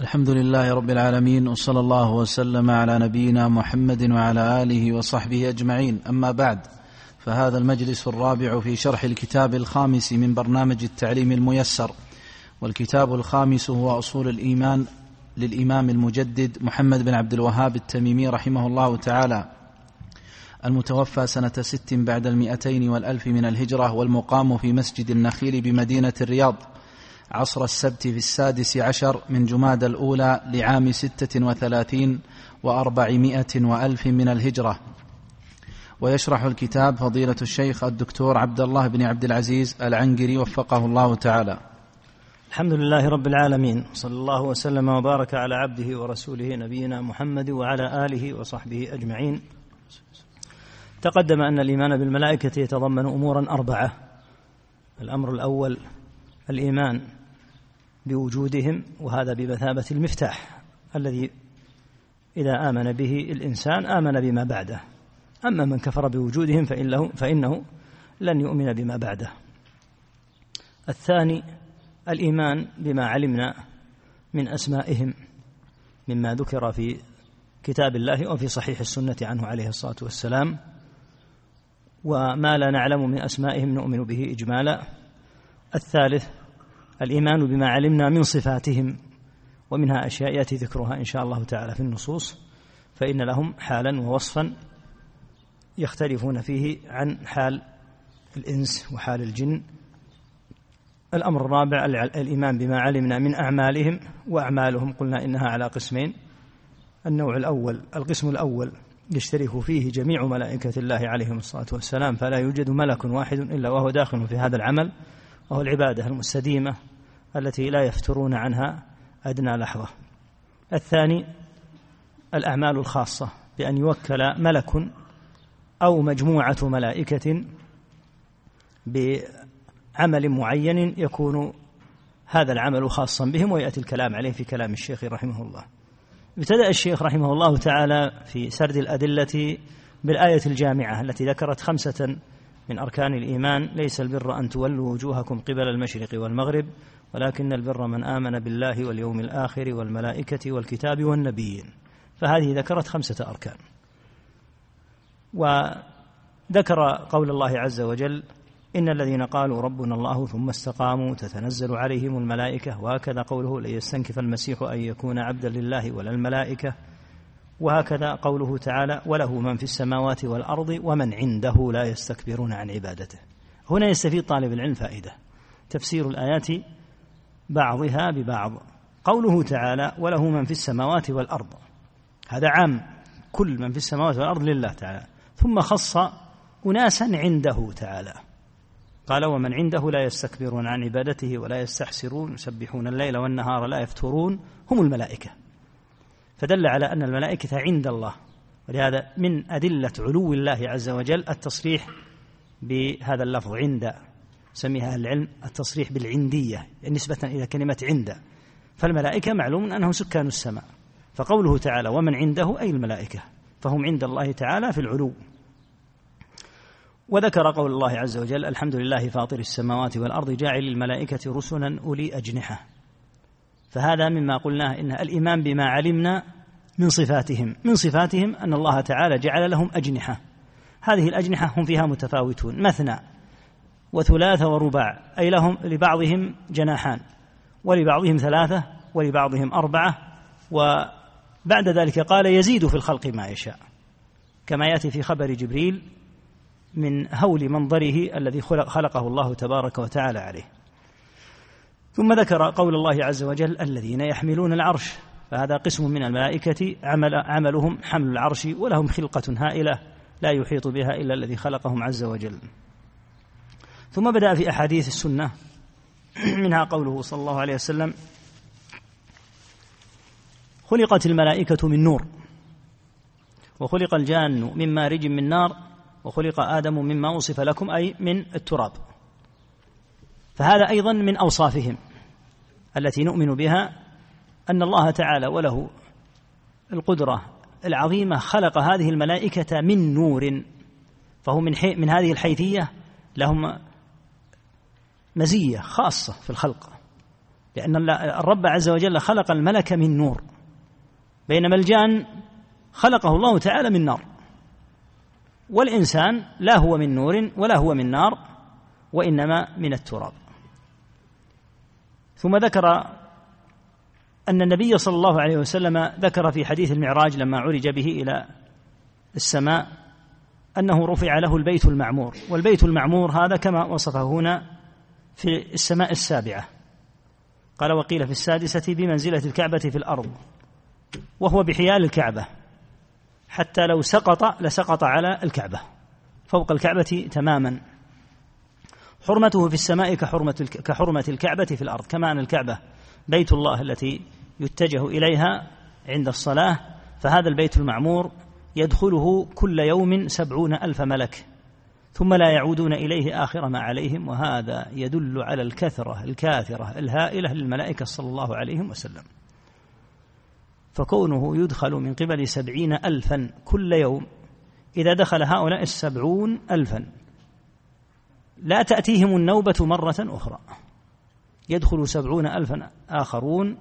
الحمد لله رب العالمين وصلى الله وسلم على نبينا محمد وعلى آله وصحبه أجمعين. أما بعد فهذا المجلس الرابع في شرح الكتاب الخامس من برنامج التعليم الميسر. والكتاب الخامس هو أصول الإيمان للإمام المجدد محمد بن عبد الوهاب التميمي رحمه الله تعالى المتوفى سنة ست بعد المئتين والألف من الهجرة والمقام في مسجد النخيل بمدينة الرياض. عصر السبت في السادس عشر من جماد الأولى لعام ستة وثلاثين وأربعمائة وألف من الهجرة. ويشرح الكتاب فضيلة الشيخ الدكتور عبد الله بن عبد العزيز العنقري وفقه الله تعالى. الحمد لله رب العالمين صلى الله وسلم وبارك على عبده ورسوله نبينا محمد وعلى آله وصحبه أجمعين. تقدم أن الإيمان بالملائكة يتضمن أمورا أربعة. الأمر الأول الإيمان. بوجودهم وهذا بمثابة المفتاح الذي إذا آمن به الإنسان آمن بما بعده. أما من كفر بوجودهم فإنه, فإنه لن يؤمن بما بعده. الثاني الإيمان بما علمنا من أسمائهم مما ذكر في كتاب الله وفي صحيح السنة عنه عليه الصلاة والسلام. وما لا نعلم من أسمائهم نؤمن به إجمالا. الثالث الإيمان بما علمنا من صفاتهم ومنها أشياء يأتي ذكرها إن شاء الله تعالى في النصوص فإن لهم حالا ووصفا يختلفون فيه عن حال الإنس وحال الجن. الأمر الرابع الإيمان بما علمنا من أعمالهم وأعمالهم قلنا إنها على قسمين. النوع الأول القسم الأول يشترك فيه جميع ملائكة الله عليهم الصلاة والسلام فلا يوجد ملك واحد إلا وهو داخل في هذا العمل وهو العبادة المستديمة. التي لا يفترون عنها أدنى لحظة. الثاني الأعمال الخاصة بأن يوكل ملك أو مجموعة ملائكة بعمل معين يكون هذا العمل خاصا بهم ويأتي الكلام عليه في كلام الشيخ رحمه الله. ابتدأ الشيخ رحمه الله تعالى في سرد الأدلة بالآية الجامعة التي ذكرت خمسة من أركان الإيمان ليس البر أن تولوا وجوهكم قبل المشرق والمغرب ولكن البر من آمن بالله واليوم الآخر والملائكة والكتاب والنبيين. فهذه ذكرت خمسة أركان. وذكر قول الله عز وجل إن الذين قالوا ربنا الله ثم استقاموا تتنزل عليهم الملائكة وهكذا قوله لن يستنكف المسيح أن يكون عبدا لله ولا الملائكة. وهكذا قوله تعالى وله من في السماوات والأرض ومن عنده لا يستكبرون عن عبادته. هنا يستفيد طالب العلم فائدة. تفسير الآيات بعضها ببعض. قوله تعالى وله من في السماوات والأرض. هذا عام. كل من في السماوات والأرض لله تعالى. ثم خص أناسا عنده تعالى. قال ومن عنده لا يستكبرون عن عبادته ولا يستحسرون يسبحون الليل والنهار لا يفترون. هم الملائكة. فدل على أن الملائكة عند الله. ولهذا من أدلة علو الله عز وجل التصريح بهذا اللفظ عند. سميها العلم التصريح بالعندية نسبة إلى كلمة عند. فالملائكة معلوم أنهم سكان السماء. فقوله تعالى ومن عنده أي الملائكة. فهم عند الله تعالى في العلو. وذكر قول الله عز وجل الحمد لله فاطر السماوات والأرض جاعل الملائكة رسلا أولي أجنحة. فهذا مما قلناه إن الإيمان بما علمنا من صفاتهم. من صفاتهم أن الله تعالى جعل لهم أجنحة. هذه الأجنحة هم فيها متفاوتون. مثنى وثلاثة ورباع أي لهم لبعضهم جناحان ولبعضهم ثلاثة ولبعضهم أربعة وبعد ذلك قال يزيد في الخلق ما يشاء كما يأتي في خبر جبريل من هول منظره الذي خلق خلقه الله تبارك وتعالى عليه. ثم ذكر قول الله عز وجل الذين يحملون العرش فهذا قسم من الملائكة عمل عملهم حمل العرش ولهم خلقة هائلة لا يحيط بها إلا الذي خلقهم عز وجل. ثم بدأ في أحاديث السنة منها قوله صلى الله عليه وسلم خلقت الملائكة من نور وخلق الجان من مارج من نار وخلق آدم مما وصف لكم أي من التراب. فهذا أيضا من أوصافهم التي نؤمن بها أن الله تعالى وله القدرة العظيمة خلق هذه الملائكة من نور فهو من, من هذه الحيثية لهم مزية خاصة في الخلق. لأن الرب عز وجل خلق الملك من نور. بينما الجان خلقه الله تعالى من نار. والإنسان لا هو من نور ولا هو من نار وإنما من التراب. ثم ذكر أن النبي صلى الله عليه وسلم ذكر في حديث المعراج لما عرج به إلى السماء أنه رفع له البيت المعمور. والبيت المعمور هذا كما وصفه هنا في السماء السابعة. قال وقيل في السادسة بمنزلة الكعبة في الأرض وهو بحيال الكعبة. حتى لو سقط لسقط على الكعبة فوق الكعبة تماما. حرمته في السماء كحرمة كحرمة الكعبة في الأرض. كما أن الكعبة بيت الله التي يتجه إليها عند الصلاة فهذا البيت المعمور يدخله كل يوم سبعون ألف ملك. ثم لا يعودون إليه آخر ما عليهم وهذا يدل على الكثرة الكاثرة الهائلة للملائكة صلى الله عليه وسلم. فكونه يدخل من قبل سبعين ألفا كل يوم إذا دخل هؤلاء السبعون ألفا لا تأتيهم النوبة مرة أخرى. يدخل سبعون ألفا آخرون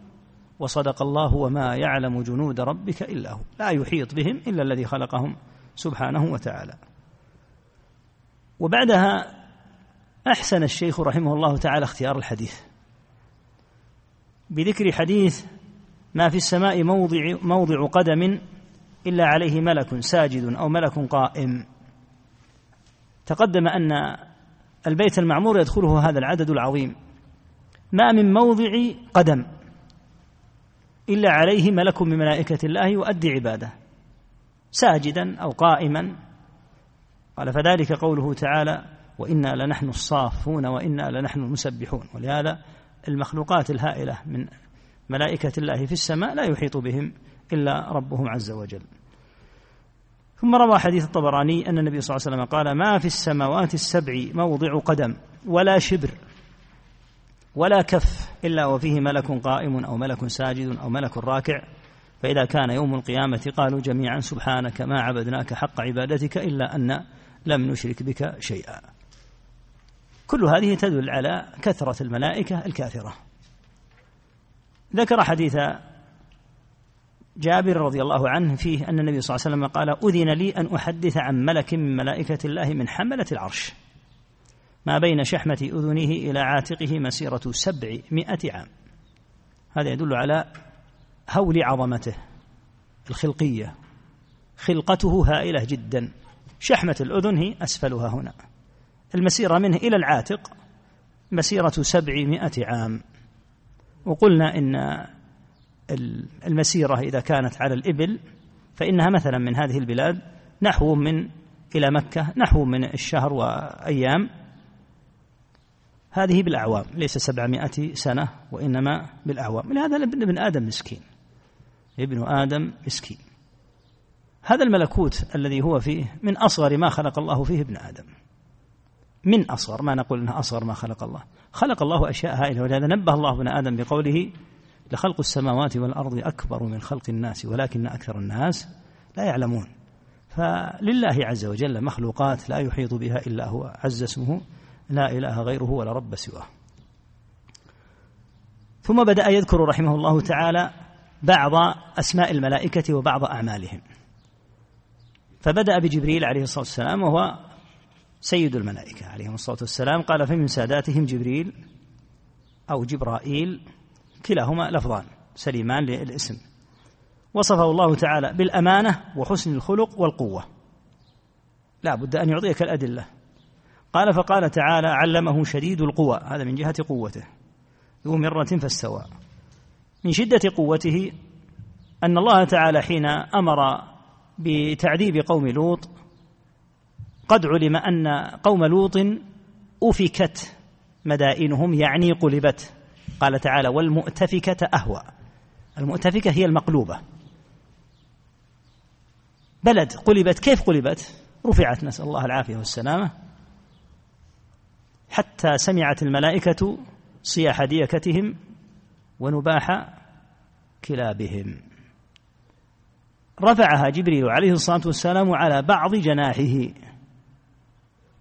وصدق الله وما يعلم جنود ربك إلا هو لا يحيط بهم إلا الذي خلقهم سبحانه وتعالى. وبعدها أحسن الشيخ رحمه الله تعالى اختيار الحديث. بذكر حديث ما في السماء موضع موضع قدم إلا عليه ملك ساجد أو ملك قائم. تقدم أن البيت المعمور يدخله هذا العدد العظيم. ما من موضع قدم إلا عليه ملك من ملائكة الله يؤدي عباده. ساجدا أو قائما قال فذلك قوله تعالى وإنا لنحن الصافون وإنا لنحن المسبحون. ولهذا المخلوقات الهائلة من ملائكة الله في السماء لا يحيط بهم إلا ربهم عز وجل. ثم روى حديث الطبراني أن النبي صلى الله عليه وسلم قال ما في السماوات السبع موضع قدم ولا شبر ولا كف إلا وفيه ملك قائم أو ملك ساجد أو ملك راكع. فإذا كان يوم القيامة قالوا جميعا سبحانك ما عبدناك حق عبادتك إلا أن لم نشرك بك شيئا. كل هذه تدل على كثرة الملائكة الكاثرة ذكر حديث جابر رضي الله عنه فيه أن النبي صلى الله عليه وسلم قال أذن لي أن أحدث عن ملك من ملائكة الله من حملة العرش. ما بين شحمة أذنه إلى عاتقه مسيرة سبعمائة عام. هذا يدل على هول عظمته الخلقية. خلقته هائلة جدا. شحمة الأذن هي أسفلها هنا. المسيرة منه إلى العاتق مسيرة سبعمائة عام. وقلنا إن المسيرة إذا كانت على الإبل فإنها مثلا من هذه البلاد نحو من إلى مكة نحو من الشهر وأيام. هذه بالأعوام ليس سبعمائة سنة وإنما بالأعوام. لهذا ابن آدم مسكين. ابن آدم مسكين. هذا الملكوت الذي هو فيه من أصغر ما خلق الله فيه ابن آدم. من أصغر ما نقول أنه أصغر ما خلق الله. خلق الله أشياء هائلة ولهذا نبه الله ابن آدم بقوله لخلق السماوات والأرض أكبر من خلق الناس ولكن أكثر الناس لا يعلمون. فلله عز وجل مخلوقات لا يحيط بها إلا هو عز اسمه لا إله غيره ولا رب سواه. ثم بدأ يذكر رحمه الله تعالى بعض أسماء الملائكة وبعض أعمالهم. فبدأ بجبريل عليه الصلاة والسلام وهو سيد الملائكة عليهم الصلاة والسلام. قال فمن ساداتهم جبريل أو جبرائيل كلاهما لفظان سليمان للاسم. وصفه الله تعالى بالأمانة وحسن الخلق والقوة. لا بد أن يعطيك الأدلة. قال فقال تعالى علمه شديد القوى. هذا من جهة قوته. ذو مرة فاستوى. من شدة قوته أن الله تعالى حين أمر بتعذيب قوم لوط قد علم أن قوم لوط أفكت مدائنهم يعني قلبت. قال تعالى والمؤتفكة أهوى. المؤتفكة هي المقلوبة. بلد قلبت كيف قلبت؟ رفعت نسأل الله العافية والسلامة. حتى سمعت الملائكة صياح ديكتهم ونباح كلابهم. رفعها جبريل عليه الصلاة والسلام على بعض جناحه.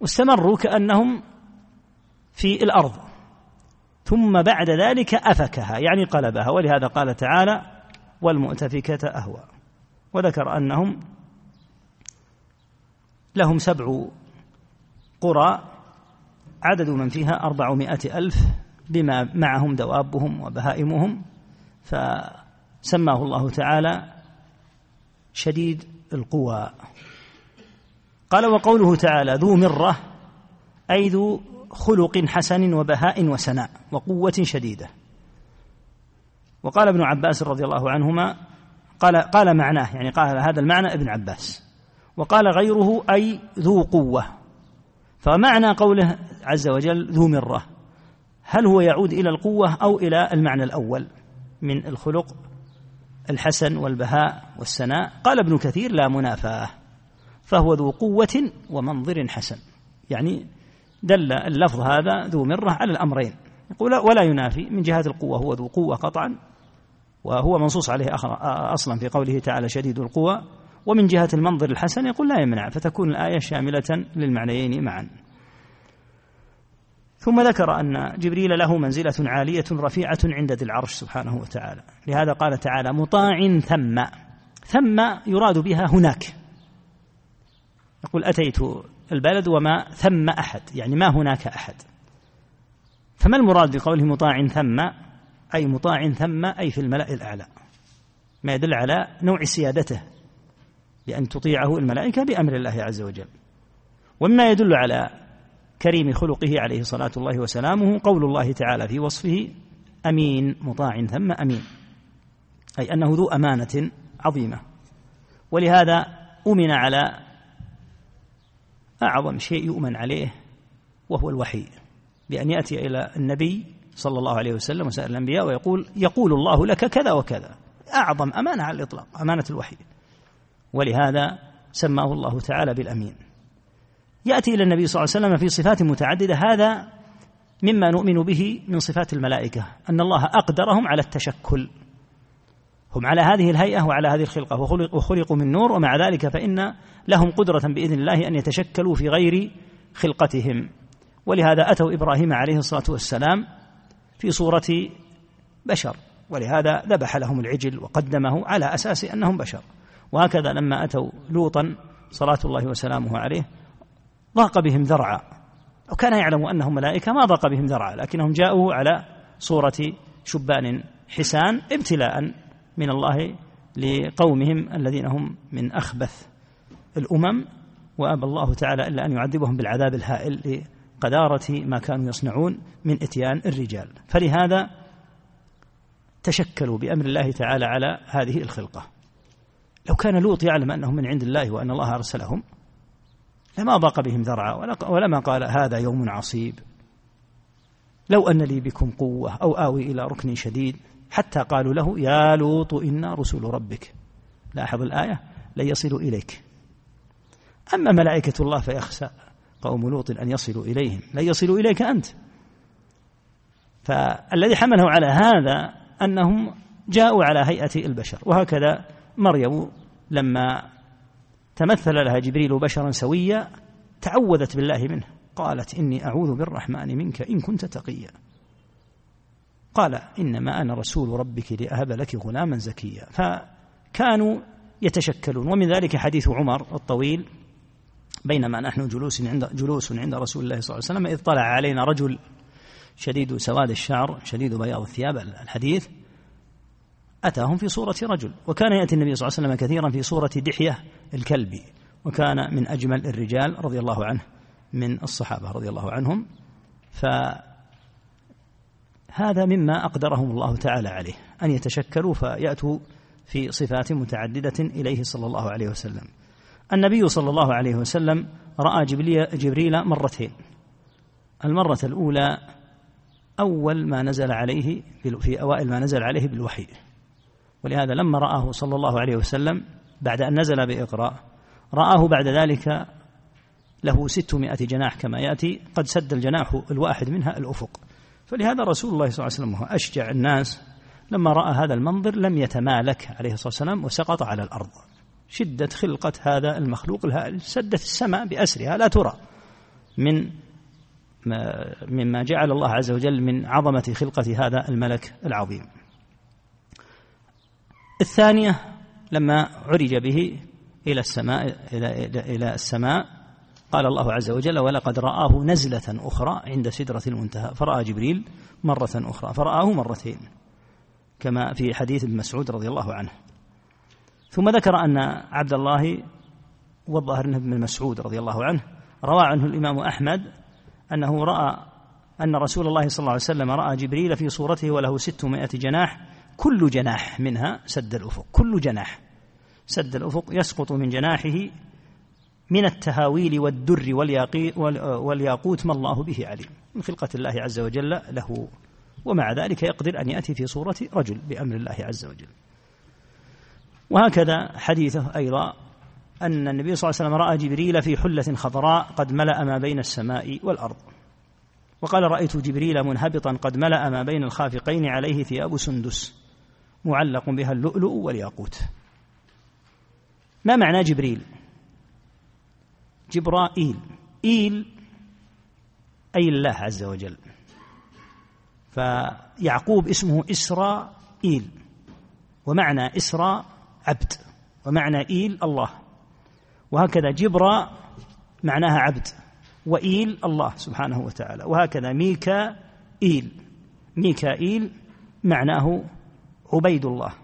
واستمروا كأنهم في الأرض. ثم بعد ذلك أفكها يعني قلبها. ولهذا قال تعالى والمؤتفكة أهوى. وذكر أنهم لهم سبع قرى عدد من فيها أربعمائة ألف بما معهم دوابهم وبهائمهم. فسماه الله تعالى شديد القوى. قال وقوله تعالى ذو مرة أي ذو خلق حسن وبهاء وسناء وقوة شديدة. وقال ابن عباس رضي الله عنهما قال قال معناه يعني قال هذا المعنى ابن عباس. وقال غيره أي ذو قوة. فمعنى قوله عز وجل ذو مرة هل هو يعود إلى القوة أو إلى المعنى الأول من الخلق؟ الحسن والبهاء والسناء. قال ابن كثير لا منافاة فهو ذو قوة ومنظر حسن. يعني دل اللفظ هذا ذو مرة على الأمرين. يقول ولا ينافي من جهة القوة هو ذو قوة قطعا وهو منصوص عليه أصلا في قوله تعالى شديد القوى. ومن جهة المنظر الحسن يقول لا يمنع فتكون الآية شاملة للمعنيين معا. ثم ذكر أن جبريل له منزلة عالية رفيعة عند ذي العرش سبحانه وتعالى. لهذا قال تعالى مطاع ثم. ثم يراد بها هناك. يقول أتيت البلد وما ثم أحد يعني ما هناك أحد. فما المراد بقوله مطاع ثم؟ أي مطاع ثم أي في الملأ الأعلى. ما يدل على نوع سيادته بأن تطيعه الملائكة بأمر الله عز وجل. ومما يدل على كريم خلقه عليه صلاة الله وسلامه قول الله تعالى في وصفه أمين مطاع ثم أمين. أي أنه ذو أمانة عظيمة. ولهذا أمن على أعظم شيء يؤمن عليه وهو الوحي بأن يأتي إلى النبي صلى الله عليه وسلم وسائر الأنبياء ويقول يقول الله لك كذا وكذا. أعظم أمانة على الإطلاق أمانة الوحي. ولهذا سماه الله تعالى بالأمين. يأتي إلى النبي صلى الله عليه وسلم في صفات متعددة. هذا مما نؤمن به من صفات الملائكة أن الله أقدرهم على التشكل. هم على هذه الهيئة وعلى هذه الخلقة وخلقوا من نور ومع ذلك فإن لهم قدرة بإذن الله أن يتشكلوا في غير خلقتهم. ولهذا أتوا إبراهيم عليه الصلاة والسلام في صورة بشر ولهذا ذبح لهم العجل وقدمه على أساس أنهم بشر. وهكذا لما أتوا لوطا صلاة الله وسلامه عليه ضاق بهم ذرعا. وكان يعلم أنهم ملائكة ما ضاق بهم ذرعا لكنهم جاءوا على صورة شبان حسان ابتلاء من الله لقومهم الذين هم من أخبث الأمم. وأبى الله تعالى إلا أن يعذبهم بالعذاب الهائل لقدارة ما كانوا يصنعون من إتيان الرجال. فلهذا تشكلوا بأمر الله تعالى على هذه الخلقة. لو كان لوط يعلم أنهم من عند الله وأن الله أرسلهم لما ضاق بهم ذرعا. ولما قال هذا يوم عصيب. لو أن لي بكم قوة أو آوي إلى ركن شديد. حتى قالوا له يا لوط إنا رسول ربك. لاحظ الآية؟ لن يصلوا إليك. أما ملائكة الله فيخشى قوم لوط أن يصلوا إليهم. لن يصلوا إليك أنت. فالذي حمله على هذا أنهم جاءوا على هيئة البشر. وهكذا مريم لما تمثل لها جبريل بشرا سويا تعوذت بالله منه. قالت إني أعوذ بالرحمن منك إن كنت تقيا. قال إنما أنا رسول ربك لأهب لك غلاما زكيا. فكانوا يتشكلون. ومن ذلك حديث عمر الطويل بينما نحن جلوس عند جلوس عند رسول الله صلى الله عليه وسلم إذ طلع علينا رجل شديد سواد الشعر شديد بياض الثياب الحديث أتاهم في صورة رجل وكان يأتي النبي صلى الله عليه وسلم كثيرا في صورة دحية الكلبي وكان من أجمل الرجال رضي الله عنه من الصحابة رضي الله عنهم. فهذا مما أقدرهم الله تعالى عليه أن يتشكلوا فيأتوا في صفات متعددة إليه صلى الله عليه وسلم. النبي صلى الله عليه وسلم رأى جبريل مرتين. المرة الأولى أول ما نزل عليه في أوائل ما نزل عليه بالوحي. ولهذا لما رآه صلى الله عليه وسلم بعد أن نزل بإقراء رآه بعد ذلك له ستمائة جناح كما يأتي قد سد الجناح الواحد منها الأفق. فلهذا رسول الله صلى الله عليه وسلم هو أشجع الناس لما رأى هذا المنظر لم يتمالك عليه الصلاة والسلام وسقط على الأرض. شدة خلقة هذا المخلوق الهائل سدت السماء بأسرها. لا ترى من مما جعل الله عز وجل من عظمة خلقة هذا الملك العظيم. الثانية لما عرج به إلى السماء إلى إلى السماء قال الله عز وجل ولقد رآه نزلة أخرى عند سدرة المنتهى. فرأى جبريل مرة أخرى فرآه مرتين كما في حديث ابن مسعود رضي الله عنه. ثم ذكر أن عبد الله والظاهر أنه ابن مسعود رضي الله عنه روى عنه الإمام أحمد أنه رأى أن رسول الله صلى الله عليه وسلم رأى جبريل في صورته وله ستمائة جناح كل جناح منها سد الأفق كل جناح سد الأفق يسقط من جناحه من التهاويل والدر والياقوت ما الله به عليم. من خلقة الله عز وجل له ومع ذلك يقدر أن يأتي في صورة رجل بأمر الله عز وجل. وهكذا حديثه أيضا أن النبي صلى الله عليه وسلم رأى جبريل في حلة خضراء قد ملأ ما بين السماء والأرض. وقال رأيت جبريل منهبطا قد ملأ ما بين الخافقين عليه ثياب سندس. معلق بها اللؤلؤ والياقوت. ما معنى جبريل؟ جبرائيل. إيل أي الله عز وجل. فيعقوب اسمه إسرائيل. ومعنى إسراء عبد. ومعنى إيل الله. وهكذا جبرا معناها عبد. وإيل الله سبحانه وتعالى. وهكذا ميكائيل. ميكائيل معناه عبيد الله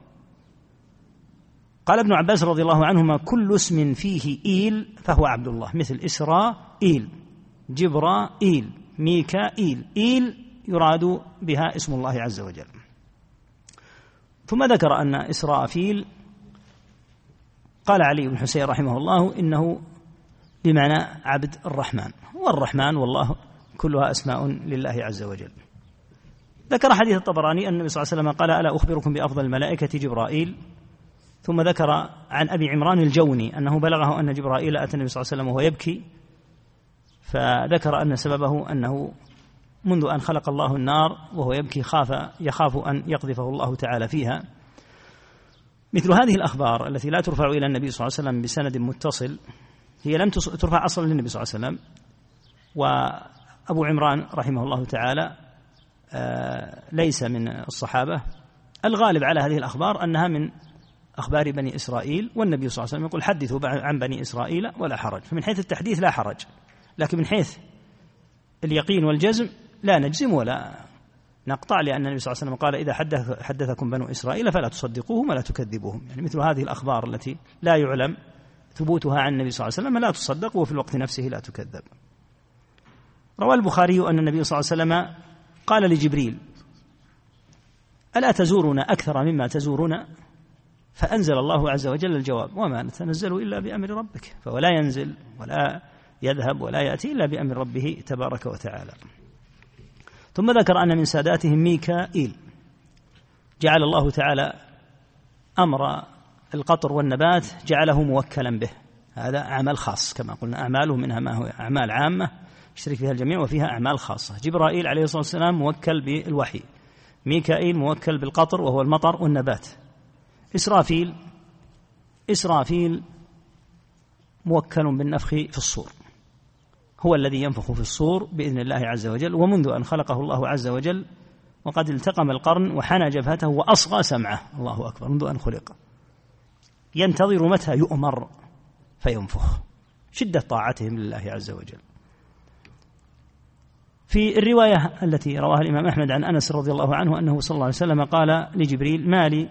قال ابن عباس رضي الله عنهما كل اسم فيه إيل فهو عبد الله مثل إسرائيل جبرائيل ميكائيل إيل يراد بها اسم الله عز وجل. ثم ذكر أن إسرافيل قال علي بن حسين رحمه الله إنه بمعنى عبد الرحمن والرحمن والله كلها أسماء لله عز وجل. ذكر حديث الطبراني أن النبي صلى الله عليه وسلم قال ألا أخبركم بأفضل الملائكة جبرائيل؟ ثم ذكر عن أبي عمران الجوني أنه بلغه أن جبرائيل أتى النبي صلى الله عليه وسلم وهو يبكي فذكر أن سببه أنه منذ أن خلق الله النار وهو يبكي خاف يخاف أن يقذفه الله تعالى فيها. مثل هذه الأخبار التي لا ترفع إلى النبي صلى الله عليه وسلم بسند متصل هي لم ترفع أصلا للنبي صلى الله عليه وسلم. وأبو عمران رحمه الله تعالى ليس من الصحابة. الغالب على هذه الأخبار أنها من أخبار بني إسرائيل والنبي صلى الله عليه وسلم يقول حدثوا عن بني إسرائيل ولا حرج. فمن حيث التحديث لا حرج. لكن من حيث اليقين والجزم لا نجزم ولا نقطع لأن النبي صلى الله عليه وسلم قال إذا حدث حدثكم بنو إسرائيل فلا تصدقوهم ولا تكذبوهم. يعني مثل هذه الأخبار التي لا يعلم ثبوتها عن النبي صلى الله عليه وسلم لا تصدق وفي الوقت نفسه لا تكذب. روى البخاري أن النبي صلى الله عليه وسلم قال لجبريل ألا تزورنا أكثر مما تزورنا؟ فأنزل الله عز وجل الجواب وما نتنزل إلا بأمر ربك فولا ينزل ولا يذهب ولا يأتي إلا بأمر ربه تبارك وتعالى. ثم ذكر أن من ساداتهم ميكائيل جعل الله تعالى أمر القطر والنبات جعله موكلا به هذا عمل خاص كما قلنا أعماله منها ما هو أعمال عامة يشترك فيها الجميع وفيها أعمال خاصة. جبرائيل عليه الصلاة والسلام موكل بالوحي. ميكائيل موكل بالقطر وهو المطر والنبات. إسرافيل إسرافيل موكل بالنفخ في الصور. هو الذي ينفخ في الصور بإذن الله عز وجل ومنذ أن خلقه الله عز وجل وقد التقم القرن وحنى جبهته وأصغى سمعه. الله أكبر منذ أن خلق. ينتظر متى يؤمر فينفخ. شدة طاعتهم لله عز وجل. في الرواية التي رواها الإمام أحمد عن أنس رضي الله عنه أنه صلى الله عليه وسلم قال لجبريل ما لي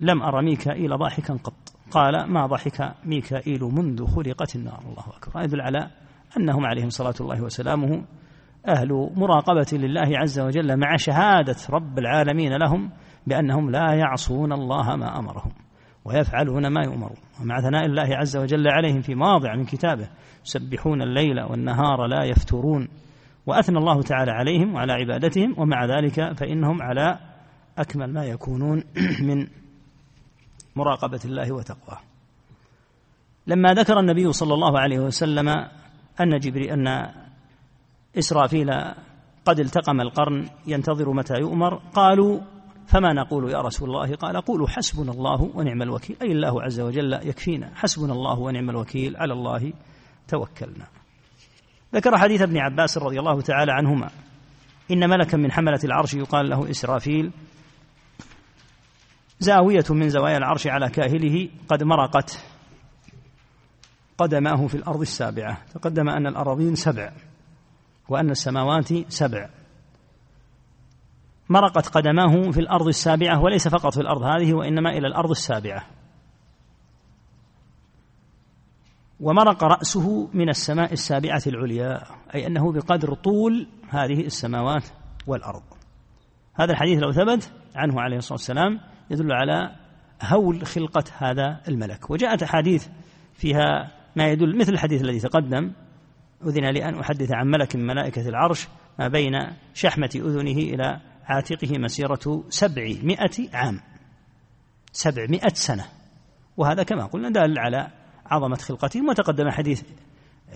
لم أرى ميكائيل ضاحكا قط. قال ما ضحك ميكائيل منذ خلقت النار. الله أكبر. يدل على أنهم عليهم صلاة الله وسلامه أهل مراقبة لله عز وجل مع شهادة رب العالمين لهم بأنهم لا يعصون الله ما أمرهم ويفعلون ما يؤمرون. ومع ثناء الله عز وجل عليهم في مواضع من كتابه يسبحون الليل والنهار لا يفترون. وأثنى الله تعالى عليهم وعلى عبادتهم ومع ذلك فإنهم على أكمل ما يكونون من مراقبة الله وتقواه. لما ذكر النبي صلى الله عليه وسلم أن جبريل أن إسرافيل قد التقم القرن ينتظر متى يؤمر قالوا فما نقول يا رسول الله؟ قال قولوا حسبنا الله ونعم الوكيل. أي الله عز وجل يكفينا حسبنا الله ونعم الوكيل على الله توكلنا. ذكر حديث ابن عباس رضي الله تعالى عنهما. إن ملكا من حملة العرش يقال له إسرافيل. زاوية من زوايا العرش على كاهله قد مرقت قدماه في الأرض السابعة. تقدم أن الأراضين سبع وأن السماوات سبع. مرقت قدماه في الأرض السابعة وليس فقط في الأرض هذه وإنما إلى الأرض السابعة. ومرق رأسه من السماء السابعة العليا أي أنه بقدر طول هذه السماوات والأرض. هذا الحديث لو ثبت عنه عليه الصلاة والسلام يدل على هول خلقة هذا الملك. وجاءت أحاديث فيها ما يدل مثل الحديث الذي تقدم أذن لي أن أحدث عن ملك من ملائكة العرش ما بين شحمة أذنه إلى عاتقه مسيرة سبعمائة عام. سبعمائة سنة. وهذا كما قلنا دال على عظمة خلقته وتقدم حديث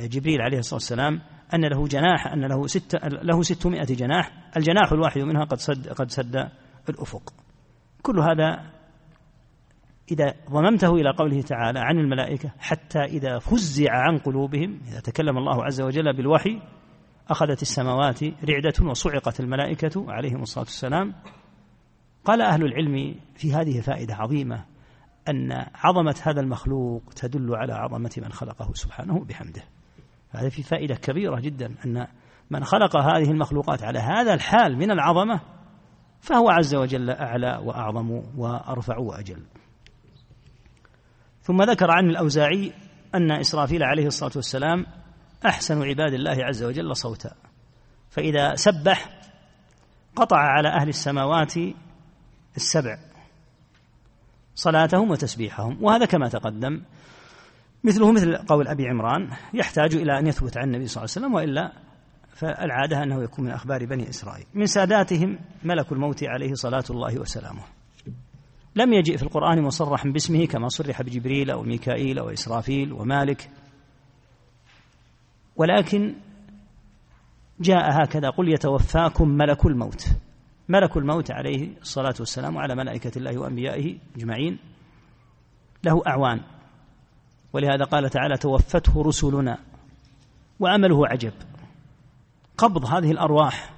جبريل عليه الصلاة والسلام أن له جناح أن له ست له ستمائة جناح الجناح الواحد منها قد سد قد سد الأفق. كل هذا إذا ضممته إلى قوله تعالى عن الملائكة حتى إذا فزع عن قلوبهم إذا تكلم الله عز وجل بالوحي أخذت السماوات رعدة وصعقت الملائكة عليهم الصلاة والسلام. قال أهل العلم في هذه فائدة عظيمة أن عظمة هذا المخلوق تدل على عظمة من خلقه سبحانه بحمده هذا في فائدة كبيرة جدا أن من خلق هذه المخلوقات على هذا الحال من العظمة فهو عز وجل أعلى وأعظم وأرفع وأجل. ثم ذكر عن الأوزاعي أن إسرافيل عليه الصلاة والسلام أحسن عباد الله عز وجل صوتا. فإذا سبح قطع على أهل السماوات السبع. صلاتهم وتسبيحهم وهذا كما تقدم مثله مثل قول أبي عمران يحتاج إلى أن يثبت عن النبي صلى الله عليه وسلم وإلا فالعادة أنه يكون من أخبار بني إسرائيل. من ساداتهم ملك الموت عليه صلاة الله وسلامه. لم يجئ في القرآن مصرحا باسمه كما صرح بجبريل أو ميكائيل أو إسرافيل ومالك. ولكن جاء هكذا قل يتوفاكم ملك الموت. ملك الموت عليه الصلاة والسلام على ملائكة الله وأنبيائه أجمعين. له أعوان. ولهذا قال تعالى توفته رسلنا. وعمله عجب. قبض هذه الأرواح.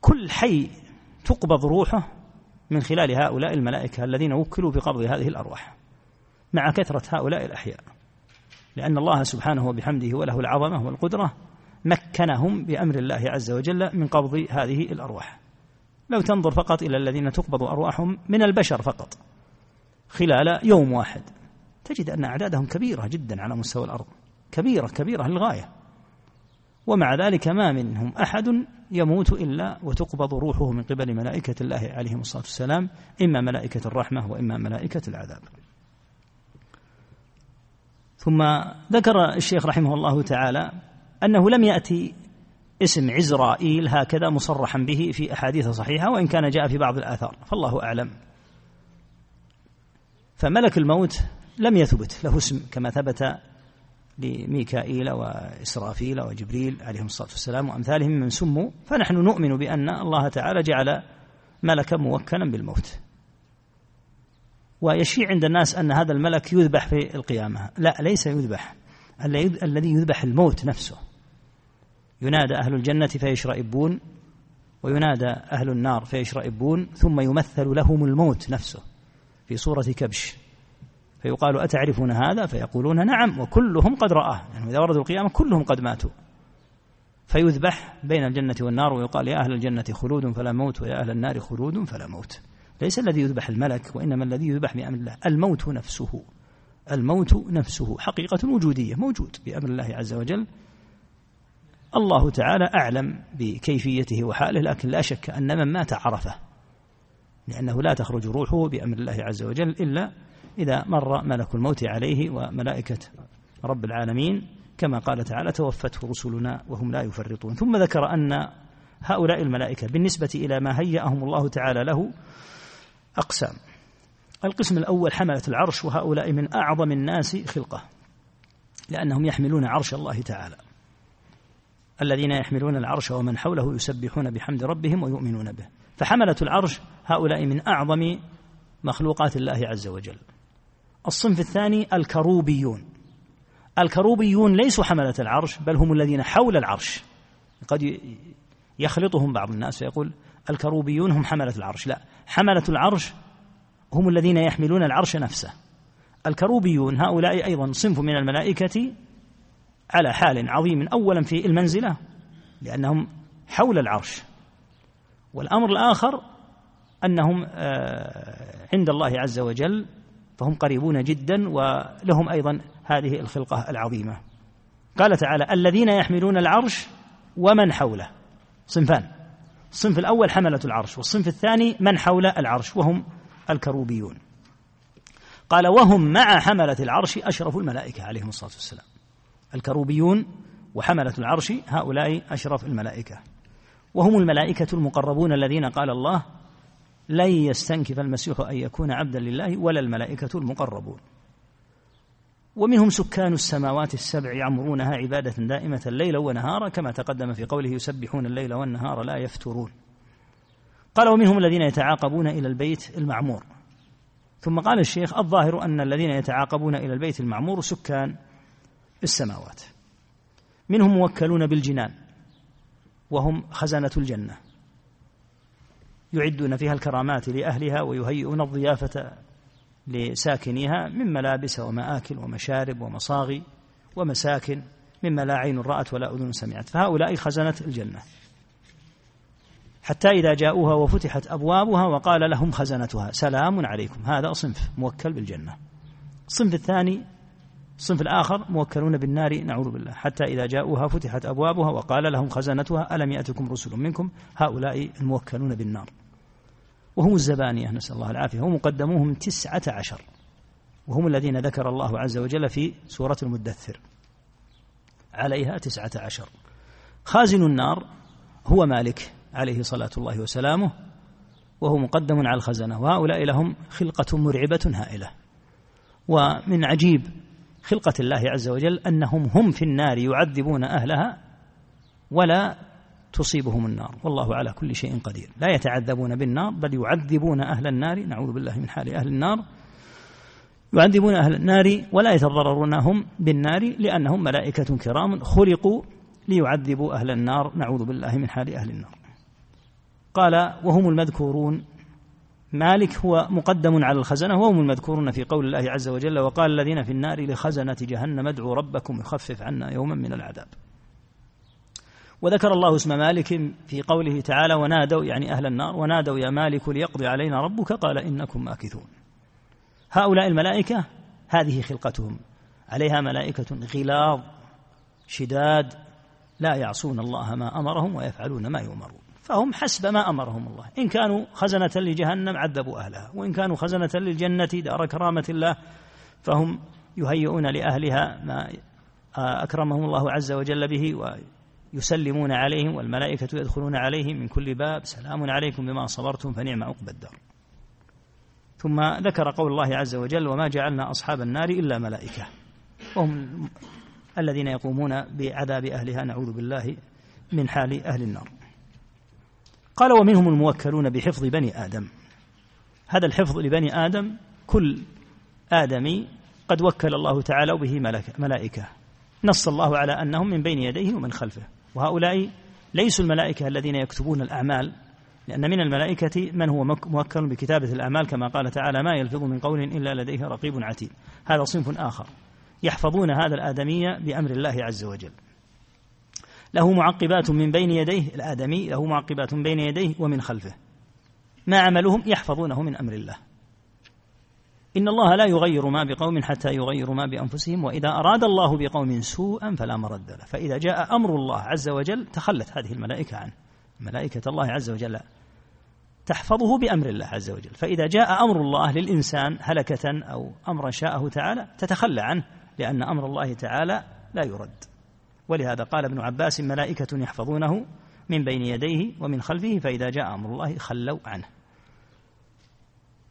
كل حي تقبض روحه من خلال هؤلاء الملائكة الذين وكلوا بقبض هذه الأرواح. مع كثرة هؤلاء الأحياء. لأن الله سبحانه وبحمده وله العظمة والقدرة مكنهم بأمر الله عز وجل من قبض هذه الأرواح. لو تنظر فقط إلى الذين تقبض أرواحهم من البشر فقط خلال يوم واحد تجد أن أعدادهم كبيرة جدا على مستوى الأرض كبيرة كبيرة للغاية. ومع ذلك ما منهم أحد يموت إلا وتقبض روحه من قبل ملائكة الله عليهم الصلاة والسلام إما ملائكة الرحمة وإما ملائكة العذاب. ثم ذكر الشيخ رحمه الله تعالى أنه لم يأتي اسم عزرائيل هكذا مصرحا به في أحاديث صحيحة وإن كان جاء في بعض الآثار. فالله أعلم. فملك الموت لم يثبت له اسم كما ثبت لميكائيل وإسرافيل وجبريل عليهم الصلاة والسلام وأمثالهم من سموا. فنحن نؤمن بأن الله تعالى جعل ملكا موكلا بالموت. ويشيع عند الناس أن هذا الملك يذبح في القيامة. لا ليس يذبح. الذي يذبح الموت نفسه. ينادى أهل الجنة فيشرئبون وينادى أهل النار فيشرئبون ثم يمثل لهم الموت نفسه في صورة كبش. فيقال أتعرفون هذا؟ فيقولون نعم وكلهم قد رآه. يعني إذا وردوا القيامة كلهم قد ماتوا. فيذبح بين الجنة والنار ويقال يا أهل الجنة خلود فلا موت ويا أهل النار خلود فلا موت. ليس الذي يذبح الملك وإنما الذي يذبح بأمر الله. الموت نفسه الموت نفسه حقيقة وجودية موجود بأمر الله عز وجل. الله تعالى أعلم بكيفيته وحاله لكن لا شك أن من مات عرفة لأنه لا تخرج روحه بأمر الله عز وجل إلا إذا مر ملك الموت عليه وملائكة رب العالمين. كما قال تعالى توفته رسلنا وهم لا يفرطون. ثم ذكر أن هؤلاء الملائكة بالنسبة إلى ما هيأهم الله تعالى له أقسام. القسم الأول حملة العرش وهؤلاء من أعظم الناس خلقة لأنهم يحملون عرش الله تعالى. الذين يحملون العرش ومن حوله يسبحون بحمد ربهم ويؤمنون به. فحملة العرش هؤلاء من أعظم مخلوقات الله عز وجل. الصنف الثاني الكروبيون. الكروبيون ليسوا حملة العرش بل هم الذين حول العرش. قد يخلطهم بعض الناس ويقول الكروبيون هم حملة العرش. لا حملة العرش هم الذين يحملون العرش نفسه. الكروبيون هؤلاء أيضا صنف من الملائكة على حال عظيم أولا في المنزلة لأنهم حول العرش. والأمر الآخر أنهم آه، عند الله عز وجل فهم قريبون جدا ولهم أيضا هذه الخلقة العظيمة. قال تعالى الذين يحملون العرش ومن حوله. صنفان. الصنف الأول حملة العرش والصنف الثاني من حول العرش وهم الكروبيون. قال وهم مع حملة العرش أشرف الملائكة عليهم الصلاة والسلام. الكروبيون وحملة العرش هؤلاء أشرف الملائكة. وهم الملائكة المقربون الذين قال الله لن يستنكف المسيح أن يكون عبدا لله ولا الملائكة المقربون. ومنهم سكان السماوات السبع يعمرونها عبادة دائمة ليلا ونهارا كما تقدم في قوله يسبحون الليل والنهار لا يفترون. قال ومنهم الذين يتعاقبون إلى البيت المعمور. ثم قال الشيخ الظاهر أن الذين يتعاقبون إلى البيت المعمور سكان السماوات. منهم موكلون بالجنان وهم خزنة الجنة. يعدون فيها الكرامات لأهلها ويهيئون الضيافة لساكنيها من ملابس ومآكل ومشارب ومصاغي ومساكن مما لا عين رأت ولا أذن سمعت. فهؤلاء خزنة الجنة. حتى إذا جاءوها وفتحت أبوابها وقال لهم خزنتها سلام عليكم. هذا صنف موكل بالجنة. الصنف الثاني الصنف الآخر موكلون بالنار نعوذ بالله. حتى إذا جاءوها فتحت أبوابها وقال لهم خزنتها ألم يأتكم رسل منكم؟ هؤلاء الموكلون بالنار. وهم الزبانية نسأل الله العافية. ومقدموهم تسعة عشر. وهم الذين ذكر الله عز وجل في سورة المدثر. عليها تسعة عشر. خازن النار هو مالك عليه صلاة الله وسلامه وهو مقدم على الخزنة وهؤلاء لهم خلقة مرعبة هائلة. ومن عجيب خلقة الله عز وجل أنهم هم في النار يعذبون أهلها ولا تصيبهم النار. والله على كل شيء قدير. لا يتعذبون بالنار بل يعذبون أهل النار. نعوذ بالله من حال أهل النار. يعذبون أهل النار ولا يتضررون هم بالنار لأنهم ملائكة كرام خلقوا ليعذبوا أهل النار. نعوذ بالله من حال أهل النار. قال وهم المذكورون مالك هو مقدم على الخزنة وهم المذكورون في قول الله عز وجل وقال الذين في النار لخزنة جهنم ادعوا ربكم يخفف عنا يوما من العذاب. وذكر الله اسم مالك في قوله تعالى ونادوا يعني أهل النار ونادوا يا مالك ليقضي علينا ربك قال إنكم ماكثون. هؤلاء الملائكة هذه خلقتهم. عليها ملائكة غلاظ شداد لا يعصون الله ما أمرهم ويفعلون ما يؤمرون. فهم حسب ما أمرهم الله. إن كانوا خزنة لجهنم عذبوا أهلها وإن كانوا خزنة للجنة دار كرامة الله فهم يهيئون لأهلها ما أكرمهم الله عز وجل به ويسلمون عليهم والملائكة يدخلون عليهم من كل باب سلام عليكم بما صبرتم فنعم عقبى الدار. ثم ذكر قول الله عز وجل وما جعلنا أصحاب النار إلا ملائكة. وهم الذين يقومون بعذاب أهلها نعوذ بالله من حال أهل النار. قال ومنهم الموكلون بحفظ بني آدم. هذا الحفظ لبني آدم كل آدمي قد وكل الله تعالى به ملائكة. نص الله على أنهم من بين يديه ومن خلفه. وهؤلاء ليسوا الملائكة الذين يكتبون الأعمال لأن من الملائكة من هو موكل بكتابة الأعمال كما قال تعالى ما يلفظ من قول إلا لديه رقيب عتيد. هذا صنف آخر. يحفظون هذا الآدمي بأمر الله عز وجل. له معقبات من بين يديه الآدمي له معقبات من بين يديه ومن خلفه. ما عملهم يحفظونه من أمر الله. إن الله لا يغير ما بقوم حتى يغيروا ما بأنفسهم وإذا أراد الله بقوم سوءا فلا مرد له. فإذا جاء أمر الله عز وجل تخلت هذه الملائكة عنه. ملائكة الله عز وجل تحفظه بأمر الله عز وجل. فإذا جاء أمر الله للإنسان هلكة أو أمرا شاءه تعالى تتخلى عنه لأن أمر الله تعالى لا يرد. ولهذا قال ابن عباس ملائكة يحفظونه من بين يديه ومن خلفه فإذا جاء أمر الله خلوا عنه.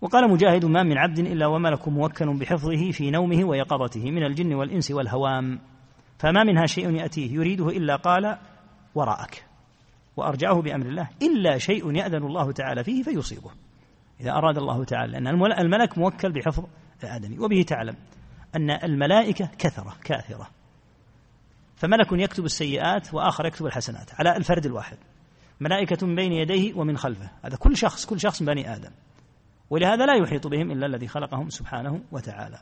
وقال مجاهد ما من عبد إلا وملك موكل بحفظه في نومه ويقظته من الجن والإنس والهوام. فما منها شيء يأتيه يريده إلا قال وراءك. وأرجعه بأمر الله. إلا شيء يأذن الله تعالى فيه فيصيبه. إذا أراد الله تعالى لأن الملك موكل بحفظ الآدمي. وبه تعلم أن الملائكة كثرة كاثرة. فملك يكتب السيئات وآخر يكتب الحسنات على الفرد الواحد ملائكة من بين يديه ومن خلفه هذا كل شخص كل شخص من بني آدم ولهذا لا يحيط بهم إلا الذي خلقهم سبحانه وتعالى.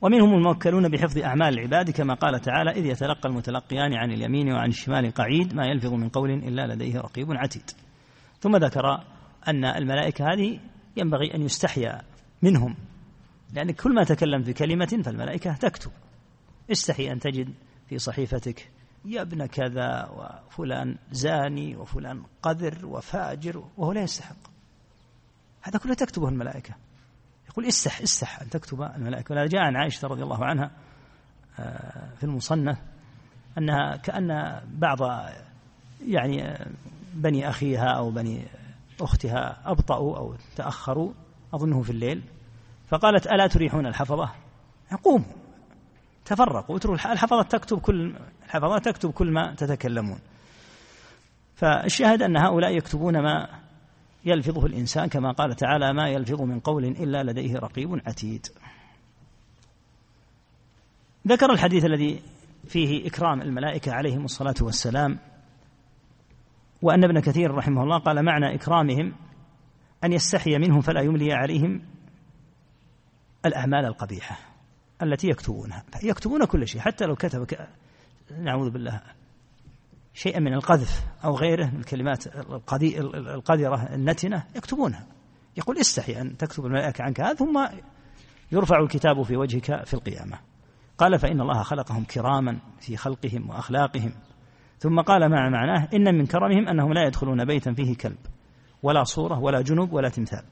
ومنهم الموكلون بحفظ أعمال العباد كما قال تعالى إذ يتلقى المتلقيان عن اليمين وعن الشمال قعيد ما يلفظ من قول إلا لديه رقيب عتيد. ثم ذكر أن الملائكة هذه ينبغي أن يستحيا منهم لأن كل ما تكلمت بكلمة فالملائكة تكتب. استحي أن تجد في صحيفتك يا ابن كذا وفلان زاني وفلان قذر وفاجر وهو لا يستحق. هذا كله تكتبه الملائكة. يقول استح استح أن تكتب الملائكة. ولا جاء عن عائشة رضي الله عنها آه، في المصنف أنها كأن بعض يعني بني أخيها أو بني أختها أبطأوا أو تأخروا أظنه في الليل فقالت ألا تريحون الحفظة؟ قوموا تفرقوا اتركوا الحفظة تكتب كل الحفظة تكتب كل ما تتكلمون. فالشاهد أن هؤلاء يكتبون ما يلفظه الإنسان كما قال تعالى ما يلفظ من قول إلا لديه رقيب عتيد. ذكر الحديث الذي فيه إكرام الملائكة عليهم الصلاة والسلام وأن ابن كثير رحمه الله قال معنى إكرامهم أن يستحي منهم فلا يملي عليهم الأعمال القبيحة. التي يكتبونها. يكتبون كل شيء حتى لو كتب نعوذ بالله شيئا من القذف أو غيره من الكلمات القذرة النتنة يكتبونها. يقول استحي أن تكتب الملائكة عنك هذا ثم يرفع الكتاب في وجهك في القيامة. قال فإن الله خلقهم كراما في خلقهم وأخلاقهم. ثم قال مع معناه؟ إن من كرمهم أنهم لا يدخلون بيتا فيه كلب ولا صورة ولا جنب ولا تمثال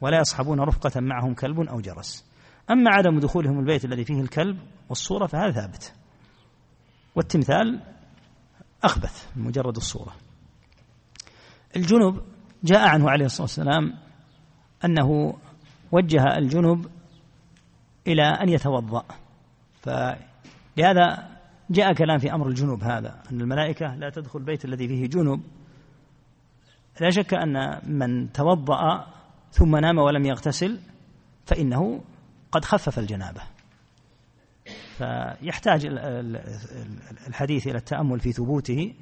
ولا يصحبون رفقة معهم كلب أو جرس. أما عدم دخولهم البيت الذي فيه الكلب والصورة فهذا ثابت. والتمثال أخبث من مجرد الصورة. الجنب جاء عنه عليه الصلاة والسلام أنه وجه الجنب إلى أن يتوضأ. فلهذا جاء كلام في أمر الجنوب هذا أن الملائكة لا تدخل البيت الذي فيه جنوب. لا شك أن من توضأ ثم نام ولم يغتسل فإنه قد خفف الجنابة. فيحتاج الحديث إلى التأمل في ثبوته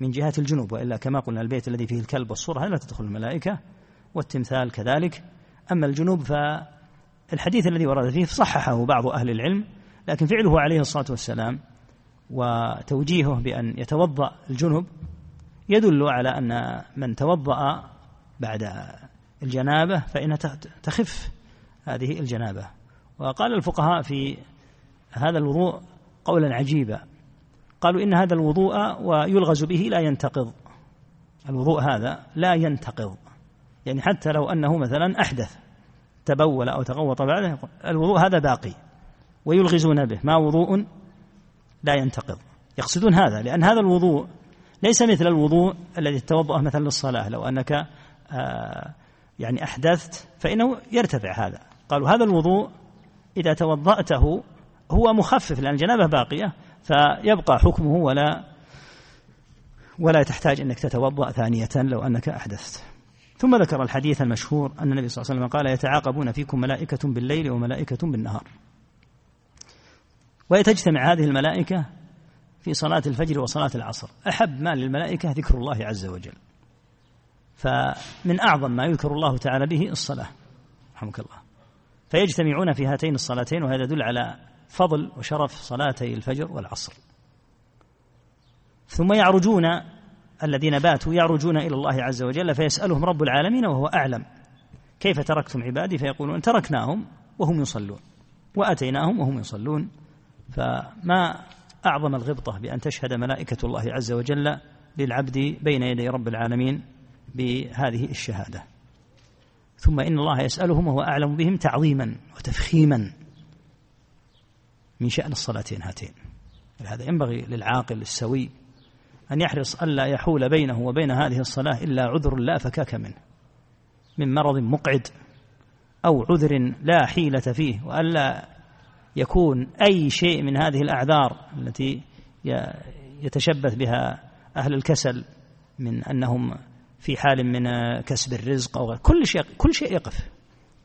من جهة الجنوب وإلا كما قلنا البيت الذي فيه الكلب والصورة لا تدخل الملائكة والتمثال كذلك. أما الجنوب فالحديث الذي ورد فيه صححه بعض أهل العلم لكن فعله عليه الصلاة والسلام وتوجيهه بأن يتوضأ الجنب يدل على أن من توضأ بعد الجنابة فإنها تخف هذه الجنابة. وقال الفقهاء في هذا الوضوء قولا عجيبا. قالوا إن هذا الوضوء ويلغز به لا ينتقض. الوضوء هذا لا ينتقض. يعني حتى لو أنه مثلا أحدث تبول أو تغوط بعده الوضوء هذا باقي. ويلغزون به. ما وضوء لا ينتقض. يقصدون هذا لأن هذا الوضوء ليس مثل الوضوء الذي تتوضأ مثلا للصلاة. لو أنك آه يعني أحدثت فإنه يرتفع هذا. قالوا هذا الوضوء إذا توضأته هو مخفف لأن الجنابة باقية فيبقى حكمه ولا ولا تحتاج أنك تتوضأ ثانية لو أنك أحدثت. ثم ذكر الحديث المشهور أن النبي صلى الله عليه وسلم قال يتعاقبون فيكم ملائكة بالليل وملائكة بالنهار. وتجتمع هذه الملائكة في صلاة الفجر وصلاة العصر. أحب ما للملائكة ذكر الله عز وجل. فمن أعظم ما يذكر الله تعالى به الصلاة. رحمك الله. فيجتمعون في هاتين الصلاتين وهذا يدل على فضل وشرف صلاتي الفجر والعصر. ثم يعرجون الذين باتوا يعرجون إلى الله عز وجل فيسألهم رب العالمين وهو أعلم. كيف تركتم عبادي؟ فيقولون تركناهم وهم يصلون وأتيناهم وهم يصلون. فما أعظم الغبطة بأن تشهد ملائكة الله عز وجل للعبد بين يدي رب العالمين بهذه الشهادة؟ ثم إن الله يسألهم وهو أعلم بهم تعظيما وتفخيما من شأن الصلاتين هاتين. هذا ينبغي للعاقل السوي أن يحرص ألا يحول بينه وبين هذه الصلاة إلا عذر لا فكاك منه من مرض مقعد أو عذر لا حيلة فيه وألا يكون أي شيء من هذه الأعذار التي يتشبث بها أهل الكسل من أنهم في حال من كسب الرزق أو كل شيء كل شيء يقف.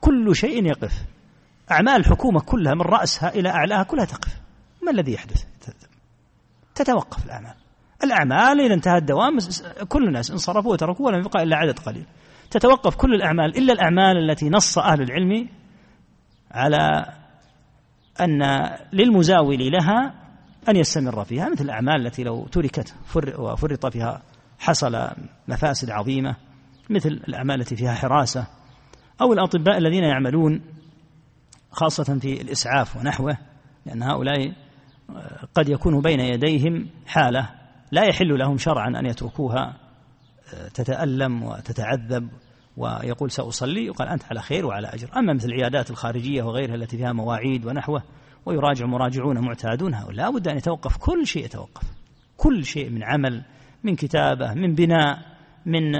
كل شيء يقف. أعمال الحكومة كلها من رأسها إلى أعلاها كلها تقف. ما الذي يحدث؟ تتوقف الأعمال. الأعمال إذا انتهى الدوام كل الناس انصرفوا وتركوا ولم يبقى إلا عدد قليل. تتوقف كل الأعمال إلا الأعمال التي نص أهل العلم على أن للمزاول لها أن يستمر فيها مثل الأعمال التي لو تركت وفرط فيها حصل مفاسد عظيمة مثل الأعمال التي فيها حراسة أو الأطباء الذين يعملون خاصة في الإسعاف ونحوه لأن هؤلاء قد يكون بين يديهم حالة لا يحل لهم شرعا أن يتركوها تتألم وتتعذب ويقول سأصلي يقال أنت على خير وعلى أجر. أما مثل العيادات الخارجية وغيرها التي فيها مواعيد ونحوه ويراجع مراجعون معتادون هؤلاء لا بد أن يتوقف كل شيء يتوقف كل شيء من عمل من كتابة من بناء من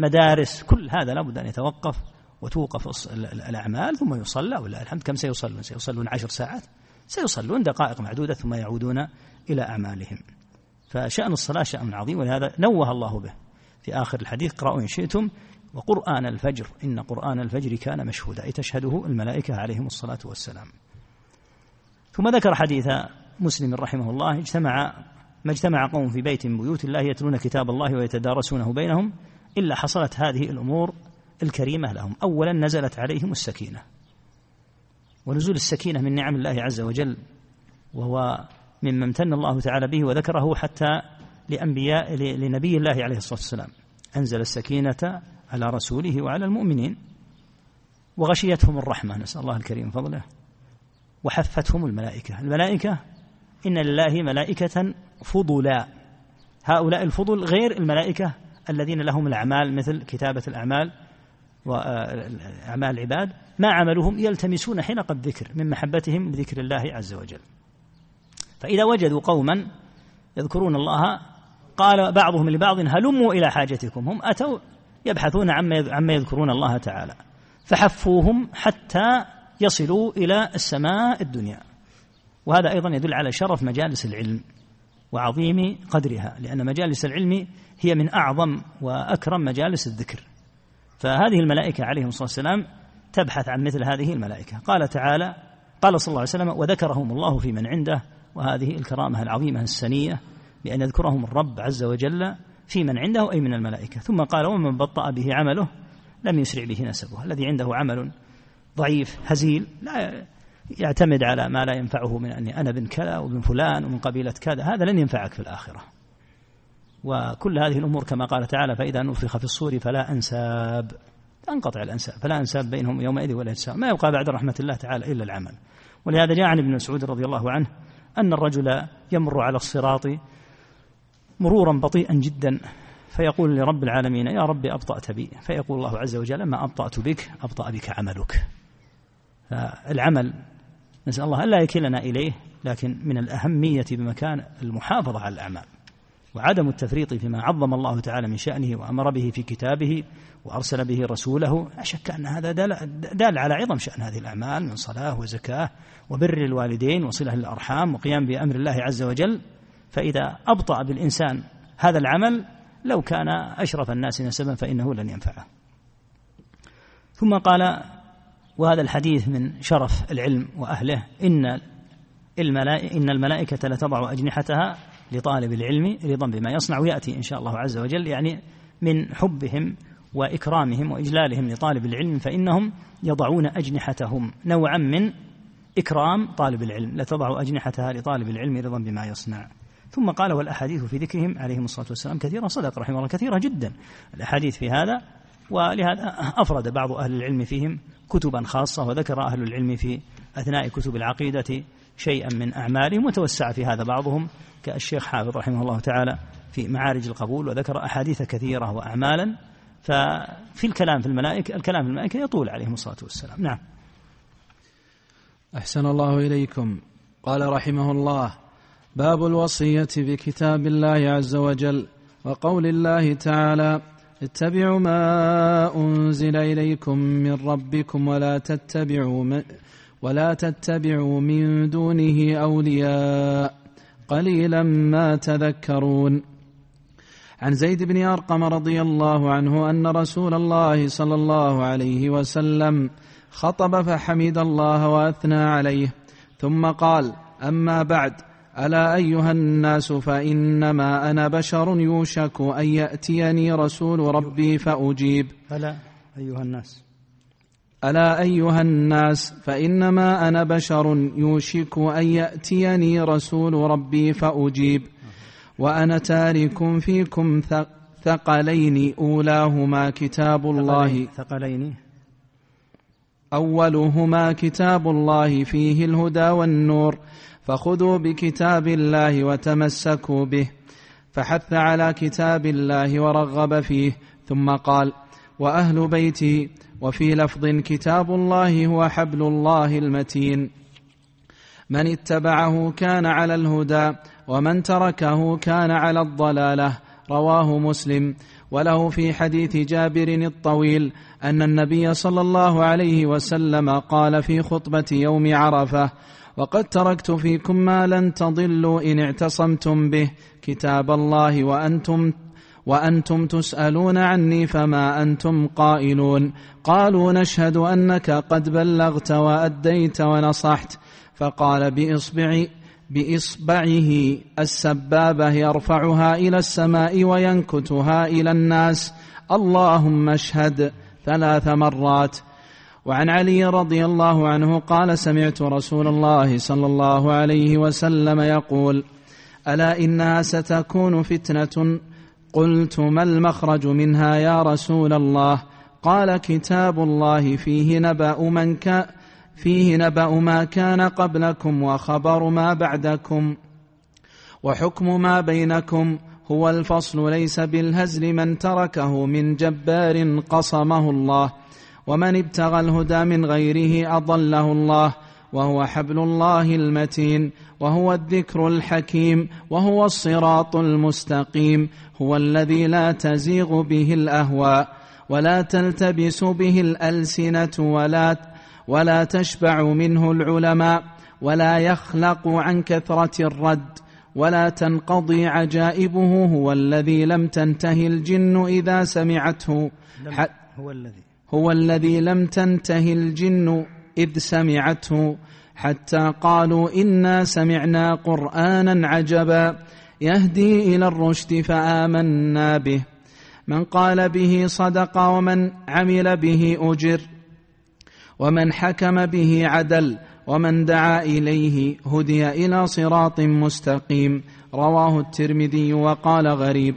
مدارس كل هذا لا بد أن يتوقف وتوقف الأعمال ثم يصلى ولا الحمد كم سيصلون؟ سيصلون عشر ساعات. سيصلون دقائق معدودة ثم يعودون إلى أعمالهم. فشأن الصلاة شأن عظيم ولهذا نوه الله به. في آخر الحديث اقرأوا إن شئتم وقرآن الفجر. إن قرآن الفجر كان مشهودا أي تشهده الملائكة عليهم الصلاة والسلام. ثم ذكر حديث مسلم رحمه الله اجتمع ما اجتمع قوم في بيت من بيوت الله يتلون كتاب الله ويتدارسونه بينهم إلا حصلت هذه الأمور الكريمة لهم. أولا نزلت عليهم السكينة. ونزول السكينة من نعم الله عز وجل وهو مما امتن الله تعالى به وذكره حتى لأنبياء لنبي الله عليه الصلاة والسلام. أنزل السكينة على رسوله وعلى المؤمنين. وغشيتهم الرحمة نسأل الله الكريم فضله. وحفتهم الملائكة. الملائكة إن لله ملائكة فضلا. هؤلاء الفضل غير الملائكة الذين لهم الأعمال مثل كتابة الأعمال وأعمال العباد. ما عملهم يلتمسون حلق الذكر من محبتهم لذكر الله عز وجل. فإذا وجدوا قوما يذكرون الله قال بعضهم لبعض هلموا إلى حاجتكم. هم أتوا يبحثون عما عما يذكرون الله تعالى. فحفوهم حتى يصلوا إلى السماء الدنيا. وهذا أيضا يدل على شرف مجالس العلم وعظيم قدرها لأن مجالس العلم هي من أعظم وأكرم مجالس الذكر. فهذه الملائكة عليهم الصلاة والسلام تبحث عن مثل هذه الملائكة. قال تعالى قال صلى الله عليه وسلم وذكرهم الله في من عنده وهذه الكرامة العظيمة السنية بأن يذكرهم الرب عز وجل في من عنده أي من الملائكة. ثم قال ومن بطأ به عمله لم يسرع به نسبه. الذي عنده عمل ضعيف هزيل لا يعتمد على ما لا ينفعه من أني أنا بن كذا وبن فلان ومن قبيلة كذا. هذا لن ينفعك في الآخرة. وكل هذه الأمور كما قال تعالى فإذا نفخ في الصور فلا أنساب. تنقطع الأنساب. فلا أنساب بينهم يومئذ ولا يتساءل. ما يبقى بعد رحمة الله تعالى إلا العمل. ولهذا جاء عن ابن مسعود رضي الله عنه أن الرجل يمر على الصراط مرورا بطيئا جدا فيقول لرب العالمين يا رب أبطأت بي. فيقول الله عز وجل ما أبطأت بك أبطأ بك عملك. فالعمل نسأل الله ألا يكلنا إليه لكن من الأهمية بمكان المحافظة على الأعمال وعدم التفريط فيما عظم الله تعالى من شأنه وأمر به في كتابه وأرسل به رسوله. لا شك أن هذا دال على عظم شأن هذه الأعمال من صلاة وزكاة وبر الوالدين وصلة للأرحام وقيام بأمر الله عز وجل. فإذا أبطأ بالإنسان هذا العمل لو كان أشرف الناس نسبا فإنه لن ينفعه. ثم قال وهذا الحديث من شرف العلم وأهله. إن الملائكة إن الملائكة لتضع أجنحتها لطالب العلم رضا بما يصنع. ويأتي إن شاء الله عز وجل يعني من حبهم وإكرامهم وإجلالهم لطالب العلم فإنهم يضعون أجنحتهم نوعا من إكرام طالب العلم. لتضع أجنحتها لطالب العلم رضا بما يصنع. ثم قال والأحاديث في ذكرهم عليهم الصلاة والسلام كثيرة. صدق رحمه الله كثيرة جدا. الأحاديث في هذا ولهذا أفرد بعض أهل العلم فيهم كتبا خاصة وذكر أهل العلم في أثناء كتب العقيدة شيئا من أعمالهم وتوسع في هذا بعضهم كالشيخ حافظ رحمه الله تعالى في معارج القبول وذكر أحاديث كثيرة وأعمالا. ففي الكلام في الملائكة الكلام في الملائكة يطول عليهم الصلاة والسلام. نعم. أحسن الله إليكم. قال رحمه الله باب الوصية بكتاب الله عز وجل وقول الله تعالى اتبعوا ما أنزل إليكم من ربكم ولا تتبعوا ولا تتبعوا من دونه أولياء قليلا ما تذكرون. عن زيد بن أرقم رضي الله عنه أن رسول الله صلى الله عليه وسلم خطب فحمد الله وأثنى عليه ثم قال أما بعد ألا أيها الناس فإنما أنا بشر يوشك أن يأتيني رسول ربي فأجيب. ألا أيها الناس. ألا أيها الناس فإنما أنا بشر يوشك أن يأتيني رسول ربي فأجيب. وأنا تارك فيكم ثقلين أولاهما كتاب الله. ثقلين. أولهما كتاب الله فيه الهدى والنور. فخذوا بكتاب الله وتمسكوا به. فحث على كتاب الله ورغب فيه. ثم قال وأهل بيته وفي لفظ كتاب الله هو حبل الله المتين. من اتبعه كان على الهدى ومن تركه كان على الضلالة. رواه مسلم. وله في حديث جابر الطويل أن النبي صلى الله عليه وسلم قال في خطبة يوم عرفة وقد تركت فيكم ما لن تضلوا إن اعتصمتم به. كتاب الله وأنتم وأنتم تسألون عني فما أنتم قائلون. قالوا نشهد أنك قد بلغت وأديت ونصحت. فقال بإصبع بإصبعه السبابة يرفعها إلى السماء وينكتها إلى الناس. اللهم اشهد ثلاث مرات. وعن علي رضي الله عنه قال سمعت رسول الله صلى الله عليه وسلم يقول ألا إنها ستكون فتنة؟ قلت ما المخرج منها يا رسول الله؟ قال كتاب الله فيه نبأ من كان فيه نبأ ما كان قبلكم وخبر ما بعدكم وحكم ما بينكم هو الفصل ليس بالهزل من تركه من جبار قصمه الله. ومن ابتغى الهدى من غيره أضله الله وهو حبل الله المتين وهو الذكر الحكيم وهو الصراط المستقيم هو الذي لا تزيغ به الأهواء ولا تلتبس به الألسنة ولا ولا تشبع منه العلماء ولا يخلق عن كثرة الرد ولا تنقضي عجائبه هو الذي لم تنتهي الجن إذا سمعته هو الذي. هو الذي لم تنته الجن إذ سمعته حتى قالوا إنا سمعنا قرآنا عجبا يهدي إلى الرشد فآمنا به. من قال به صدق ومن عمل به أجر. ومن حكم به عدل ومن دعا إليه هدي إلى صراط مستقيم. رواه الترمذي وقال غريب.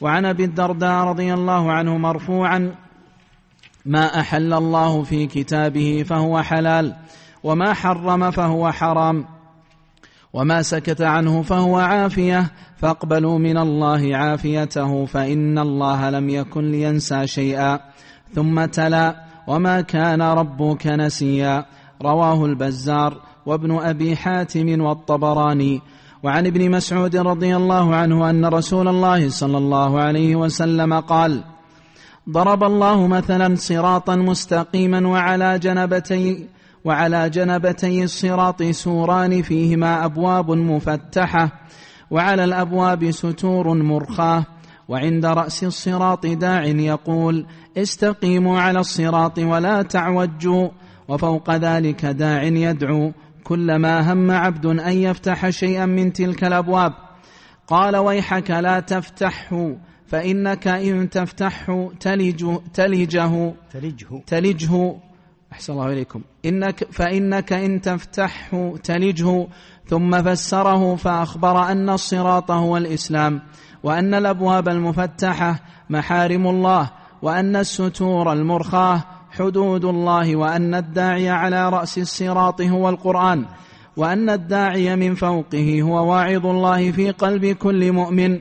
وعن أبي الدرداء رضي الله عنه مرفوعا ما أحل الله في كتابه فهو حلال وما حرم فهو حرام وما سكت عنه فهو عافية فاقبلوا من الله عافيته فإن الله لم يكن لينسى شيئا. ثم تلا وما كان ربك نسيا. رواه البزار وابن أبي حاتم والطبراني. وعن ابن مسعود رضي الله عنه أن رسول الله صلى الله عليه وسلم قال ضرب الله مثلا صراطا مستقيما وعلى جنبتي وعلى جنبتي الصراط سوران فيهما أبواب مفتحة وعلى الأبواب ستور مرخاة وعند رأس الصراط داع يقول استقيموا على الصراط ولا تعوجوا وفوق ذلك داع يدعو كلما هم عبد أن يفتح شيئا من تلك الأبواب. قال ويحك لا تفتحه فإنك إن تفتحه تلج تلجه تلجه. تلجه. أحسن الله إليكم. إنك فإنك إن تفتحه تلجه. ثم فسره فأخبر أن الصراط هو الإسلام وأن الأبواب المفتحة محارم الله وأن الستور المرخاة حدود الله وأن الداعي على رأس الصراط هو القرآن وأن الداعي من فوقه هو واعظ الله في قلب كل مؤمن.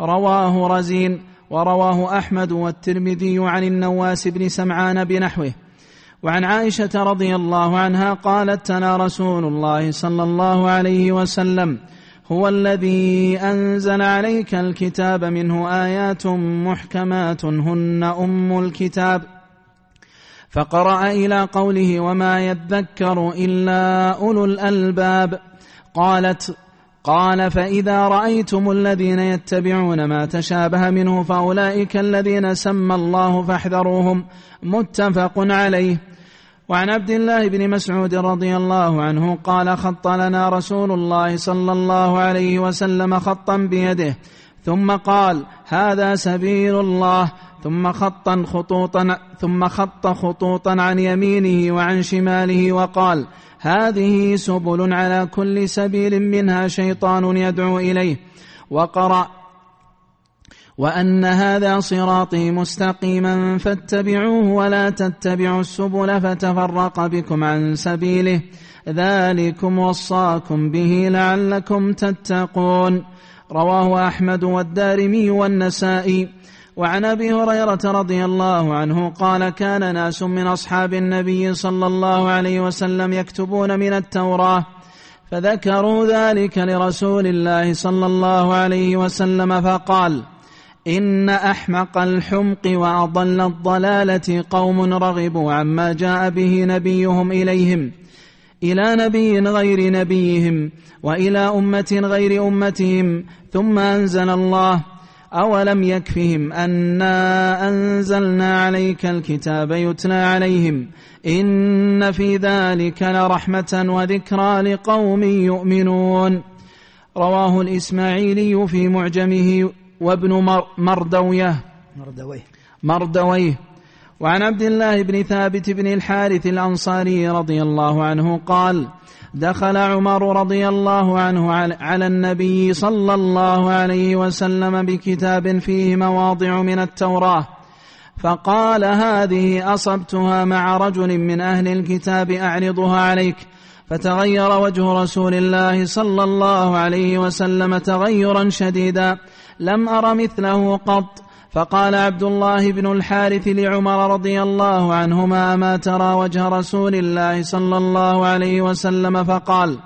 رواه رزين ورواه أحمد والترمذي عن النواس بن سمعان بنحوه. وعن عائشة رضي الله عنها قالت تنا رسول الله صلى الله عليه وسلم هو الذي أنزل عليك الكتاب منه آيات محكمات هن أم الكتاب. فقرأ إلى قوله وما يذكر إلا أولو الألباب. قالت قال فإذا رأيتم الذين يتبعون ما تشابه منه فأولئك الذين سمى الله فاحذروهم. متفق عليه. وعن عبد الله بن مسعود رضي الله عنه قال خط لنا رسول الله صلى الله عليه وسلم خطا بيده ثم قال هذا سبيل الله. ثم خطا خطوطا ثم خط خطوطا عن يمينه وعن شماله وقال هذه سبل على كل سبيل منها شيطان يدعو إليه. وقرأ وأن هذا صراطي مستقيما فاتبعوه ولا تتبعوا السبل فتفرق بكم عن سبيله. ذلكم وصاكم به لعلكم تتقون. رواه أحمد والدارمي والنسائي. وعن أبي هريرة رضي الله عنه قال كان ناس من أصحاب النبي صلى الله عليه وسلم يكتبون من التوراة فذكروا ذلك لرسول الله صلى الله عليه وسلم فقال إن أحمق الحمق وأضل الضلالة قوم رغبوا عما جاء به نبيهم إليهم إلى نبي غير نبيهم وإلى أمة غير أمتهم ثم أنزل الله أولم يكفهم أنا أنزلنا عليك الكتاب يتلى عليهم إن في ذلك لرحمة وذكرى لقوم يؤمنون. رواه الإسماعيلي في معجمه وابن مردويه. مردويه. مردويه. وعن عبد الله بن ثابت بن الحارث الأنصاري رضي الله عنه قال دخل عمر رضي الله عنه على النبي صلى الله عليه وسلم بكتاب فيه مواضع من التوراة. فقال هذه أصبتها مع رجل من أهل الكتاب أعرضها عليك. فتغير وجه رسول الله صلى الله عليه وسلم تغيرا شديدا. لم أر مثله قط. فقال عبد الله بن الحارث لعمر رضي الله عنهما ما ترى وجه رسول الله صلى الله عليه وسلم فقال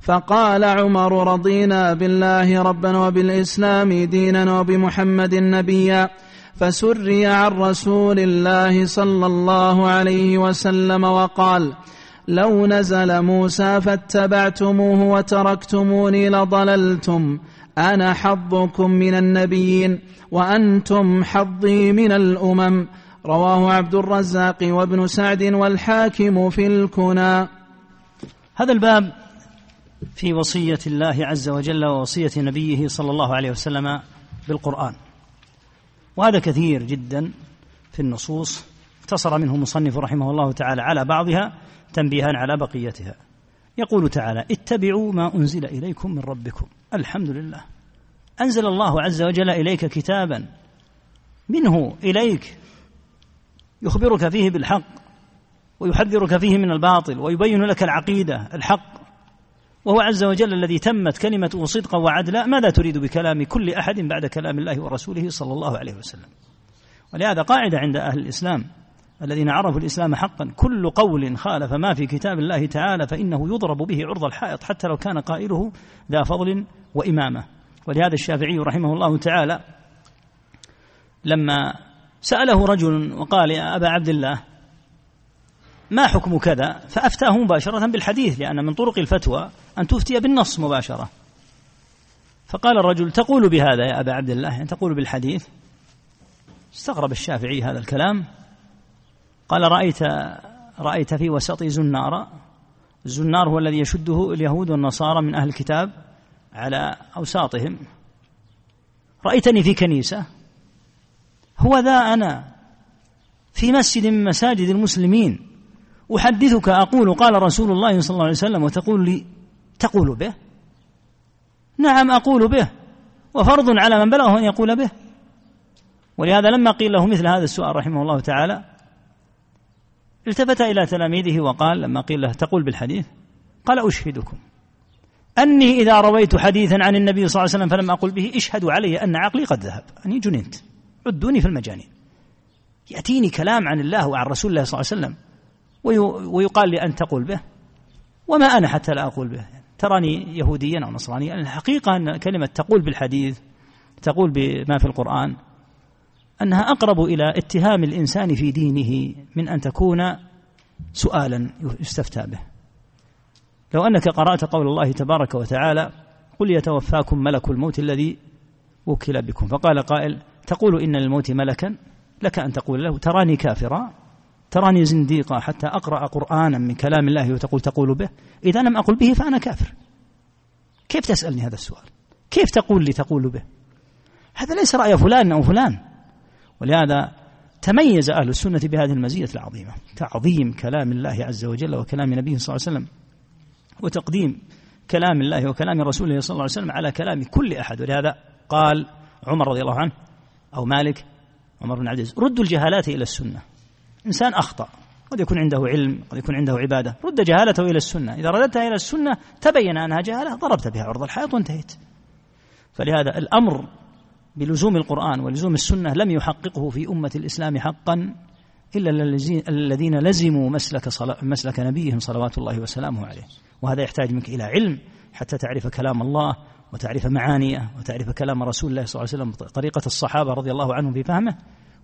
فقال عمر رضينا بالله ربا وبالإسلام دينا وبمحمد نبيا فسري عن رسول الله صلى الله عليه وسلم وقال لو نزل موسى فاتبعتموه وتركتموني لضللتم أنا حظكم من النبيين وأنتم حظي من الأمم. رواه عبد الرزاق وابن سعد والحاكم في الكنى. هذا الباب في وصية الله عز وجل ووصية نبيه صلى الله عليه وسلم بالقرآن. وهذا كثير جدا في النصوص. اقتصر منه مصنف رحمه الله تعالى على بعضها تنبيها على بقيتها. يقول تعالى اتبعوا ما أنزل إليكم من ربكم. الحمد لله. أنزل الله عز وجل إليك كتابا. منه إليك يخبرك فيه بالحق ويحذرك فيه من الباطل ويبين لك العقيدة الحق. وهو عز وجل الذي تمت كلمته صدقا وعدلا ماذا تريد بكلام كل أحد بعد كلام الله ورسوله صلى الله عليه وسلم؟ ولهذا قاعدة عند أهل الإسلام الذين عرفوا الإسلام حقا. كل قول خالف ما في كتاب الله تعالى فإنه يضرب به عرض الحائط حتى لو كان قائله ذا فضل وإمامة. ولهذا الشافعي رحمه الله تعالى لما سأله رجل وقال يا أبا عبد الله ما حكم كذا؟ فأفتاه مباشرة بالحديث لأن من طرق الفتوى أن تفتي بالنص مباشرة. فقال الرجل تقول بهذا يا أبا عبد الله؟ يعني تقول بالحديث. استغرب الشافعي هذا الكلام. قال رأيت رأيت في وسط زنارا الزنار هو الذي يشده اليهود والنصارى من أهل الكتاب على أوساطهم. رأيتني في كنيسة. هو ذا أنا في مسجد من مساجد المسلمين. أحدثك أقول قال رسول الله صلى الله عليه وسلم وتقول لي تقول به؟ نعم أقول به. وفرض على من بلغه أن يقول به. ولهذا لما قيل له مثل هذا السؤال رحمه الله تعالى التفت إلى تلاميذه وقال لما قيل له تقول بالحديث قال أشهدكم. أني إذا رويت حديثا عن النبي صلى الله عليه وسلم فلم أقل به اشهدوا علي أن عقلي قد ذهب. أني جننت. عدوني في المجانين. يأتيني كلام عن الله وعن رسول الله صلى الله عليه وسلم ويقال لي أن تقول به وما أنا حتى لا أقول به. تراني يهوديا أو نصرانيا الحقيقة أن كلمة تقول بالحديث تقول بما في القرآن أنها أقرب إلى اتهام الإنسان في دينه من أن تكون سؤالا يستفتى به. لو أنك قرأت قول الله تبارك وتعالى قل يتوفاكم ملك الموت الذي وكل بكم. فقال قائل تقول إن للموت ملكا؟ لك أن تقول له تراني كافرا تراني زنديقة حتى أقرأ قرآنا من كلام الله وتقول تقول به. إذا لم أقل به فأنا كافر. كيف تسألني هذا السؤال؟ كيف تقول لي تقول به؟ هذا ليس رأي فلان أو فلان. ولهذا تميز أهل السنة بهذه المزية العظيمة تعظيم كلام الله عز وجل وكلام نبيه صلى الله عليه وسلم وتقديم كلام الله وكلام رسوله صلى الله عليه وسلم على كلام كل أحد. ولهذا قال عمر رضي الله عنه أو مالك عمر بن عبد ردوا الجهالات إلى السنة. إنسان أخطأ قد يكون عنده علم قد يكون عنده عبادة رد جهالته إلى السنة. إذا رددتها إلى السنة تبين أنها جهالة ضربت بها عرض الحائط وانتهيت. فلهذا الأمر بلزوم القرآن ولزوم السنة لم يحققه في أمة الإسلام حقا إلا الذين لزموا مسلك, مسلك نبيهم صلوات الله وسلامه عليه. وهذا يحتاج منك إلى علم حتى تعرف كلام الله وتعرف معانيه وتعرف كلام رسول الله صلى الله عليه وسلم طريقة الصحابة رضي الله عنهم في فهمه.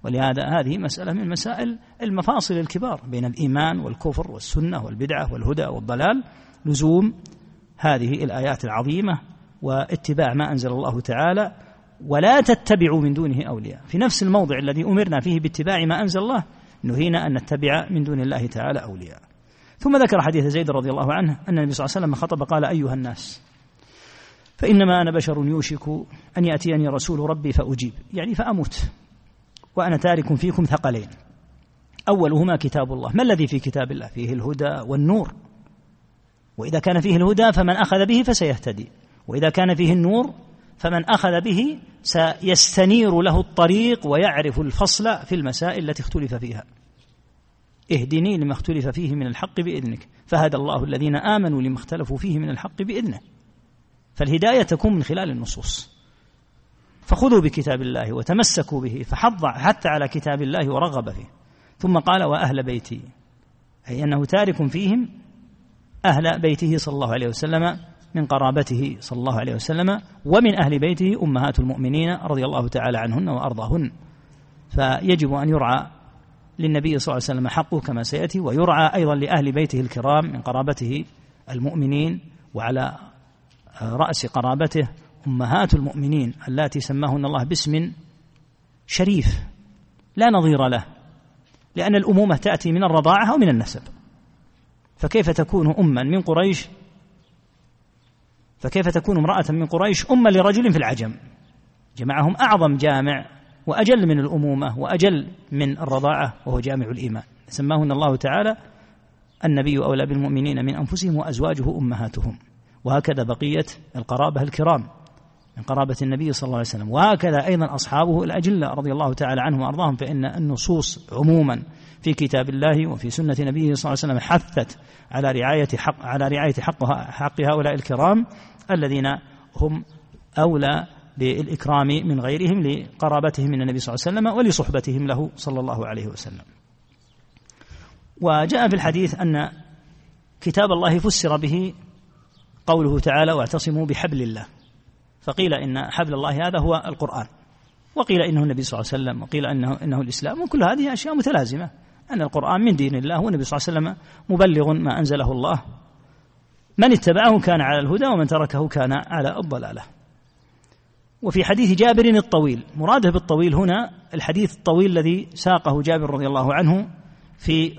ولهذا هذه مسألة من مسائل المفاصل الكبار بين الإيمان والكفر والسنة والبدعة والهدى والضلال. لزوم هذه الآيات العظيمة واتباع ما أنزل الله تعالى ولا تتبعوا من دونه أولياء. في نفس الموضع الذي أمرنا فيه باتباع ما أنزل الله نهينا أن نتبع من دون الله تعالى أولياء. ثم ذكر حديث زيد رضي الله عنه أن النبي صلى الله عليه وسلم خطب قال أيها الناس فإنما أنا بشر يوشك أن يأتيني رسول ربي فأجيب. يعني فأموت. وأنا تارك فيكم ثقلين. أولهما كتاب الله. ما الذي في كتاب الله؟ فيه الهدى والنور. وإذا كان فيه الهدى فمن أخذ به فسيهتدي. وإذا كان فيه النور فمن أخذ به سيستنير له الطريق ويعرف الفصل في المسائل التي اختلف فيها. اهدني لما اختلف فيه من الحق بإذنك. فهدى الله الذين آمنوا لما اختلفوا فيه من الحق بإذنه. فالهداية تكون من خلال النصوص. فخذوا بكتاب الله وتمسكوا به فحض حتى على كتاب الله ورغب فيه. ثم قال وأهل بيتي. أي أنه تارك فيهم أهل بيته صلى الله عليه وسلم من قرابته صلى الله عليه وسلم ومن أهل بيته أمهات المؤمنين رضي الله تعالى عنهن وأرضاهن. فيجب أن يرعى للنبي صلى الله عليه وسلم حقه كما سيأتي ويرعى أيضا لأهل بيته الكرام من قرابته المؤمنين وعلى رأس قرابته أمهات المؤمنين اللاتي سماهن الله باسم شريف. لا نظير له لأن الأمومة تأتي من الرضاعة أو من النسب. فكيف تكون أما من قريش فكيف تكون امرأة من قريش أما لرجل في العجم؟ جمعهم أعظم جامع وأجل من الأمومة وأجل من الرضاعة وهو جامع الإيمان. سماهن الله تعالى النبي أولى بالمؤمنين من أنفسهم وأزواجه أمهاتهم. وهكذا بقية القرابة الكرام من قرابة النبي صلى الله عليه وسلم. وهكذا أيضا أصحابه الأجلة رضي الله تعالى عنهم وأرضاهم فإن النصوص عموما في كتاب الله وفي سنة نبيه صلى الله عليه وسلم حثت على رعاية حق على رعاية حق حق هؤلاء الكرام. الذين هم أولى بالإكرام من غيرهم لقرابتهم من النبي صلى الله عليه وسلم ولصحبتهم له صلى الله عليه وسلم. وجاء في الحديث أن كتاب الله فسر به قوله تعالى واعتصموا بحبل الله فقيل إن حبل الله هذا هو القرآن. وقيل إنه النبي صلى الله عليه وسلم وقيل إنه, إنه الإسلام. وكل هذه أشياء متلازمة. أن القرآن من دين الله والنبي صلى الله عليه وسلم مبلغ ما أنزله الله. من اتبعه كان على الهدى ومن تركه كان على الضلالة. وفي حديث جابر الطويل مراده بالطويل هنا الحديث الطويل الذي ساقه جابر رضي الله عنه في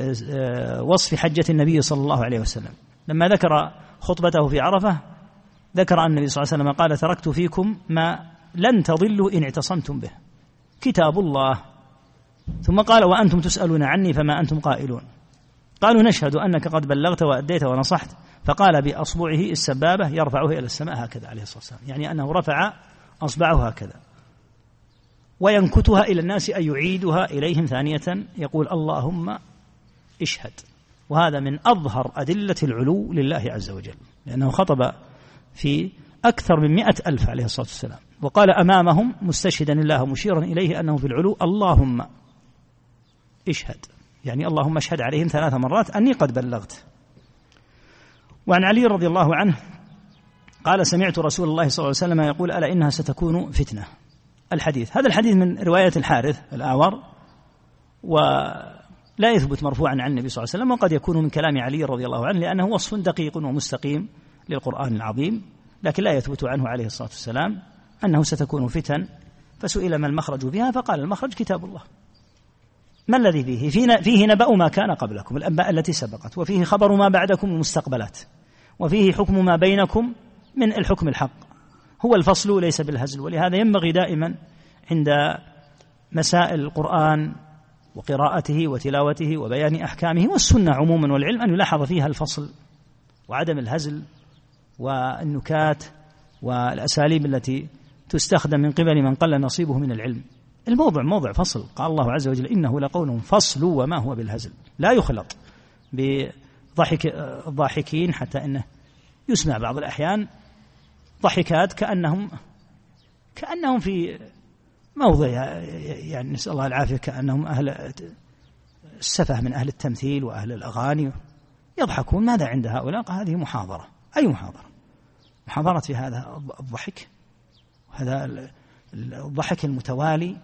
آه، وصف حجة النبي صلى الله عليه وسلم. لما ذكر خطبته في عرفة ذكر أن النبي صلى الله عليه وسلم قال تركت فيكم ما لن تضلوا إن اعتصمتم به. كتاب الله. ثم قال وأنتم تسألون عني فما أنتم قائلون. قالوا نشهد أنك قد بلغت وأديت ونصحت. فقال بأصبعه السبابة يرفعه إلى السماء هكذا عليه الصلاة والسلام. يعني أنه رفع أصبعه هكذا. وينكتها إلى الناس أن يعيدها إليهم ثانية يقول اللهم اشهد. وهذا من أظهر أدلة العلو لله عز وجل. لأنه خطب في أكثر من مئة ألف عليه الصلاة والسلام. وقال أمامهم مستشهدا الله مشيرا إليه أنه في العلو اللهم اشهد. يعني اللهم اشهد عليهم ثلاث مرات أني قد بلغت. وعن علي رضي الله عنه قال سمعت رسول الله صلى الله عليه وسلم يقول ألا إنها ستكون فتنة. الحديث هذا الحديث من رواية الحارث الأعور ولا يثبت مرفوعا عن النبي صلى الله عليه وسلم وقد يكون من كلام علي رضي الله عنه لأنه وصف دقيق ومستقيم للقرآن العظيم لكن لا يثبت عنه عليه الصلاة والسلام أنه ستكون فتن فسئل ما المخرج فيها فقال المخرج كتاب الله. ما الذي فيه؟ فيه, نبأ ما كان قبلكم الأنباء التي سبقت. وفيه خبر ما بعدكم المستقبلات وفيه حكم ما بينكم من الحكم الحق. هو الفصل ليس بالهزل. ولهذا ينبغي دائما عند مسائل القرآن وقراءته وتلاوته وبيان أحكامه والسنة عموما والعلم أن يلاحظ فيها الفصل وعدم الهزل والنكات والأساليب التي تستخدم من قبل من قل نصيبه من العلم. الموضع موضع فصل. قال الله عز وجل إنه لقول فصل وما هو بالهزل. لا يخلط بضحك الضاحكين حتى أنه يسمع بعض الأحيان ضحكات كأنهم كأنهم في موضع يعني نسأل الله العافية كأنهم أهل السفه من أهل التمثيل وأهل الأغاني. يضحكون ماذا عند هؤلاء؟ هذه محاضرة. أي محاضرة؟ محاضرة في هذا الضحك هذا الضحك المتوالي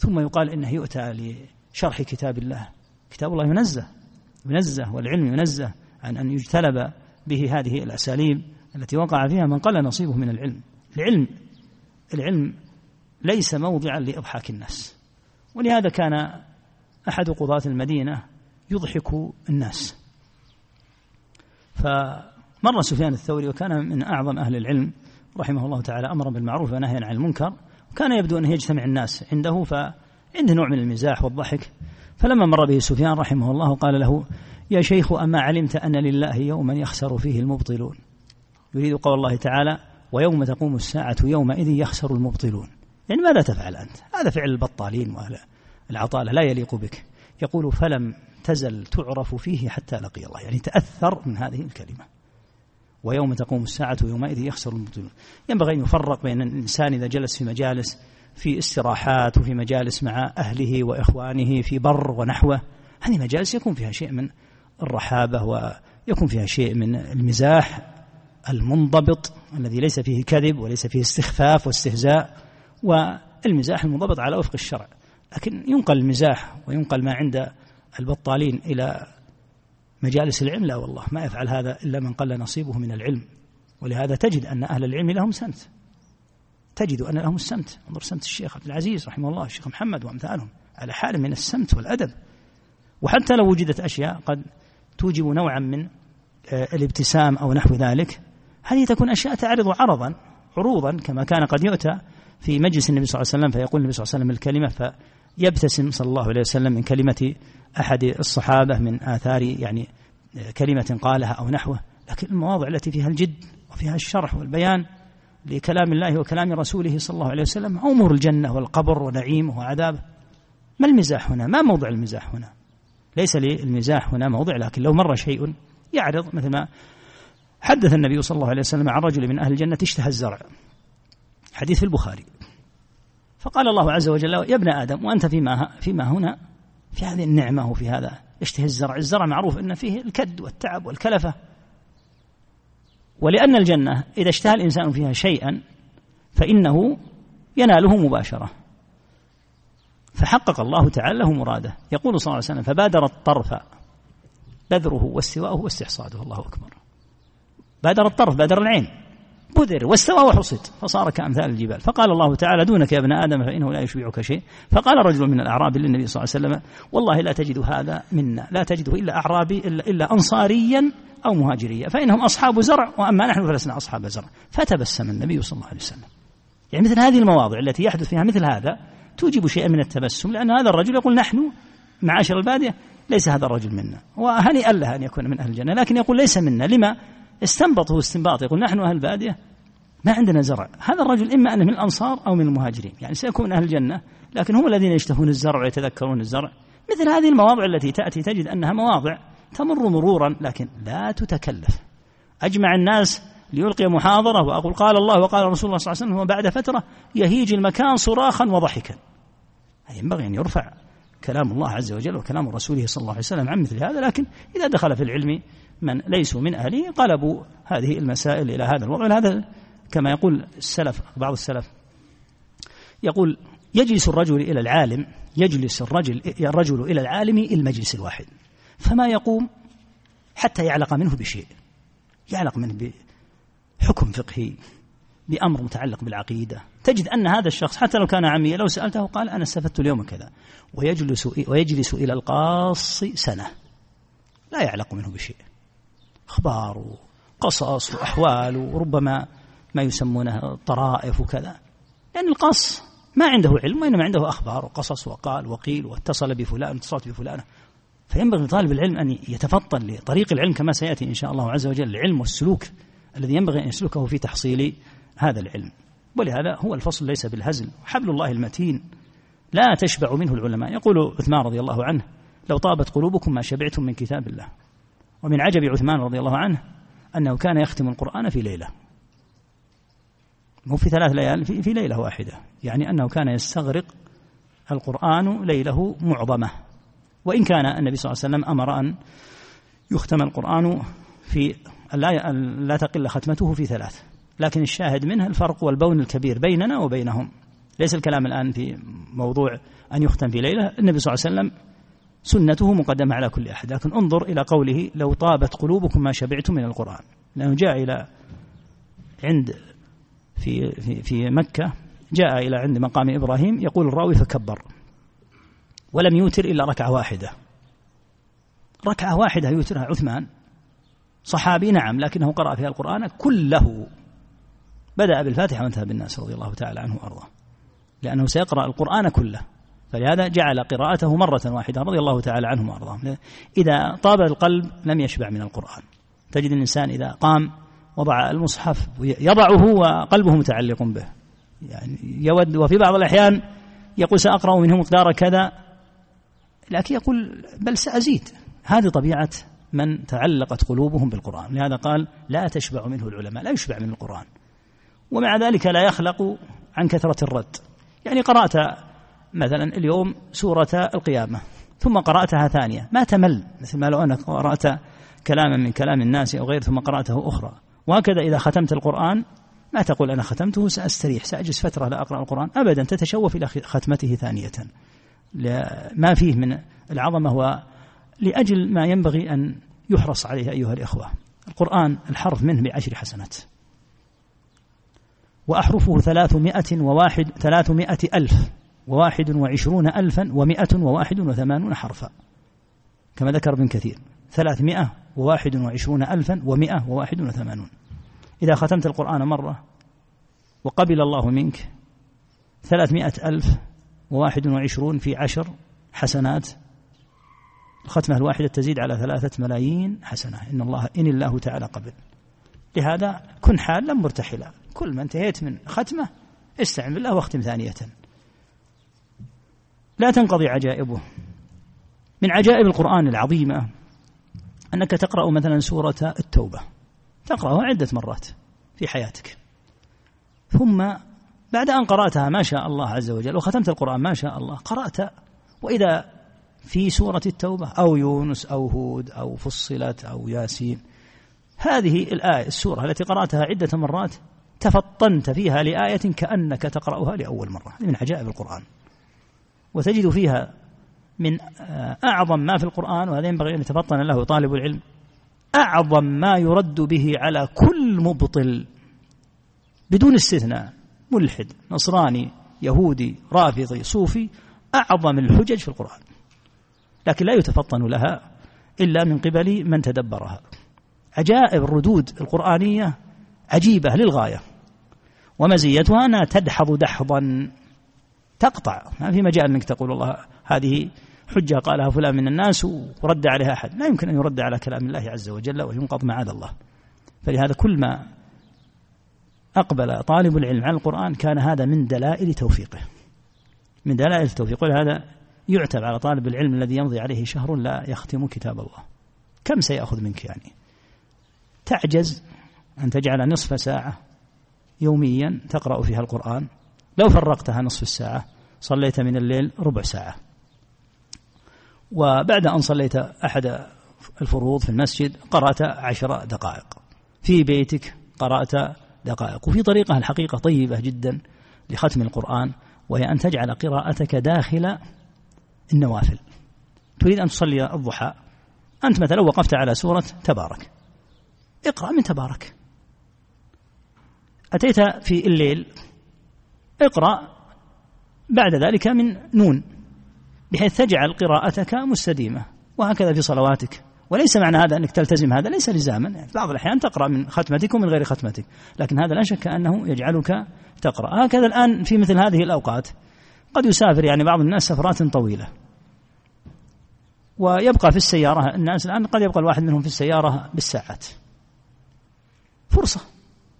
ثم يقال إنه يؤتى لشرح كتاب الله. كتاب الله ينزه ينزه والعلم ينزه عن أن يجتلب به هذه الأساليب التي وقع فيها من قل نصيبه من العلم. العلم العلم ليس موضعا لإضحاك الناس. ولهذا كان أحد قضاة المدينة يضحك الناس. فمر سفيان الثوري وكان من أعظم أهل العلم رحمه الله تعالى أمر بالمعروف ونهيا عن المنكر. وكان يبدو أنه يجتمع الناس عنده فعنده نوع من المزاح والضحك. فلما مر به سفيان رحمه الله قال له يا شيخ أما علمت أن لله يوما يخسر فيه المبطلون؟ يريد قول الله تعالى ويوم تقوم الساعة يومئذ يخسر المبطلون. يعني ماذا تفعل أنت؟ هذا فعل البطالين وأهل العطالة لا يليق بك. يقول فلم تزل تعرف فيه حتى لقي الله. يعني تأثر من هذه الكلمة. ويوم تقوم الساعة يومئذ يخسر المبطلون. ينبغي أن يفرق بين الإنسان إذا جلس في مجالس في استراحات وفي مجالس مع أهله وإخوانه في بر ونحوه. هذه مجالس يكون فيها شيء من الرحابة ويكون فيها شيء من المزاح المنضبط الذي ليس فيه كذب وليس فيه استخفاف واستهزاء والمزاح المنضبط على وفق الشرع. لكن ينقل المزاح وينقل ما عند البطالين إلى مجالس العلم لا والله ما يفعل هذا إلا من قل نصيبه من العلم. ولهذا تجد أن أهل العلم لهم سمت تجد أن لهم السمت انظر سمت الشيخ عبد العزيز رحمه الله الشيخ محمد وأمثالهم على حال من السمت والأدب. وحتى لو وجدت أشياء قد توجب نوعا من آه، الابتسام أو نحو ذلك هذه تكون أشياء تعرض عرضا عروضا كما كان قد يؤتى في مجلس النبي صلى الله عليه وسلم فيقول النبي صلى الله عليه وسلم الكلمة فيبتسم صلى الله عليه وسلم من كلمة أحد الصحابة من آثار يعني كلمة قالها أو نحوه لكن المواضع التي فيها الجد وفيها الشرح والبيان لكلام الله وكلام رسوله صلى الله عليه وسلم أمور الجنة والقبر ونعيمه وعذابه. ما المزاح هنا؟ ما موضع المزاح هنا؟ ليس للمزاح هنا موضع لكن لو مر شيء يعرض مثل ما حدث النبي صلى الله عليه وسلم عن رجل من أهل الجنة اشتهى الزرع. حديث في البخاري. فقال الله عز وجل يا ابن آدم وأنت فيما, فيما هنا؟ في هذه النعمة وفي هذا يشتهي الزرع. الزرع معروف أن فيه الكد والتعب والكلفة. ولأن الجنة إذا اشتهى الإنسان فيها شيئا فإنه يناله مباشرة. فحقق الله تعالى له مراده. يقول صلى الله عليه وسلم فبادر الطرف بذره واستواءه واستحصاده. الله أكبر. بادر الطرف بادر العين. بذر واستوى وحصد فصار كأمثال الجبال. فقال الله تعالى دونك يا ابن آدم فإنه لا يشبعك شيء. فقال رجل من الأعراب للنبي صلى الله عليه وسلم والله لا تجد هذا منا لا تجده إلا أعرابي إلا, إلا أنصاريا أو مهاجريا فإنهم أصحاب زرع وأما نحن فلسنا أصحاب زرع. فتبسم النبي صلى الله عليه وسلم. يعني مثل هذه المواضع التي يحدث فيها مثل هذا توجب شيئا من التبسم لأن هذا الرجل يقول نحن معاشر البادية ليس هذا الرجل منا. وهنيئا له أن يكون من أهل الجنة لكن يقول ليس منا. لما؟ استنبطه استنباط يقول نحن أهل البادية ما عندنا زرع. هذا الرجل إما أنه من الأنصار أو من المهاجرين. يعني سيكون أهل الجنة لكن هم الذين يشتهون الزرع ويتذكرون الزرع. مثل هذه المواضع التي تأتي تجد أنها مواضع تمر مرورا لكن لا تتكلف. أجمع الناس ليلقي محاضرة وأقول قال الله وقال رسول الله صلى الله عليه وسلم وبعد فترة يهيج المكان صراخا وضحكا. ينبغي أن يرفع كلام الله عز وجل وكلام رسوله صلى الله عليه وسلم عن مثل هذا لكن إذا دخل في العلم من ليسوا من أهله قلبوا هذه المسائل إلى هذا الوضع. هذا كما يقول السلف بعض السلف يقول يجلس الرجل إلى العالم يجلس الرجل الرجل إلى العالم المجلس الواحد فما يقوم حتى يعلق منه بشيء يعلق منه بحكم فقهي بأمر متعلق بالعقيدة. تجد أن هذا الشخص حتى لو كان عميا لو سألته قال أنا استفدت اليوم كذا ويجلس ويجلس إلى القاص سنة لا يعلق منه بشيء. أخبار وقصص وأحوال وربما ما يسمونه طرائف وكذا. لأن القاص ما عنده علم وإنما عنده أخبار وقصص وقال وقيل واتصل بفلان اتصلت بفلانة. فينبغي لطالب العلم أن يتفطن لطريق العلم كما سيأتي إن شاء الله عز وجل العلم والسلوك الذي ينبغي أن يسلكه في تحصيل هذا العلم. ولهذا هو الفصل ليس بالهزل. حبل الله المتين لا تشبع منه العلماء. يقول عثمان رضي الله عنه لو طابت قلوبكم ما شبعتم من كتاب الله. ومن عجب عثمان رضي الله عنه أنه كان يختم القرآن في ليلة. مو في ثلاث ليال في, في ليلة واحدة. يعني أنه كان يستغرق القرآن ليله معظمة. وإن كان النبي صلى الله عليه وسلم أمر أن يختم القرآن في لا لا تقل ختمته في ثلاث. لكن الشاهد منها الفرق والبون الكبير بيننا وبينهم. ليس الكلام الآن في موضوع أن يختم في ليلة. النبي صلى الله عليه وسلم سنته مقدمة على كل أحد. لكن انظر إلى قوله لو طابت قلوبكم ما شبعتم من القرآن. لأنه جاء إلى عند في, في, في مكة جاء إلى عند مقام إبراهيم يقول الراوي فكبر. ولم يوتر إلا ركعة واحدة. ركعة واحدة يوترها عثمان. صحابي نعم لكنه قرأ فيها القرآن كله. بدأ بالفاتحة وانتهى بالناس رضي الله تعالى عنه وأرضاه. لأنه سيقرأ القرآن كله. فلهذا جعل قراءته مرة واحدة رضي الله تعالى عنه وأرضاه. إذا طاب القلب لم يشبع من القرآن. تجد الإنسان إذا قام وضع المصحف يضعه وقلبه متعلق به. يعني يود وفي بعض الأحيان يقول سأقرأ منه مقدار كذا لكن يقول بل سأزيد. هذه طبيعة من تعلقت قلوبهم بالقرآن. لهذا قال لا تشبع منه العلماء لا يشبع من القرآن. ومع ذلك لا يخلق عن كثرة الرد. يعني قرأت مثلا اليوم سورة القيامة ثم قرأتها ثانية. ما تمل مثل ما لو أنك قرأت كلاما من كلام الناس أو غير ثم قرأته أخرى. وهكذا إذا ختمت القرآن ما تقول أنا ختمته سأستريح سأجلس فترة لا أقرأ القرآن. أبدا تتشوف إلى ختمته ثانية. ما فيه من العظمة هو لأجل ما ينبغي أن يحرص عليه أيها الإخوة. القرآن الحرف منه بعشر حسنات. وأحرفه ثلاثمائة وواحد ثلاثمائة ألف. وواحد وعشرون ألفا ومائة وواحد وثمانون حرفا. كما ذكر ابن كثير. ثلاثمائة وواحد وعشرون ألفا ومائة وواحد وثمانون. إذا ختمت القرآن مرة وقبل الله منك ثلاثمائة ألف وواحد وعشرون في عشر حسنات الختمة الواحدة تزيد على ثلاثة ملايين حسنة. إن الله إن الله تعالى قبل. لهذا كن حالا مرتحلا. كل ما انتهيت من ختمة استعن بالله واختم ثانية. لا تنقضي عجائبه. من عجائب القرآن العظيمة أنك تقرأ مثلا سورة التوبة. تقرأها عدة مرات في حياتك. ثم بعد أن قرأتها ما شاء الله عز وجل وختمت القرآن ما شاء الله قرأت وإذا في سورة التوبة أو يونس أو هود أو فصلت أو ياسين هذه الآية السورة التي قرأتها عدة مرات تفطنت فيها لآية كأنك تقرأها لأول مرة. من عجائب القرآن. وتجد فيها من أعظم ما في القرآن وهذا ينبغي أن يتفطن له طالب العلم أعظم ما يرد به على كل مبطل بدون استثناء ملحد نصراني يهودي رافضي صوفي أعظم الحجج في القرآن. لكن لا يتفطن لها إلا من قبل من تدبرها. عجائب الردود القرآنية عجيبة للغاية ومزيتها أنها تدحض دحضا. تقطع. ما في مجال أنك تقول الله هذه حجة قالها فلان من الناس ورد عليها أحد. لا يمكن أن يرد على كلام الله عز وجل وينقض معاذ الله. فلهذا كل ما أقبل طالب العلم على القرآن كان هذا من دلائل توفيقه. من دلائل التوفيق ولهذا يعتب على طالب العلم الذي يمضي عليه شهر لا يختم كتاب الله. كم سيأخذ منك يعني؟ تعجز أن تجعل نصف ساعة يوميا تقرأ فيها القرآن. لو فرقتها نصف الساعة صليت من الليل ربع ساعة. وبعد أن صليت أحد الفروض في المسجد قرأت عشر دقائق. في بيتك قرأت دقائق. وفي طريقة الحقيقة طيبة جدا لختم القرآن وهي أن تجعل قراءتك داخل النوافل. تريد أن تصلي الضحى. أنت مثلا وقفت على سورة تبارك. اقرأ من تبارك. أتيت في الليل اقرأ بعد ذلك من نون بحيث تجعل قراءتك مستديمة وهكذا في صلواتك. وليس معنى هذا أنك تلتزم هذا ليس لزاما. في بعض الأحيان تقرأ من ختمتك ومن غير ختمتك لكن هذا لا شك أنه يجعلك تقرأ. هكذا الآن في مثل هذه الأوقات قد يسافر يعني بعض الناس سفرات طويلة ويبقى في السيارة الناس الآن قد يبقى الواحد منهم في السيارة بالساعات. فرصة.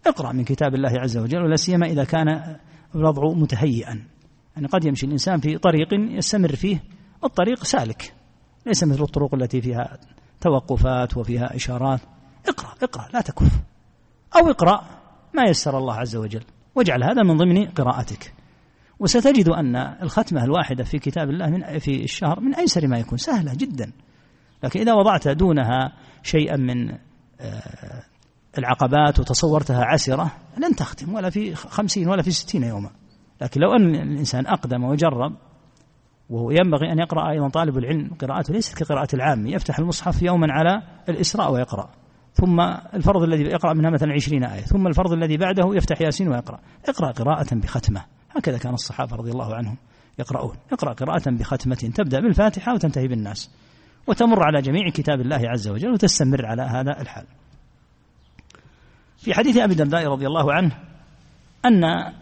اقرأ من كتاب الله عز وجل ولا سيما إذا كان الوضع متهيئا. يعني قد يمشي الإنسان في طريق يستمر فيه الطريق سالك. ليس مثل الطرق التي فيها توقفات وفيها إشارات. اقرأ اقرأ لا تكف. أو اقرأ ما يسر الله عز وجل. واجعل هذا من ضمن قراءتك. وستجد أن الختمة الواحدة في كتاب الله من في الشهر من أيسر ما يكون. سهلة جدا. لكن إذا وضعت دونها شيئا من آه، العقبات وتصورتها عسرة لن تختم ولا في خمسين ولا في ستين يوما. لكن لو أن الإنسان أقدم وجرب وينبغي أن يقرأ أيضا طالب العلم قراءته ليست كقراءة العام يفتح المصحف يوما على الإسراء ويقرأ. ثم الفرض الذي يقرأ منها مثلا عشرين آية ثم الفرض الذي بعده يفتح ياسين ويقرأ. اقرأ قراءة بختمة. هكذا كان الصحابة رضي الله عنهم يقرؤون. اقرأ قراءة بختمة تبدأ بالفاتحة وتنتهي بالناس. وتمر على جميع كتاب الله عز وجل وتستمر على هذا الحال. في حديث أبي الدرداء رضي الله عنه أن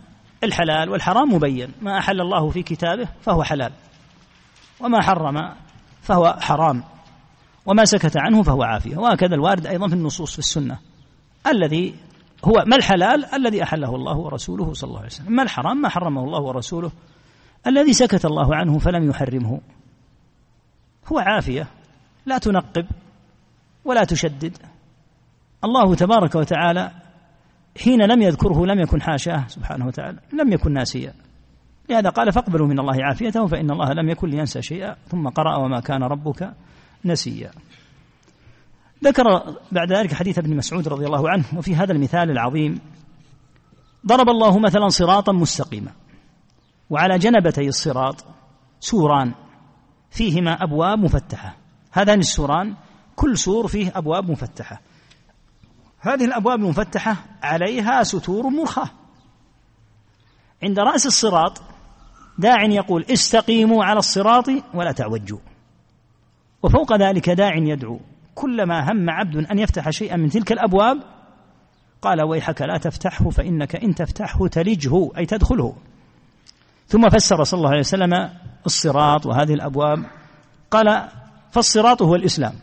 الحلال والحرام مبين. ما أحل الله في كتابه فهو حلال وما حرم فهو حرام وما سكت عنه فهو عافية. وهكذا الوارد أيضا في النصوص في السنة. الذي هو ما الحلال؟ الذي أحله الله ورسوله صلى الله عليه وسلم. ما الحرام؟ ما حرمه الله ورسوله. الذي سكت الله عنه فلم يحرمه. هو عافية لا تنقب ولا تشدد. الله تبارك وتعالى حين لم يذكره لم يكن حاشاه سبحانه وتعالى لم يكن ناسيا. لهذا قال فاقبلوا من الله عافيته فإن الله لم يكن لينسى شيئا ثم قرأ وما كان ربك نسيا. ذكر بعد ذلك حديث ابن مسعود رضي الله عنه وفي هذا المثال العظيم ضرب الله مثلا صراطا مستقيما وعلى جنبتي الصراط سوران فيهما أبواب مفتحة. هذان السوران كل سور فيه أبواب مفتحة. هذه الأبواب المفتحة عليها ستور مرخاة عند رأس الصراط داع يقول استقيموا على الصراط ولا تعوجوا. وفوق ذلك داع يدعو كلما هم عبد أن يفتح شيئا من تلك الأبواب قال ويحك لا تفتحه فإنك إن تفتحه تلجه أي تدخله. ثم فسر صلى الله عليه وسلم الصراط وهذه الأبواب. قال فالصراط هو الإسلام.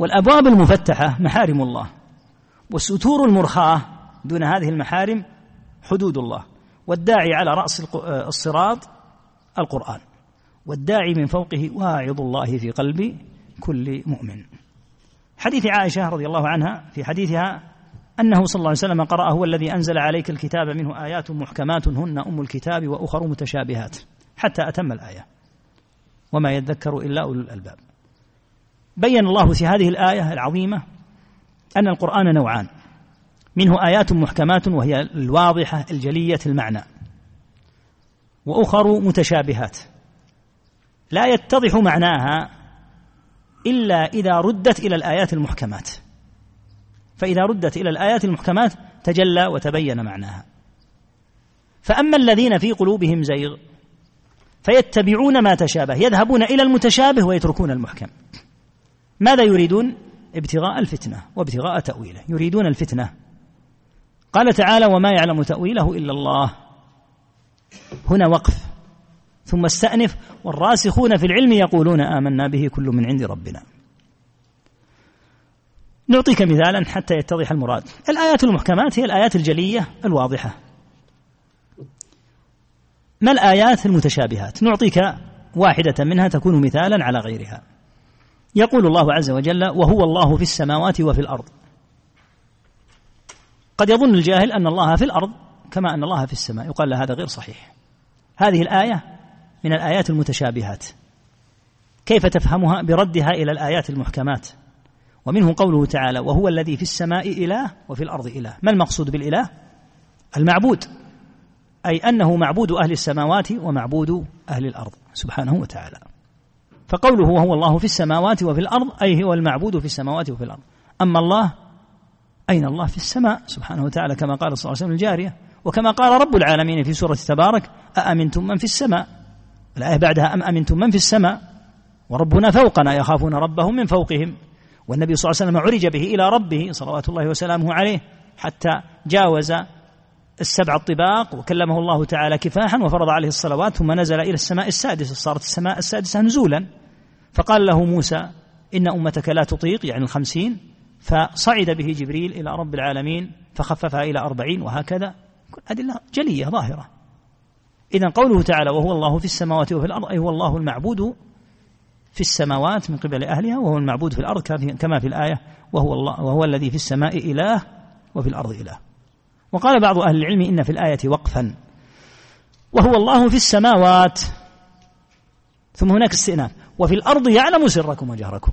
والأبواب المفتحة محارم الله والستور المرخاة دون هذه المحارم حدود الله والداعي على رأس الصراط القرآن والداعي من فوقه واعظ الله في قلب كل مؤمن. حديث عائشة رضي الله عنها في حديثها أنه صلى الله عليه وسلم قرأ هو الذي أنزل عليك الكتاب منه آيات محكمات هن أم الكتاب وأخر متشابهات. حتى أتم الآية. وما يذكر إلا أولو الألباب. بين الله في هذه الآية العظيمة أن القرآن نوعان. منه آيات محكمات وهي الواضحة الجلية المعنى. وأخر متشابهات. لا يتضح معناها إلا إذا ردت إلى الآيات المحكمات. فإذا ردت إلى الآيات المحكمات تجلى وتبين معناها. فأما الذين في قلوبهم زيغ فيتبعون ما تشابه يذهبون إلى المتشابه ويتركون المحكم. ماذا يريدون؟ ابتغاء الفتنة وابتغاء تأويله. يريدون الفتنة. قال تعالى وما يعلم تأويله إلا الله. هنا وقف. ثم استأنف والراسخون في العلم يقولون آمنا به كل من عند ربنا. نعطيك مثالا حتى يتضح المراد. الآيات المحكمات هي الآيات الجلية الواضحة. ما الآيات المتشابهات؟ نعطيك واحدة منها تكون مثالا على غيرها. يقول الله عز وجل وهو الله في السماوات وفي الأرض. قد يظن الجاهل أن الله في الأرض كما أن الله في السماء. يقال له هذا غير صحيح. هذه الآية من الآيات المتشابهات. كيف تفهمها؟ بردها إلى الآيات المحكمات. ومنه قوله تعالى وهو الذي في السماء إله وفي الأرض إله. ما المقصود بالإله؟ المعبود. أي أنه معبود أهل السماوات ومعبود أهل الأرض. سبحانه وتعالى. فقوله وهو الله في السماوات وفي الأرض أي هو المعبود في السماوات وفي الأرض. أما الله أين الله في السماء؟ سبحانه وتعالى كما قال صلى الله عليه وسلم الجارية. وكما قال رب العالمين في سورة تبارك أأمنتم من في السماء؟ الآية بعدها أم أمنتم من في السماء؟ وربنا فوقنا يخافون ربهم من فوقهم. والنبي صلى الله عليه وسلم عرج به إلى ربه صلوات الله وسلامه عليه حتى جاوز السبع الطباق وكلمه الله تعالى كفاحا وفرض عليه الصلوات ثم نزل إلى السماء السادسة. صارت السماء السادسة نزولا. فقال له موسى إن أمتك لا تطيق يعني الخمسين فصعد به جبريل إلى رب العالمين فخففها إلى أربعين وهكذا. أدلة جلية ظاهرة. إذا قوله تعالى وهو الله في السماوات وفي الأرض أي هو الله المعبود في السماوات من قبل أهلها وهو المعبود في الأرض كما في الآية وهو الله وهو الذي في السماء إله وفي الأرض إله. وقال بعض أهل العلم إن في الآية وقفا. وهو الله في السماوات. ثم هناك استئناف. وفي الأرض يعلم سركم وجهركم.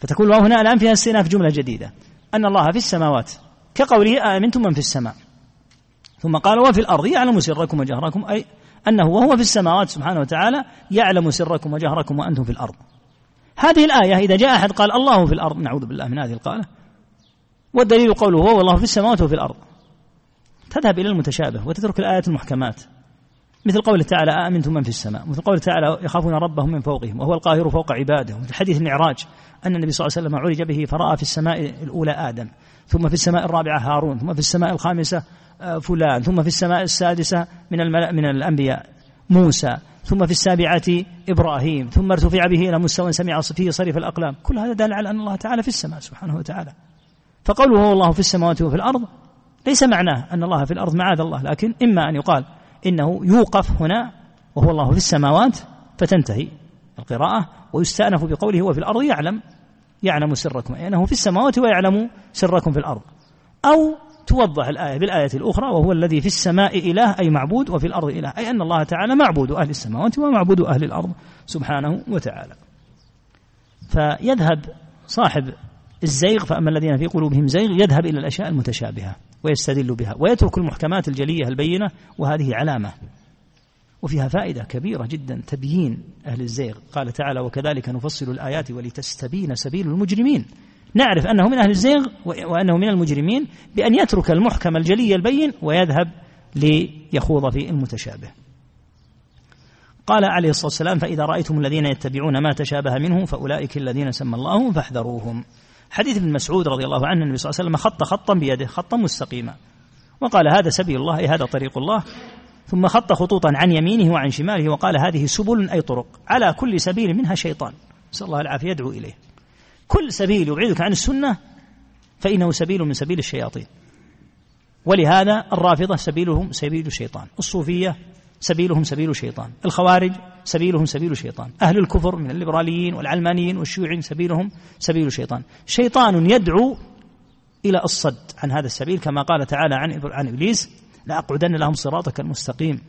فتكون الله هنا الآن فيها استئناف جملة جديدة. أن الله في السماوات. كقوله آمنتم من في السماء. ثم قال وفي الأرض يعلم سركم وجهركم. أي أنه وهو في السماوات سبحانه وتعالى يعلم سركم وجهركم وأنتم في الأرض. هذه الآية إذا جاء أحد قال الله في الأرض نعوذ بالله من هذه القالة. والدليل قوله هو والله في السماوات وفي الأرض. تذهب إلى المتشابه وتترك الآيات المحكمات. مثل قوله تعالى آمنتم من في السماء. مثل قوله تعالى يخافون ربهم من فوقهم. وهو القاهر فوق عباده. مثل حديث المعراج أن النبي صلى الله عليه وسلم عرج به فرأى في السماء الأولى آدم ثم في السماء الرابعة هارون ثم في السماء الخامسة آه، فلان ثم في السماء السادسة من من الأنبياء موسى ثم في السابعة إبراهيم ثم ارتفع به إلى مستوى سمع فيه صرف الأقلام. كل هذا دل على أن الله تعالى في السماء سبحانه وتعالى. فقوله هو الله في السماوات وفي الأرض ليس معناه أن الله في الأرض معاذ الله لكن إما أن يقال إنه يوقف هنا وهو الله في السماوات فتنتهي القراءة. ويستأنف بقوله هو في الأرض يعلم يعلم سركم. أي أنه في السماوات ويعلم سركم في الأرض. أو توضح الآية بالآية الأخرى وهو الذي في السماء إله أي معبود وفي الأرض إله. أي أن الله تعالى معبود أهل السماوات ومعبود أهل الأرض سبحانه وتعالى. فيذهب صاحب الزيغ فأما الذين في قلوبهم زيغ يذهب إلى الأشياء المتشابهة ويستدل بها ويترك المحكمات الجلية البينة وهذه علامة. وفيها فائدة كبيرة جدا تبيين أهل الزيغ. قال تعالى وكذلك نفصل الآيات ولتستبين سبيل المجرمين. نعرف أنه من أهل الزيغ وأنه من المجرمين بأن يترك المحكم الجلي البين ويذهب ليخوض في المتشابه. قال عليه الصلاة والسلام فإذا رأيتم الذين يتبعون ما تشابه منه فأولئك الذين سمى الله فاحذروهم. حديث ابن مسعود رضي الله عنه النبي صلى الله عليه وسلم خط خطا بيده خطا مستقيما. وقال هذا سبيل الله أي هذا طريق الله. ثم خط خطوطا عن يمينه وعن شماله وقال هذه سبل أي طرق. على كل سبيل منها شيطان. نسأل الله العافية يدعو إليه. كل سبيل يبعدك عن السنة فإنه سبيل من سبيل الشياطين. ولهذا الرافضة سبيلهم سبيل الشيطان. الصوفية سبيلهم سبيل الشيطان. الخوارج سبيلهم سبيل الشيطان. أهل الكفر من الليبراليين والعلمانيين والشيوعيين سبيلهم سبيل الشيطان. شيطان يدعو إلى الصد عن هذا السبيل كما قال تعالى عن عن إبليس لأقعدن لهم صراطك المستقيم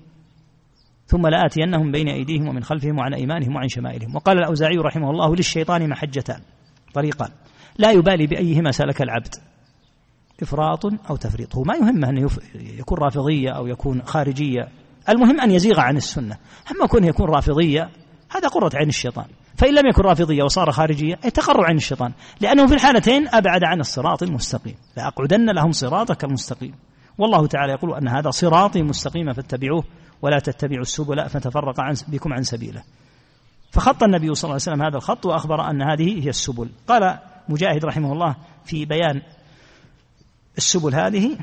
ثم لآتينهم بين أيديهم ومن خلفهم وعن أيمانهم وعن شمائلهم. وقال الأوزاعي رحمه الله للشيطان محجتان طريقان لا يبالي بأيهما سلك العبد إفراط أو تفريط. هو ما يهمه أن يكون رافضية أو يكون خارجية. المهم أن يزيغ عن السنة. أما كونه يكون رافضية هذا قرة عين الشيطان. فإن لم يكن رافضية وصار خارجية أي تقر عين الشيطان. لأنه في الحالتين أبعد عن الصراط المستقيم. لأقعدن لهم صراطك المستقيم. والله تعالى يقول أن هذا صراطي مستقيما فاتبعوه ولا تتبعوا السبل فتفرق عن بكم عن سبيله. فخط النبي صلى الله عليه وسلم هذا الخط وأخبر أن هذه هي السبل. قال مجاهد رحمه الله في بيان السبل هذه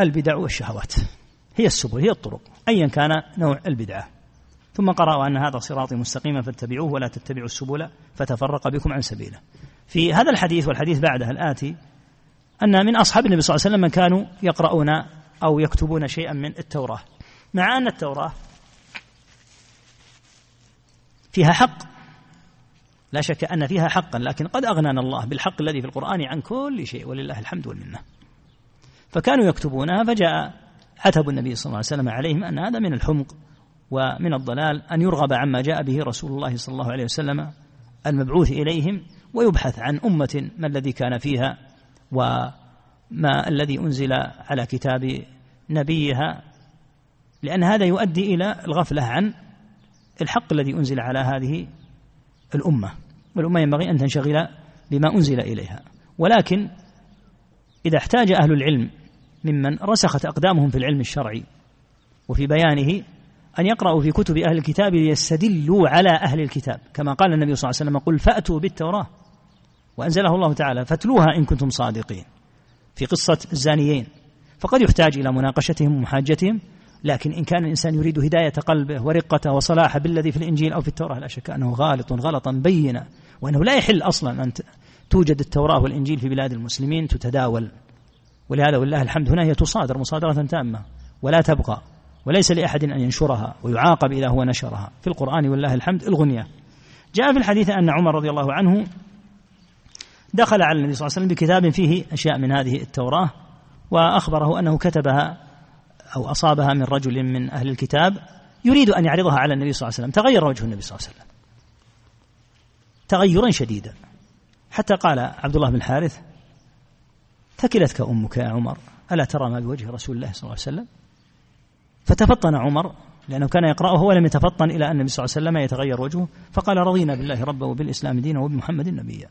البدع والشهوات. هي السبل هي الطرق. أيا كان نوع البدعة. ثم قرأوا أن هذا صراطي مستقيما فاتبعوه ولا تتبعوا السبل فتفرق بكم عن سبيله. في هذا الحديث والحديث بعده الآتي أن من أصحاب النبي صلى الله عليه وسلم كانوا يقرؤون أو يكتبون شيئا من التوراة. مع أن التوراة فيها حق. لا شك أن فيها حقا لكن قد أغنانا الله بالحق الذي في القرآن عن كل شيء ولله الحمد والمنة. فكانوا يكتبونها فجاء عتب النبي صلى الله عليه وسلم عليهم أن هذا من الحمق ومن الضلال أن يرغب عما جاء به رسول الله صلى الله عليه وسلم المبعوث إليهم ويبحث عن أمة ما الذي كان فيها وما الذي أنزل على كتاب نبيها لأن هذا يؤدي إلى الغفلة عن الحق الذي أنزل على هذه الأمة. والأمة ينبغي أن تنشغل بما أنزل إليها. ولكن إذا احتاج أهل العلم ممن رسخت أقدامهم في العلم الشرعي وفي بيانه أن يقرأوا في كتب أهل الكتاب ليستدلوا على أهل الكتاب. كما قال النبي صلى الله عليه وسلم قل فأتوا بالتوراة وأنزله الله تعالى فاتلوها إن كنتم صادقين. في قصة الزانيين فقد يحتاج إلى مناقشتهم ومحاجتهم لكن إن كان الإنسان يريد هداية قلبه ورقته وصلاحه بالذي في الإنجيل أو في التوراة لا شك أنه غالط غلطا بينا وأنه لا يحل أصلا أن توجد التوراة والإنجيل في بلاد المسلمين تتداول. ولهذا ولله الحمد هنا هي تصادر مصادرة تامة ولا تبقى وليس لأحد أن ينشرها ويعاقب إذا هو نشرها في القرآن ولله الحمد الغنية. جاء في الحديث أن عمر رضي الله عنه دخل على النبي صلى الله عليه وسلم بكتاب فيه أشياء من هذه التوراة وأخبره أنه كتبها أو أصابها من رجل من أهل الكتاب يريد أن يعرضها على النبي صلى الله عليه وسلم. تغير وجه النبي صلى الله عليه وسلم. تغيرا شديدا. حتى قال عبد الله بن الحارث ثكلتك أمك يا عمر ألا ترى ما بوجه رسول الله صلى الله عليه وسلم؟ فتفطن عمر لأنه كان يقرأه ولم يتفطن إلى أن النبي صلى الله عليه وسلم يتغير وجهه فقال رضينا بالله ربا وبالإسلام دينا وبمحمد نبيا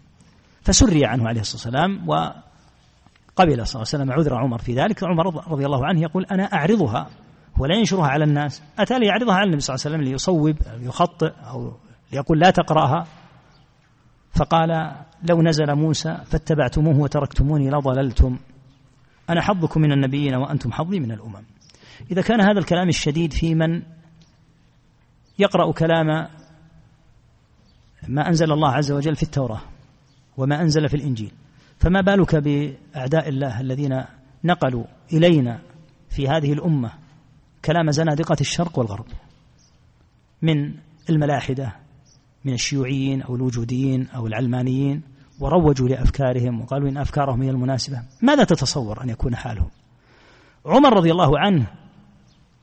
فسري عنه عليه الصلاة والسلام وقبل صلى الله عليه وسلم عذر عمر في ذلك عمر رضي الله عنه يقول أنا أعرضها ولا ينشرها على الناس أتى لي يعرضها على النبي صلى الله عليه وسلم ليصوب أو يخطئ أو ليقول لا تقرأها؟ فقال لو نزل موسى فاتبعتموه وتركتموني لضللتم. أنا حظكم من النبيين وأنتم حظي من الأمم. إذا كان هذا الكلام الشديد في من يقرأ كلام ما أنزل الله عز وجل في التوراة وما أنزل في الإنجيل. فما بالك بأعداء الله الذين نقلوا إلينا في هذه الأمة كلام زنادقة الشرق والغرب من الملاحدة من الشيوعيين أو الوجوديين أو العلمانيين؟ وروجوا لأفكارهم وقالوا إن أفكارهم هي المناسبة. ماذا تتصور أن يكون حالهم؟ عمر رضي الله عنه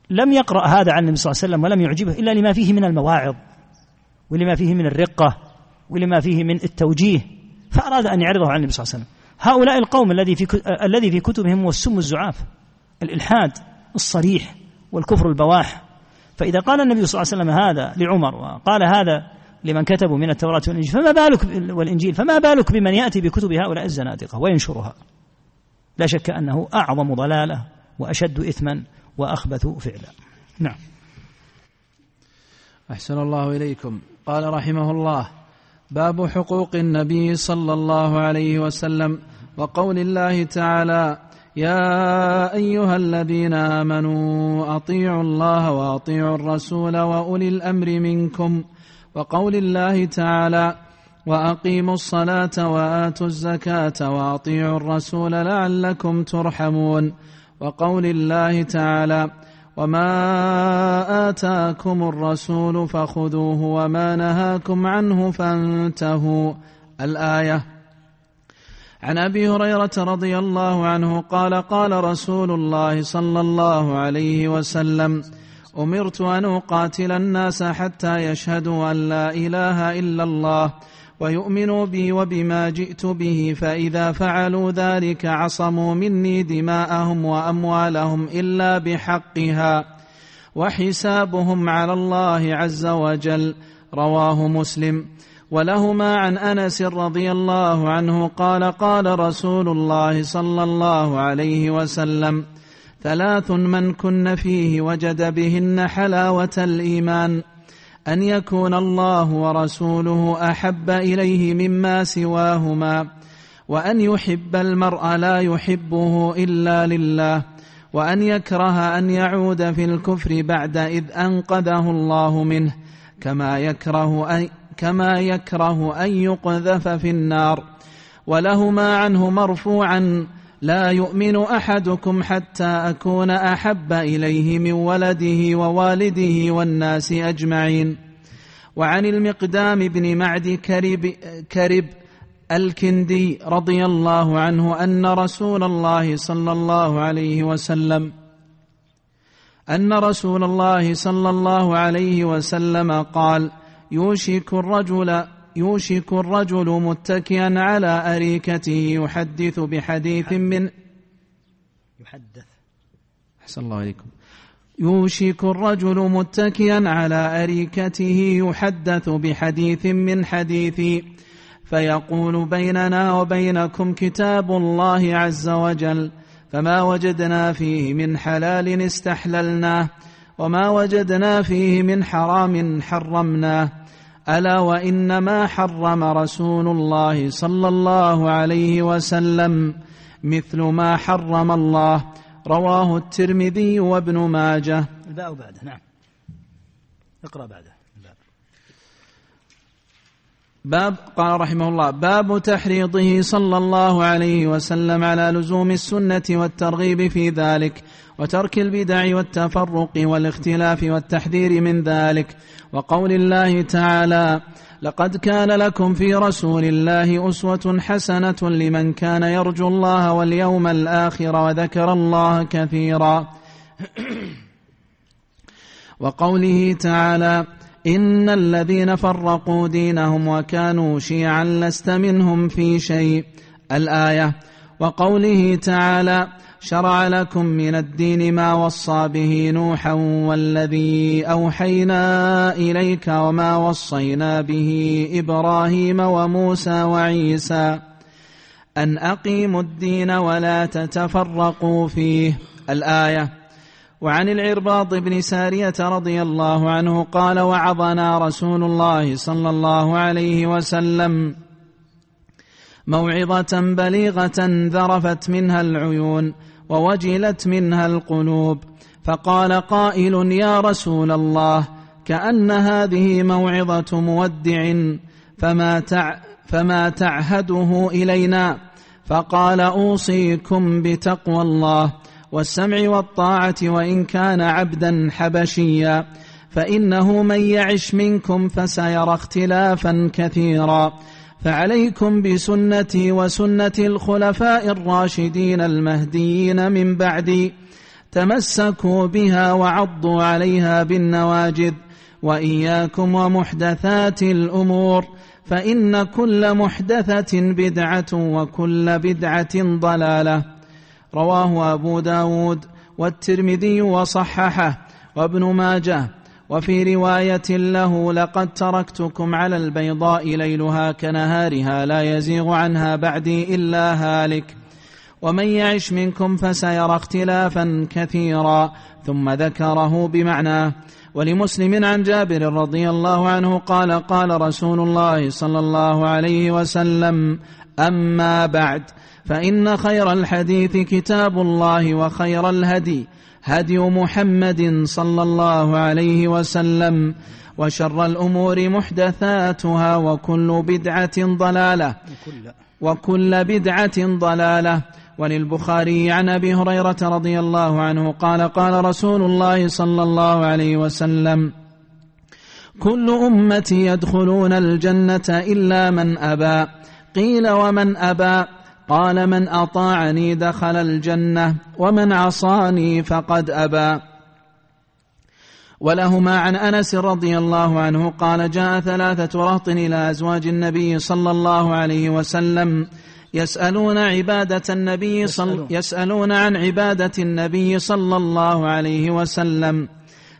لم يقرأ هذا عن النبي صلى الله عليه وسلم ولم يعجبه إلا لما فيه من المواعظ ولما فيه من الرقة ولما فيه من التوجيه فأراد أن يعرضه عن النبي صلى الله عليه وسلم. هؤلاء القوم الذي في الذي في كتبهم هو السم الزعاف الإلحاد الصريح والكفر البواح. فإذا قال النبي صلى الله عليه وسلم هذا لعمر وقال هذا لمن كتبوا من التوراة والإنجيل فما بالك والإنجيل فما بالك بمن يأتي بكتب هؤلاء الزنادقة؟ وينشرها لا شك أنه أعظم ضلالة وأشد إثما وأخبث فعلا. نعم. أحسن الله إليكم. قال رحمه الله باب حقوق النبي صلى الله عليه وسلم وقول الله تعالى يا أيها الذين آمنوا أطيعوا الله وأطيعوا الرسول وأولي الأمر منكم. وقول الله تعالى وأقيموا الصلاة وآتوا الزكاة وأطيعوا الرسول لعلكم ترحمون. وقول الله تعالى وما آتاكم الرسول فخذوه وما نهاكم عنه فانتهوا. الآية. عن أبي هريرة رضي الله عنه قال قال رسول الله صلى الله عليه وسلم أمرت أن أقاتل الناس حتى يشهدوا أن لا إله إلا الله ويؤمنوا بي وبما جئت به فإذا فعلوا ذلك عصموا مني دماءهم وأموالهم إلا بحقها وحسابهم على الله عز وجل رواه مسلم. ولهما عن أنس رضي الله عنه قال قال رسول الله صلى الله عليه وسلم ثلاث من كن فيه وجد بهن حلاوة الإيمان أن يكون الله ورسوله أحب إليه مما سواهما وأن يحب المرء لا يحبه إلا لله وأن يكره أن يعود في الكفر بعد إذ أنقذه الله منه كما يكره ان كما يكره أن يقذف في النار ولهما عنه مرفوعا لا يؤمن أحدكم حتى أكون أحب إليه من ولده ووالده والناس أجمعين. وعن المقدام بن معد كرب, كرب الكندي رضي الله عنه أن رسول الله صلى الله عليه وسلم أن رسول الله صلى الله عليه وسلم قال يوشك الرجل يوشك الرجل متكئا على أريكته يحدث بحديث من يحدث. أحسن الله عليكم يوشك الرجل متكئا على أريكته يحدث بحديث من حديثي فيقول بيننا وبينكم كتاب الله عز وجل فما وجدنا فيه من حلال استحللناه وما وجدنا فيه من حرام حرمناه. ألا وإنما حرم رسول الله صلى الله عليه وسلم مثل ما حرم الله. رواه الترمذي وابن ماجه. الباء بعده. نعم. اقرأ بعده. باب قال رحمه الله باب تحريضه صلى الله عليه وسلم على لزوم السنة والترغيب في ذلك. وترك البدع والتفرق والاختلاف والتحذير من ذلك. وقول الله تعالى لقد كان لكم في رسول الله أسوة حسنة لمن كان يرجو الله واليوم الآخر وذكر الله كثيرا. وقوله تعالى إن الذين فرقوا دينهم وكانوا شيعا لست منهم في شيء. الآية. وقوله تعالى شرع لكم من الدين ما وصى به نوحا والذي أوحينا إليك وما وصينا به إبراهيم وموسى وعيسى أن أقيموا الدين ولا تتفرقوا فيه. الآية وعن العرباض بن سارية رضي الله عنه قال وعظنا رسول الله صلى الله عليه وسلم موعظة بليغة ذرفت منها العيون ووجلت منها القلوب. فقال قائل يا رسول الله كأن هذه موعظة مودع فما تع فما تعهده إلينا؟ فقال أوصيكم بتقوى الله والسمع والطاعة وإن كان عبدا حبشيا فإنه من يعش منكم فسيرى اختلافا كثيرا. فعليكم بسنتي وسنة الخلفاء الراشدين المهديين من بعدي. تمسكوا بها وعضوا عليها بالنواجذ وإياكم ومحدثات الأمور فإن كل محدثة بدعة وكل بدعة ضلالة. رواه أبو داود والترمذي وصححه وابن ماجه وفي رواية له لقد تركتكم على البيضاء ليلها كنهارها لا يزيغ عنها بعدي إلا هالك. ومن يعش منكم فسيرى اختلافا كثيرا. ثم ذكره بمعناه ولمسلم عن جابر رضي الله عنه قال قال رسول الله صلى الله عليه وسلم أما بعد فإن خير الحديث كتاب الله وخير الهدي. هدي محمد صلى الله عليه وسلم وشر الأمور محدثاتها وكل بدعة ضلالة وكل بدعة ضلالة. وللبخاري عن أبي هريرة رضي الله عنه قال قال رسول الله صلى الله عليه وسلم كل أمتي يدخلون الجنة إلا من أبى قيل ومن أبى قال من أطاعني دخل الجنة ومن عصاني فقد أبى. ولهما عن أنس رضي الله عنه قال جاء ثلاثة رهط إلى أزواج النبي صلى الله عليه وسلم يسألون عبادة النبي صل يسألون. عن عبادة النبي صلى الله عليه وسلم.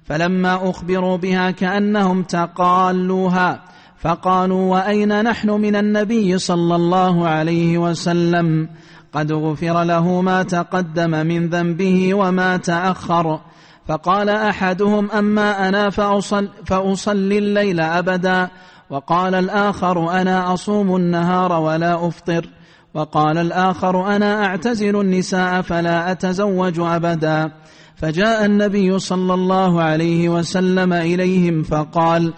فلما أخبروا بها كأنهم تقالوها. فقالوا وأين نحن من النبي صلى الله عليه وسلم؟ قد غفر له ما تقدم من ذنبه وما تأخر. فقال أحدهم أما أنا فأصل فأصلي الليل أبدا. وقال الآخر أنا أصوم النهار ولا أفطر. وقال الآخر أنا أعتزل النساء فلا أتزوج أبدا. فجاء النبي صلى الله عليه وسلم إليهم فقال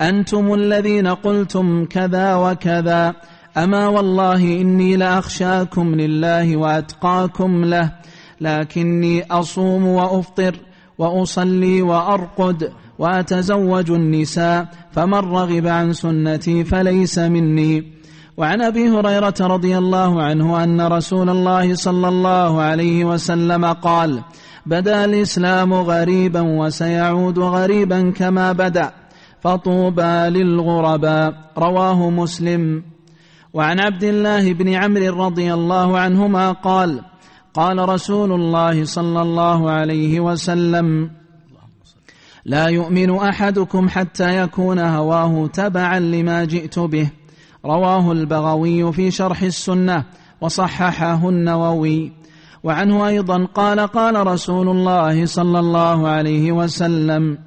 أنتم الذين قلتم كذا وكذا. أما والله إني لأخشاكم لله وأتقاكم له لكني أصوم وأفطر وأصلي وأرقد وأتزوج النساء فمن رغب عن سنتي فليس مني. وعن أبي هريرة رضي الله عنه أن رسول الله صلى الله عليه وسلم قال بدا الإسلام غريبا وسيعود غريبا كما بدأ. فطوبى للغرباء رواه مسلم. وعن عبد الله بن عمرو رضي الله عنهما قال قال رسول الله صلى الله عليه وسلم لا يؤمن أحدكم حتى يكون هواه تبعا لما جئت به. رواه البغوي في شرح السنة وصححه النووي وعنه أيضا قال قال رسول الله صلى الله عليه وسلم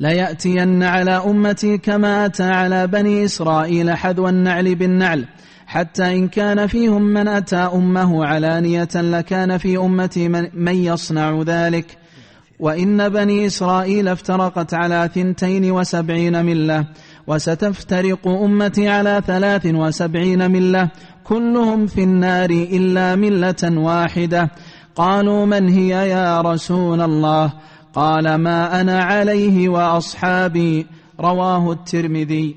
ليأتين على أمتي كما أتى على بني إسرائيل حذو النعل بالنعل حتى إن كان فيهم من أتى أمه علانية لكان في أمتي من يصنع ذلك. وإن بني إسرائيل افترقت على ثنتين وسبعين ملة وستفترق أمتي على ثلاث وسبعين ملة كلهم في النار إلا ملة واحدة. قالوا من هي يا رسول الله؟ قال ما أنا عليه وأصحابي رواه الترمذي.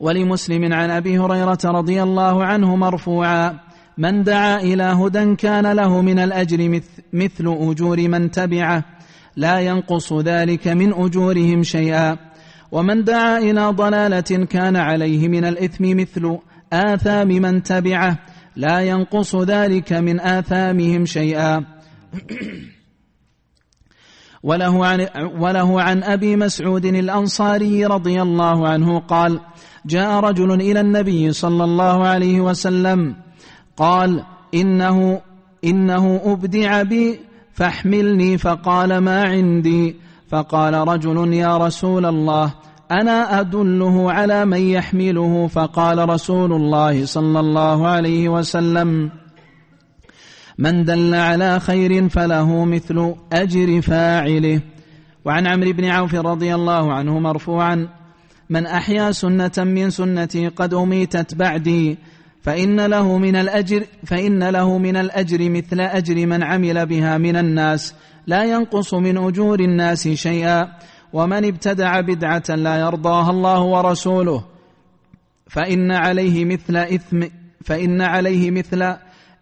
ولمسلم عن أبي هريرة رضي الله عنه مرفوعا من دعا إلى هدى كان له من الأجر مثل أجور من تبعه لا ينقص ذلك من أجورهم شيئا. ومن دعا إلى ضلالة كان عليه من الإثم مثل آثام من تبعه لا ينقص ذلك من آثامهم شيئا. وله عن, وله عن أبي مسعود الأنصاري رضي الله عنه قال جاء رجل إلى النبي صلى الله عليه وسلم قال إنه إنه أبدع بي فاحملني فقال ما عندي؟ فقال رجل يا رسول الله أنا أدله على من يحمله؟ فقال رسول الله صلى الله عليه وسلم من دل على خير فله مثل أجر فاعله. وعن عمرو بن عوف رضي الله عنه مرفوعا من أحيا سنة من سنتي قد أميتت بعدي فإن له من الأجر فإن له من الأجر مثل أجر من عمل بها من الناس. لا ينقص من أجور الناس شيئا ومن ابتدع بدعة لا يرضاها الله ورسوله فإن عليه مثل إثم فإن عليه مثل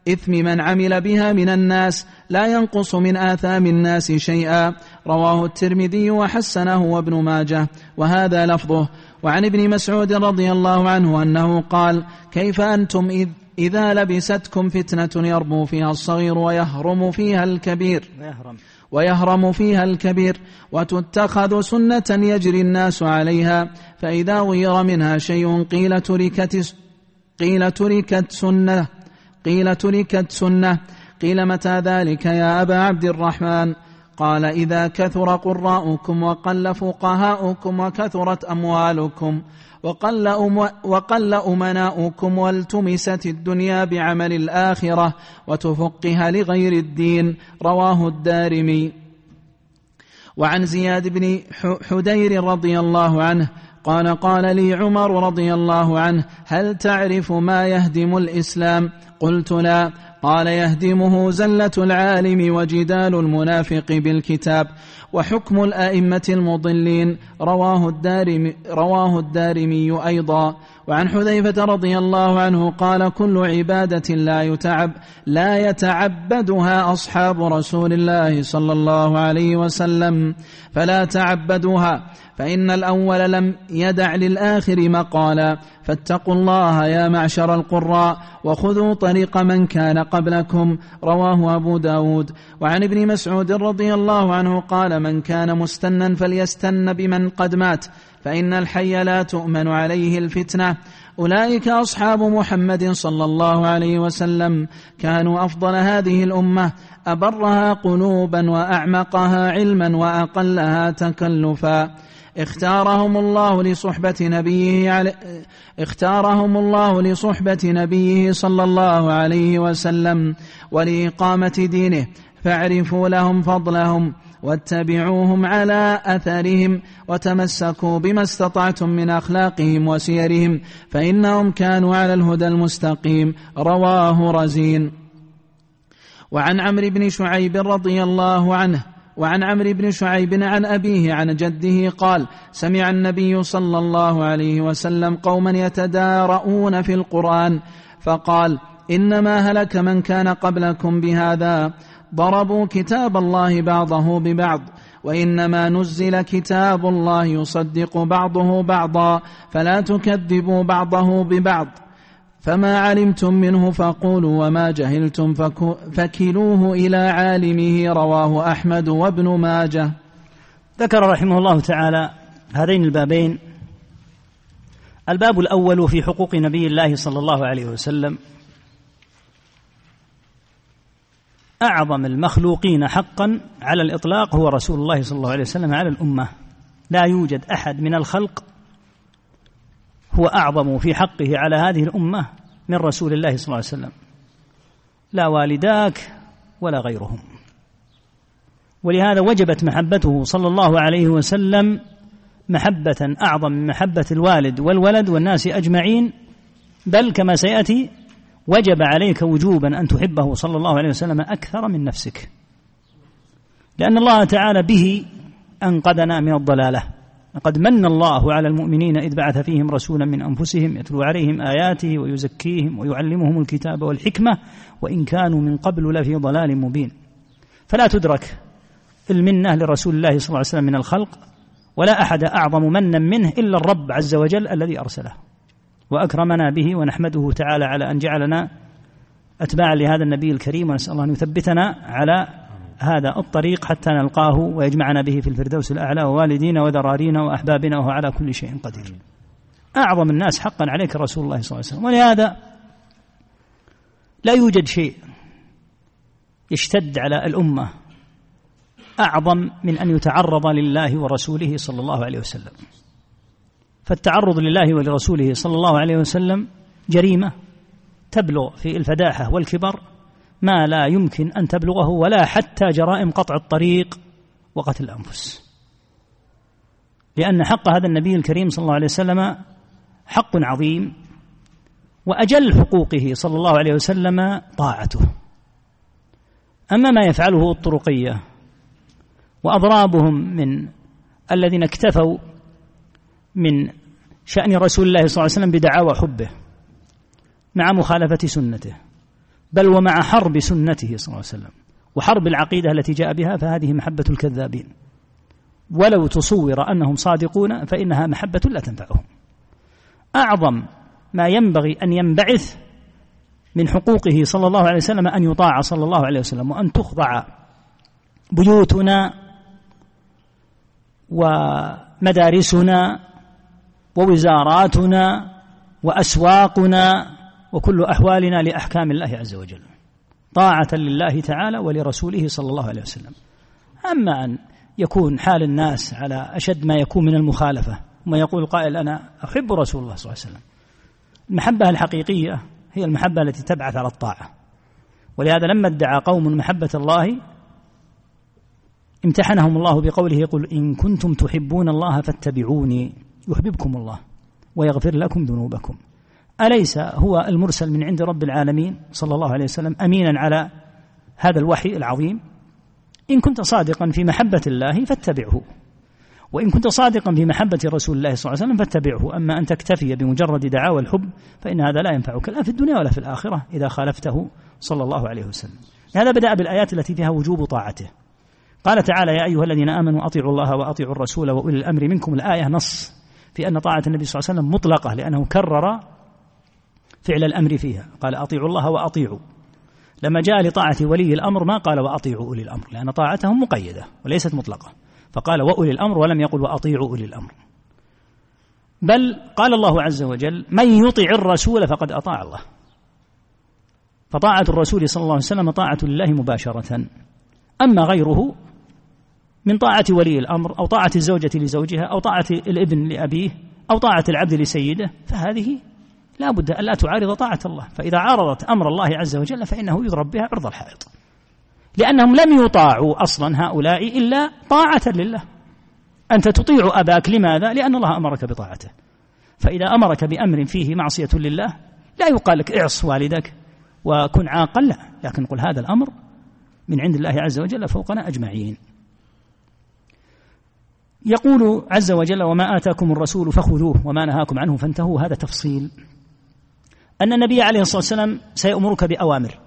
إثم من عمل بها من الناس لا ينقص من آثام الناس شيئا. رواه الترمذي وحسنه وابن ماجه. وهذا لفظه. وعن ابن مسعود رضي الله عنه أنه قال كيف أنتم إذ إذا لبستكم فتنة يربو فيها الصغير ويهرم فيها الكبير. ويهرم. ويهرم فيها الكبير. وتتخذ سنة يجري الناس عليها. فإذا غير منها شيء قيل تركت قيل تركت سنة قيل تركت سنة. قيل متى ذلك يا أبا عبد الرحمن؟ قال إذا كثر قراؤكم وقل فقهاؤكم وكثرت أموالكم وقل, أم وقل أمناؤكم والتمست الدنيا بعمل الآخرة وتفقها لغير الدين رواه الدارمي. وعن زياد بن حدير رضي الله عنه قال قال لي عمر رضي الله عنه هل تعرف ما يهدم الإسلام؟ قلت لا. قال يهدمه زلة العالم وجدال المنافق بالكتاب وحكم الأئمة المضلين. رواه الدارمي, رواه الدارمي أيضا. وعن حذيفة رضي الله عنه قال كل عبادة لا يتعب لا يتعبدها أصحاب رسول الله صلى الله عليه وسلم فلا تعبدوها فإن الأول لم يدع للآخر مقالا فاتقوا الله يا معشر القراء وخذوا طريق من كان قبلكم رواه أبو داود. وعن ابن مسعود رضي الله عنه قال من كان مستنا فليستن بمن قد مات فإن الحي لا تؤمن عليه الفتنة. أولئك أصحاب محمد صلى الله عليه وسلم كانوا أفضل هذه الأمة. أبرها قلوبا وأعمقها علما وأقلها تكلفا. اختارهم الله لصحبة نبيه علي اختارهم الله لصحبة نبيه صلى الله عليه وسلم ولإقامة دينه. فاعرفوا لهم فضلهم. واتبعوهم على أثرهم وتمسكوا بما استطعتم من أخلاقهم وسيرهم فإنهم كانوا على الهدى المستقيم. رواه رزين. وعن عمرو بن شعيب رضي الله عنه وعن عمرو بن شعيب عن أبيه عن جده قال سمع النبي صلى الله عليه وسلم قوما يتدارؤون في القرآن فقال إنما هلك من كان قبلكم بهذا. ضربوا كتاب الله بعضه ببعض وإنما نزل كتاب الله يصدق بعضه بعضا فلا تكذبوا بعضه ببعض. فما علمتم منه فقولوا وما جهلتم فكلوه إلى عالمه رواه أحمد وابن ماجه. ذكر رحمه الله تعالى هذين البابين. الباب الأول في حقوق نبي الله صلى الله عليه وسلم. أعظم المخلوقين حقا على الإطلاق هو رسول الله صلى الله عليه وسلم على الأمة. لا يوجد أحد من الخلق هو أعظم في حقه على هذه الأمة من رسول الله صلى الله عليه وسلم. لا والداك ولا غيرهم. ولهذا وجبت محبته صلى الله عليه وسلم محبة أعظم من محبة الوالد والولد والناس أجمعين بل كما سيأتي وجب عليك وجوبا أن تحبه صلى الله عليه وسلم أكثر من نفسك. لأن الله تعالى به أنقذنا من الضلالة. لقد من الله على المؤمنين إذ بعث فيهم رسولا من أنفسهم يتلو عليهم آياته ويزكيهم ويعلمهم الكتاب والحكمة وإن كانوا من قبل لفي ضلال مبين. فلا تدرك المنة لرسول الله صلى الله عليه وسلم من الخلق ولا أحد أعظم منا منه إلا الرب عز وجل الذي أرسله. وأكرمنا به ونحمده تعالى على أن جعلنا أتباعا لهذا النبي الكريم ونسأل الله أن يثبتنا على هذا الطريق حتى نلقاه ويجمعنا به في الفردوس الأعلى ووالدينا وذرارينا وأحبابنا وهو على كل شيء قدير. أعظم الناس حقا عليك رسول الله صلى الله عليه وسلم. ولهذا لا يوجد شيء يشتد على الأمة أعظم من أن يتعرض لله ورسوله صلى الله عليه وسلم. فالتعرض لله ولرسوله صلى الله عليه وسلم جريمة تبلغ في الفداحة والكبر ما لا يمكن أن تبلغه ولا حتى جرائم قطع الطريق وقتل الأنفس. لأن حق هذا النبي الكريم صلى الله عليه وسلم حق عظيم وأجل حقوقه صلى الله عليه وسلم طاعته. أما ما يفعله الطرقية وأضرابهم من الذين اكتفوا من شأن رسول الله صلى الله عليه وسلم بدعاوى حبه مع مخالفة سنته بل ومع حرب سنته صلى الله عليه وسلم وحرب العقيدة التي جاء بها فهذه محبة الكذابين. ولو تصور أنهم صادقون فإنها محبة لا تنفعهم. أعظم ما ينبغي أن ينبعث من حقوقه صلى الله عليه وسلم أن يطاع صلى الله عليه وسلم وأن تخضع بيوتنا ومدارسنا ووزاراتنا وأسواقنا وكل أحوالنا لأحكام الله عز وجل. طاعة لله تعالى ولرسوله صلى الله عليه وسلم. أما أن يكون حال الناس على أشد ما يكون من المخالفة ثم يقول قائل أنا أحب رسول الله صلى الله عليه وسلم. المحبة الحقيقية هي المحبة التي تبعث على الطاعة. ولهذا لما ادعى قوم محبة الله امتحنهم الله بقوله يقول إن كنتم تحبون الله فاتبعوني. يحببكم الله ويغفر لكم ذنوبكم. أليس هو المرسل من عند رب العالمين صلى الله عليه وسلم أمينا على هذا الوحي العظيم؟ إن كنت صادقا في محبة الله فاتبعه. وإن كنت صادقا في محبة رسول الله صلى الله عليه وسلم فاتبعه. أما أن تكتفي بمجرد دعاوى الحب فإن هذا لا ينفعك لا في الدنيا ولا في الآخرة إذا خالفته صلى الله عليه وسلم. هذا بدأ بالآيات التي فيها وجوب طاعته. قال تعالى يا أيها الذين آمنوا أطيعوا الله وأطيعوا الرسول وأولي الأمر منكم. الآية نص. في أن طاعة النبي صلى الله عليه وسلم مطلقة لأنه كرر فعل الأمر فيها. قال أطيعوا الله وأطيعوا. لما جاء لطاعة ولي الأمر ما قال وأطيعوا أولي الأمر لأن طاعتهم مقيدة وليست مطلقة. فقال وأولي الأمر ولم يقل وأطيعوا أولي الأمر. بل قال الله عز وجل من يطع الرسول فقد أطاع الله. فطاعة الرسول صلى الله عليه وسلم طاعة لله مباشرة. أما غيره من طاعة ولي الأمر أو طاعة الزوجة لزوجها أو طاعة الابن لأبيه أو طاعة العبد لسيده فهذه لا بد أن لا تعارض طاعة الله. فإذا عارضت أمر الله عز وجل فإنه يضرب بها عرض الحائط. لأنهم لم يطاعوا أصلا هؤلاء إلا طاعة لله. أنت تطيع أباك لماذا؟ لأن الله أمرك بطاعته. فإذا أمرك بأمر فيه معصية لله لا يقال لك اعص والدك وكن عاقا لا لكن قل هذا الأمر من عند الله عز وجل فوقنا أجمعين. يقول عز وجل وما آتاكم الرسول فخذوه وما نهاكم عنه فانتهوا. هذا تفصيل. أن النبي عليه الصلاة والسلام سيأمرك بأوامر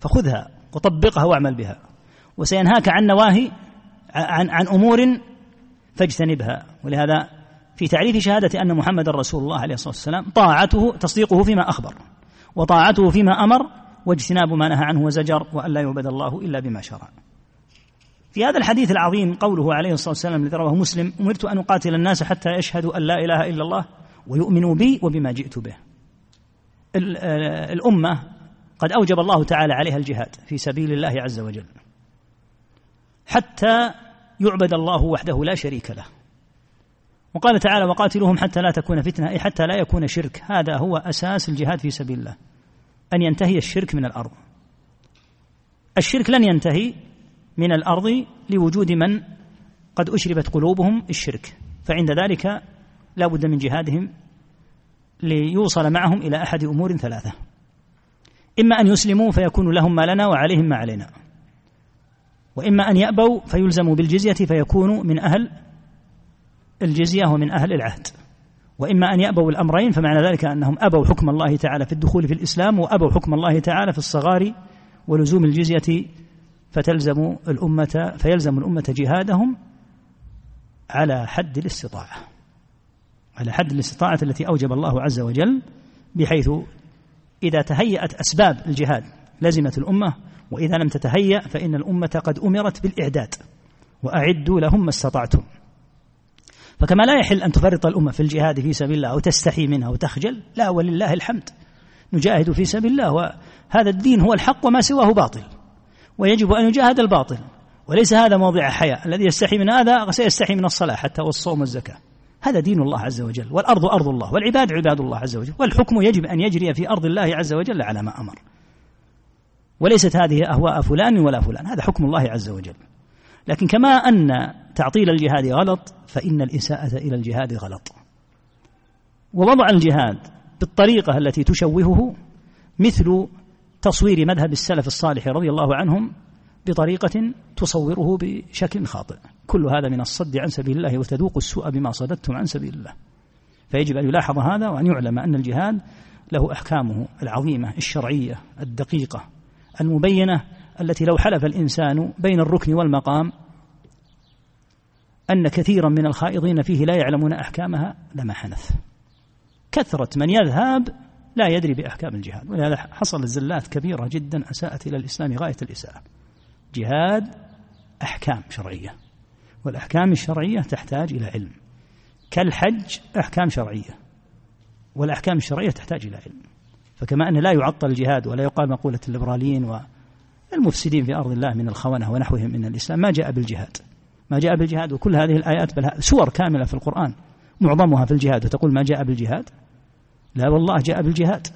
فخذها وطبقها واعمل بها وسينهاك عن نواهي عن, عن أمور فاجتنبها. ولهذا في تعريف شهادة أن محمد رسول الله عليه الصلاة والسلام طاعته تصديقه فيما أخبر وطاعته فيما أمر واجتناب ما نهى عنه وزجر وأن لا يعبد الله إلا بما شرع. في هذا الحديث العظيم قوله عليه الصلاة والسلام الذي رواه مسلم أمرت أن أقاتل الناس حتى يشهدوا أن لا إله إلا الله ويؤمنوا بي وبما جئت به. الأمة قد أوجب الله تعالى عليها الجهاد في سبيل الله عز وجل. حتى يعبد الله وحده لا شريك له. وقال تعالى وقاتلوهم حتى لا تكون فتنة أي حتى لا يكون شرك. هذا هو أساس الجهاد في سبيل الله أن ينتهي الشرك من الأرض. الشرك لن ينتهي من الأرض لوجود من قد أشربت قلوبهم الشرك فعند ذلك لا بد من جهادهم ليوصل معهم إلى أحد أمور ثلاثة. إما أن يسلموا فيكون لهم ما لنا وعليهم ما علينا. وإما أن يأبوا فيلزموا بالجزية فيكونوا من أهل الجزية ومن أهل العهد. وإما أن يأبوا الأمرين فمعنى ذلك أنهم أبوا حكم الله تعالى في الدخول في الإسلام وأبوا حكم الله تعالى في الصغار ولزوم الجزية فتلزم الأمة فيلزم الأمة جهادهم على حد الاستطاعة على حد الاستطاعة التي أوجب الله عز وجل بحيث إذا تهيأت أسباب الجهاد لزمت الأمة وإذا لم تتهيأ فإن الأمة قد أمرت بالإعداد وأعدوا لهم ما استطعتم. فكما لا يحل أن تفرط الأمة في الجهاد في سبيل الله أو تستحي منها وتخجل لا ولله الحمد. نجاهد في سبيل الله وهذا الدين هو الحق وما سواه باطل. ويجب أن يجاهد الباطل. وليس هذا موضع حياء الذي يستحي من هذا سيستحي من الصلاة حتى والصوم والزكاة. هذا دين الله عز وجل. والأرض أرض الله. والعباد عباد الله عز وجل. والحكم يجب أن يجري في أرض الله عز وجل على ما أمر. وليست هذه أهواء فلان ولا فلان. هذا حكم الله عز وجل. لكن كما أن تعطيل الجهاد غلط فإن الإساءة إلى الجهاد غلط. ووضع الجهاد بالطريقة التي تشوهه مثل تصوير مذهب السلف الصالح رضي الله عنهم بطريقة تصوره بشكل خاطئ. كل هذا من الصد عن سبيل الله وتذوق السوء بما صددتم عن سبيل الله. فيجب أن يلاحظ هذا وأن يعلم أن الجهاد له أحكامه العظيمة الشرعية الدقيقة المبينة التي لو حلف الإنسان بين الركن والمقام أن كثيرا من الخائضين فيه لا يعلمون أحكامها لما حنث كثرة من يذهب لا يدري بأحكام الجهاد ولهذا حصلت زلات كبيرة جدا أساءت إلى الإسلام غاية الإساءة. جهاد أحكام شرعية والأحكام الشرعية تحتاج إلى علم. كالحج أحكام شرعية والأحكام الشرعية تحتاج إلى علم. فكما أن لا يعطل الجهاد ولا يقال مقولة الليبراليين والمفسدين في أرض الله من الخونة ونحوهم من الإسلام ما جاء بالجهاد. ما جاء بالجهاد وكل هذه الآيات بل سور كاملة في القرآن معظمها في الجهاد وتقول ما جاء بالجهاد. لا والله جاء بالجهاد.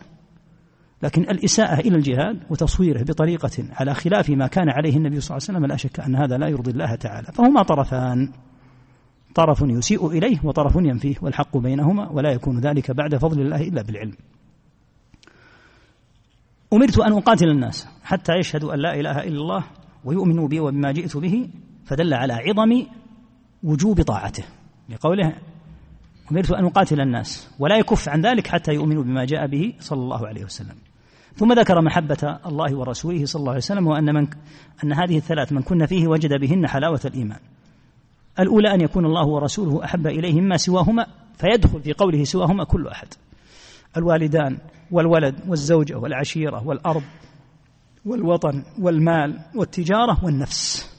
لكن الإساءة إلى الجهاد وتصويره بطريقة على خلاف ما كان عليه النبي صلى الله عليه وسلم لا شك أن هذا لا يرضي الله تعالى. فهما طرفان. طرف يسيء إليه وطرف ينفيه والحق بينهما ولا يكون ذلك بعد فضل الله إلا بالعلم. أمرت أن أقاتل الناس حتى يشهدوا أن لا إله إلا الله ويؤمنوا بي وبما جئت به فدل على عظم وجوب طاعته. لقوله أمرت أن أقاتل الناس ولا يكف عن ذلك حتى يؤمنوا بما جاء به صلى الله عليه وسلم. ثم ذكر محبة الله ورسوله صلى الله عليه وسلم وأن من أن هذه الثلاث من كن فيه وجد بهن حلاوة الإيمان. الأولى أن يكون الله ورسوله أحب إليه مما سواهما فيدخل في قوله سواهما كل أحد. الوالدان والولد والزوجة والعشيرة والأرض والوطن والمال والتجارة والنفس.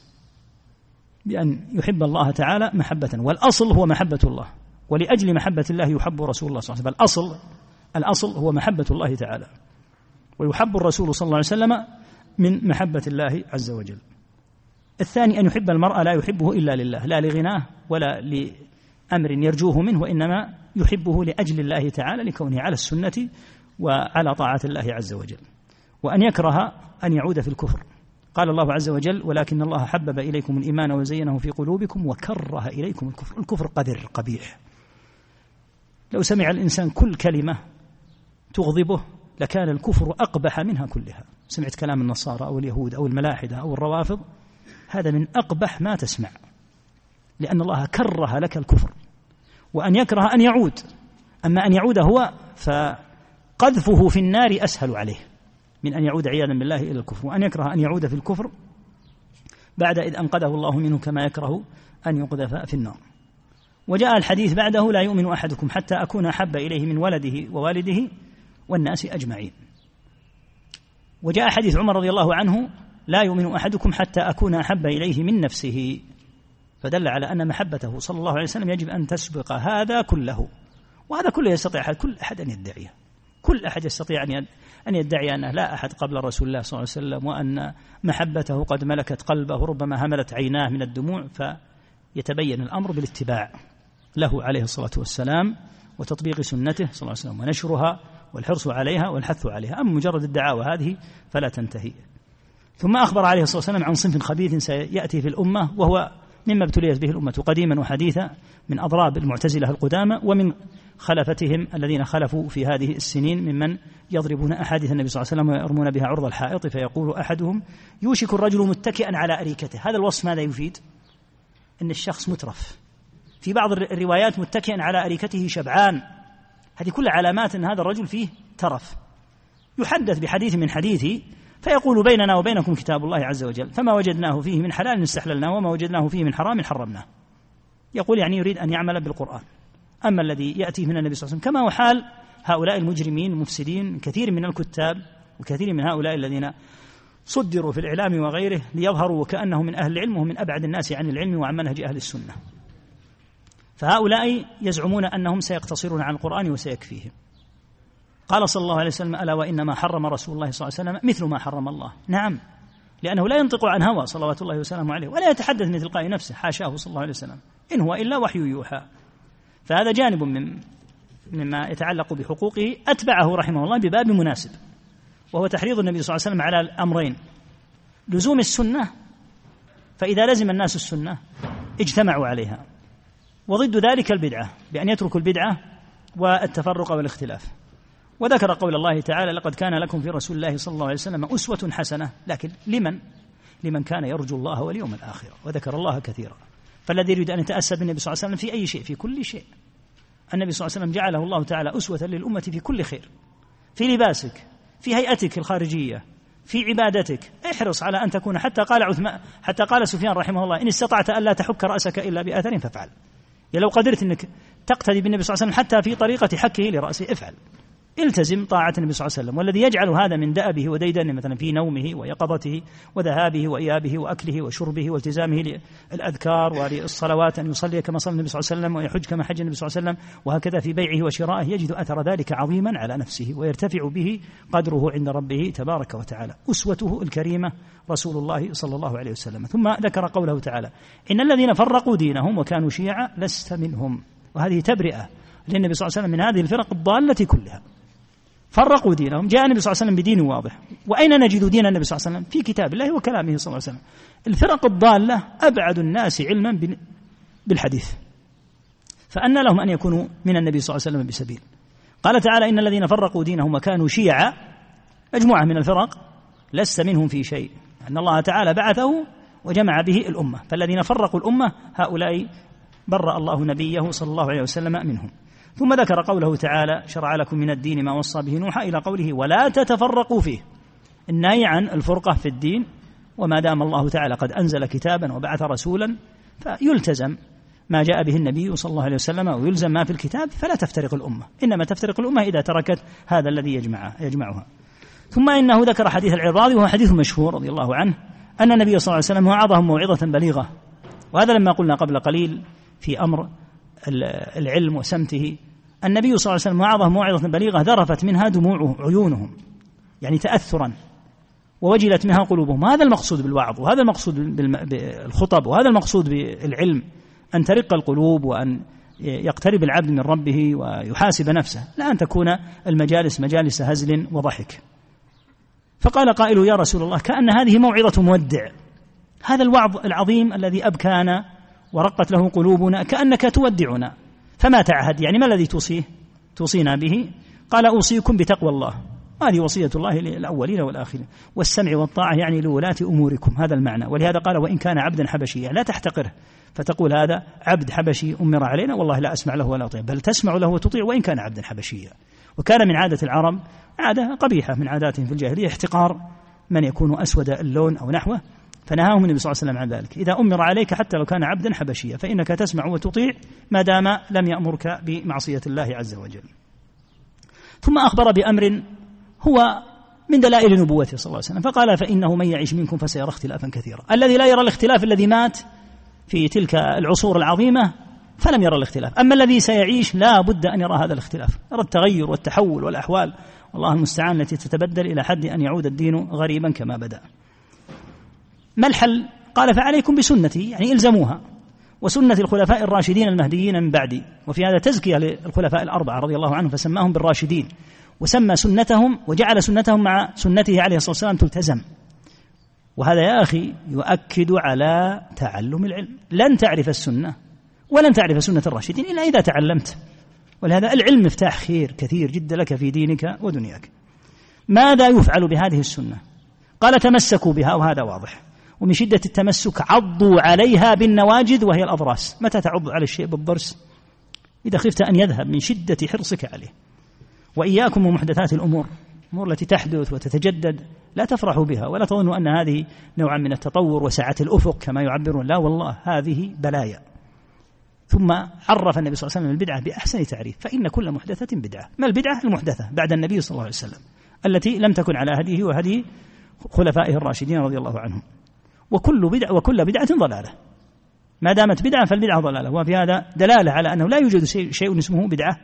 بأن يحب الله تعالى محبة والأصل هو محبة الله. ولأجل محبة الله يحب رسول الله صلى الله عليه وسلم. الأصل الأصل هو محبة الله تعالى. ويحب الرسول صلى الله عليه وسلم من محبة الله عز وجل. الثاني أن يحب المرء لا يحبه إلا لله لا لغناه ولا لأمر يرجوه منه وإنما يحبه لأجل الله تعالى لكونه على السنة وعلى طاعة الله عز وجل. وأن يكره أن يعود في الكفر. قال الله عز وجل ولكن الله حبب إليكم الإيمان وزينه في قلوبكم وكره إليكم الكفر. الكفر قذر قبيح. لو سمع الإنسان كل كلمة تغضبه لكان الكفر أقبح منها كلها. سمعت كلام النصارى أو اليهود أو الملاحدة أو الروافض هذا من أقبح ما تسمع لأن الله كره لك الكفر. وأن يكره أن يعود. أما أن يعود هو فقذفه في النار أسهل عليه من أن يعود عياذا بالله إلى الكفر. وأن يكره أن يعود في الكفر بعد إذ أنقذه الله منه كما يكره أن يقذف في النار. وجاء الحديث بعده لا يؤمن أحدكم حتى أكون أحب إليه من ولده ووالده والناس أجمعين. وجاء حديث عمر رضي الله عنه لا يؤمن أحدكم حتى أكون أحب إليه من نفسه. فدل على أن محبته صلى الله عليه وسلم يجب أن تسبق هذا كله وهذا كله يستطيع أحد كل أحد أن يدعيه كل أحد يستطيع أن أن يدعي أنه لا أحد قبل رسول الله صلى الله عليه وسلم وأن محبته قد ملكت قلبه ربما هملت عيناه من الدموع فيتبين الأمر بالاتباع. له عليه الصلاة والسلام وتطبيق سنته صلى الله عليه وسلم ونشرها والحرص عليها والحث عليها. أما مجرد الدعاوى هذه فلا تنتهي. ثم أخبر عليه الصلاة والسلام عن صنف خبيث سيأتي في الأمة وهو مما ابتليت به الأمة قديما وحديثا من أضراب المعتزلة القدامى ومن خلفتهم الذين خلفوا في هذه السنين ممن يضربون أحاديث النبي صلى الله عليه وسلم ويرمون بها عرض الحائط فيقول أحدهم يوشك الرجل متكئا على أريكته. هذا الوصف ماذا يفيد؟ أن الشخص مترف. في بعض الروايات متكئا على أريكته شبعان. هذه كل علامات أن هذا الرجل فيه ترف. يحدث بحديث من حديثه فيقول بيننا وبينكم كتاب الله عز وجل فما وجدناه فيه من حلال استحللناه وما وجدناه فيه من حرام حرمناه. يقول يعني يريد أن يعمل بالقرآن. أما الذي يأتي من النبي صلى الله عليه وسلم كما هو حال هؤلاء المجرمين المفسدين كثير من الكتاب وكثير من هؤلاء الذين صدروا في الإعلام وغيره ليظهروا وكأنهم من أهل العلم وهم من أبعد الناس عن العلم وعن منهج أهل السنة. فهؤلاء يزعمون أنهم سيقتصرون عن القرآن وسيكفيهم. قال صلى الله عليه وسلم ألا وإنما حرم رسول الله صلى الله عليه وسلم مثل ما حرم الله. نعم لأنه لا ينطق عن هوى صلوات الله وسلامه عليه ولا يتحدث من تلقاء نفسه حاشاه صلى الله عليه وسلم. إن هو إلا وحي يوحى. فهذا جانب من مما يتعلق بحقوقه أتبعه رحمه الله بباب مناسب وهو تحريض النبي صلى الله عليه وسلم على الأمرين لزوم السنة فإذا لزم الناس السنة اجتمعوا عليها. وضد ذلك البدعة بأن يتركوا البدعة والتفرق والاختلاف. وذكر قول الله تعالى لقد كان لكم في رسول الله صلى الله عليه وسلم أسوة حسنة. لكن لمن؟ لمن كان يرجو الله واليوم الآخر. وذكر الله كثيرا. فالذي يريد أن يتأسى بالنبي صلى الله عليه وسلم في أي شيء؟ في كل شيء. النبي صلى الله عليه وسلم جعله الله تعالى أسوة للأمة في كل خير. في لباسك في هيئتك الخارجية في عبادتك. احرص على أن تكون حتى قال عثمان حتى قال سفيان رحمه الله إن استطعت ألا تحك رأسك إلا بأثر فافعل. يعني لو قدرت أنك تقتدي بالنبي صلى الله عليه وسلم حتى في طريقة حكه لرأسه افعل. التزم طاعة النبي صلى الله عليه وسلم والذي يجعل هذا من دأبه وديدنه مثلا في نومه ويقظته وذهابه وإيابه وأكله وشربه والتزامه للأذكار وللصلوات أن يصلي كما صلى النبي صلى الله عليه وسلم ويحج كما حج النبي صلى الله عليه وسلم وهكذا في بيعه وشرائه يجد أثر ذلك عظيما على نفسه ويرتفع به قدره عند ربه تبارك وتعالى أسوته الكريمة رسول الله صلى الله عليه وسلم. ثم ذكر قوله تعالى إن الذين فرقوا دينهم وكانوا شيعا لست منهم. وهذه تبرئة للنبي صلى الله عليه وسلم من هذه الفرق الضالة كلها. فرقوا دينهم جاء النبي صلى الله عليه وسلم بدين واضح. وأين نجد دين النبي صلى الله عليه وسلم؟ في كتاب الله وكلامه صلى الله عليه وسلم. الفرق الضالة أبعد الناس علما بالحديث. فأن لهم أن يكونوا من النبي صلى الله عليه وسلم بسبيل. قال تعالى إن الذين فرقوا دينهم وكانوا شيعا مجموعة من الفرق لست منهم في شيء. أن الله تعالى بعثه وجمع به الأمة. فالذين فرقوا الأمة هؤلاء برأ الله نبيه صلى الله عليه وسلم منهم. ثم ذكر قوله تعالى شرع لكم من الدين ما وصى به نوحا إلى قوله ولا تتفرقوا فيه النهي عن الفرقة في الدين وما دام الله تعالى قد أنزل كتابا وبعث رسولا فيلتزم ما جاء به النبي صلى الله عليه وسلم ويلزم ما في الكتاب فلا تفترق الأمة إنما تفترق الأمة إذا تركت هذا الذي يجمعها يجمعها ثم إنه ذكر حديث العراض وهو حديث مشهور رضي الله عنه أن النبي صلى الله عليه وسلم وعظهم موعظة بليغة وهذا لما قلنا قبل قليل في أمر العلم وسمته النبي صلى الله عليه وسلم وعظهم موعظة بليغة ذرفت منها دموع عيونهم يعني تأثرا ووجلت منها قلوبهم. هذا المقصود بالوعظ وهذا المقصود بالخطب وهذا المقصود بالعلم أن ترق القلوب وأن يقترب العبد من ربه ويحاسب نفسه. لا أن تكون المجالس مجالس هزل وضحك. فقال قائل يا رسول الله كأن هذه موعظة مودع. هذا الوعظ العظيم الذي أبكانا ورقت له قلوبنا كأنك تودعنا. فما تعهد يعني ما الذي توصيه؟ توصينا به. قال أوصيكم بتقوى الله. هذه وصية الله للأولين والآخرين. والسمع والطاعة يعني لولاة أموركم هذا المعنى. ولهذا قال وإن كان عبدا حبشيا. لا تحتقره فتقول هذا عبد حبشي أمر علينا والله لا أسمع له ولا أطيع بل تسمع له وتطيع وإن كان عبدا حبشيا. وكان من عادة العرب عادة قبيحة من عاداتهم في الجاهلية احتقار من يكون أسود اللون أو نحوه. فنهاهم النبي صلى الله عليه وسلم عن ذلك. إذا أمر عليك حتى لو كان عبدا حبشيا فإنك تسمع وتطيع ما دام لم يأمرك بمعصية الله عز وجل. ثم أخبر بأمر هو من دلائل نبوته صلى الله عليه وسلم فقال فإنه من يعيش منكم فسيرى اختلافا كثيرا. الذي لا يرى الاختلاف الذي مات في تلك العصور العظيمة فلم يرى الاختلاف. أما الذي سيعيش لا بد أن يرى هذا الاختلاف يرى التغير والتحول والأحوال. والله المستعان التي تتبدل إلى حد أن يعود الدين غريبا كما بدأ. ما الحل؟ قال فعليكم بسنتي يعني إلزموها. وسنة الخلفاء الراشدين المهديين من بعدي. وفي هذا تزكية للخلفاء الأربعة رضي الله عنهم فسماهم بالراشدين. وسمى سنتهم وجعل سنتهم مع سنته عليه الصلاة والسلام تلتزم. وهذا يا أخي يؤكد على تعلم العلم. لن تعرف السنة ولن تعرف سنة الراشدين إلا إذا تعلمت. ولهذا العلم مفتاح خير كثير جدا لك في دينك ودنياك. ماذا يفعل بهذه السنة؟ قال تمسكوا بها وهذا واضح. ومن شدة التمسك عضوا عليها بالنواجذ وهي الأضراس. متى تعض على الشيء بالضرس؟ إذا خفت أن يذهب من شدة حرصك عليه. وإياكم ومحدثات الأمور الأمور التي تحدث وتتجدد لا تفرحوا بها ولا تظنوا أن هذه نوعا من التطور وسعة الأفق كما يعبرون. لا والله هذه بلايا. ثم عرف النبي صلى الله عليه وسلم البدعة بأحسن تعريف. فإن كل محدثة بدعة. ما البدعة؟ المحدثة بعد النبي صلى الله عليه وسلم التي لم تكن على هديه وهدي خلفائه الراشدين رضي الله عنهم. وكل بدعة وكل بدعة ضلالة. ما دامت بدعة فالبدعة ضلالة. وفي هذا دلالة على أنه لا يوجد شيء اسمه بدعة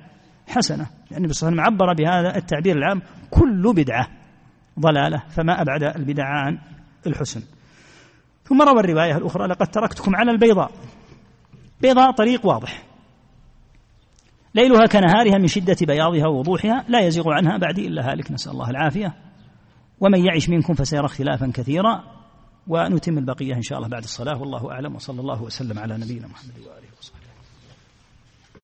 حسنة. لأن النبي صلى الله عليه وسلم عبر بهذا التعبير العام كل بدعة ضلالة فما أبعد البدع عن الحسن. ثم روى الرواية الأخرى لقد تركتكم على البيضاء. بيضاء طريق واضح. ليلها كنهارها من شدة بياضها ووضوحها لا يزيغ عنها بعدي إلا هالك. نسأل الله العافية. ومن يعش منكم فسيرى اختلافا كثيرا. ونتم البقية إن شاء الله بعد الصلاة. والله أعلم. وصلى الله وسلم على نبينا محمد وآله وصحبه.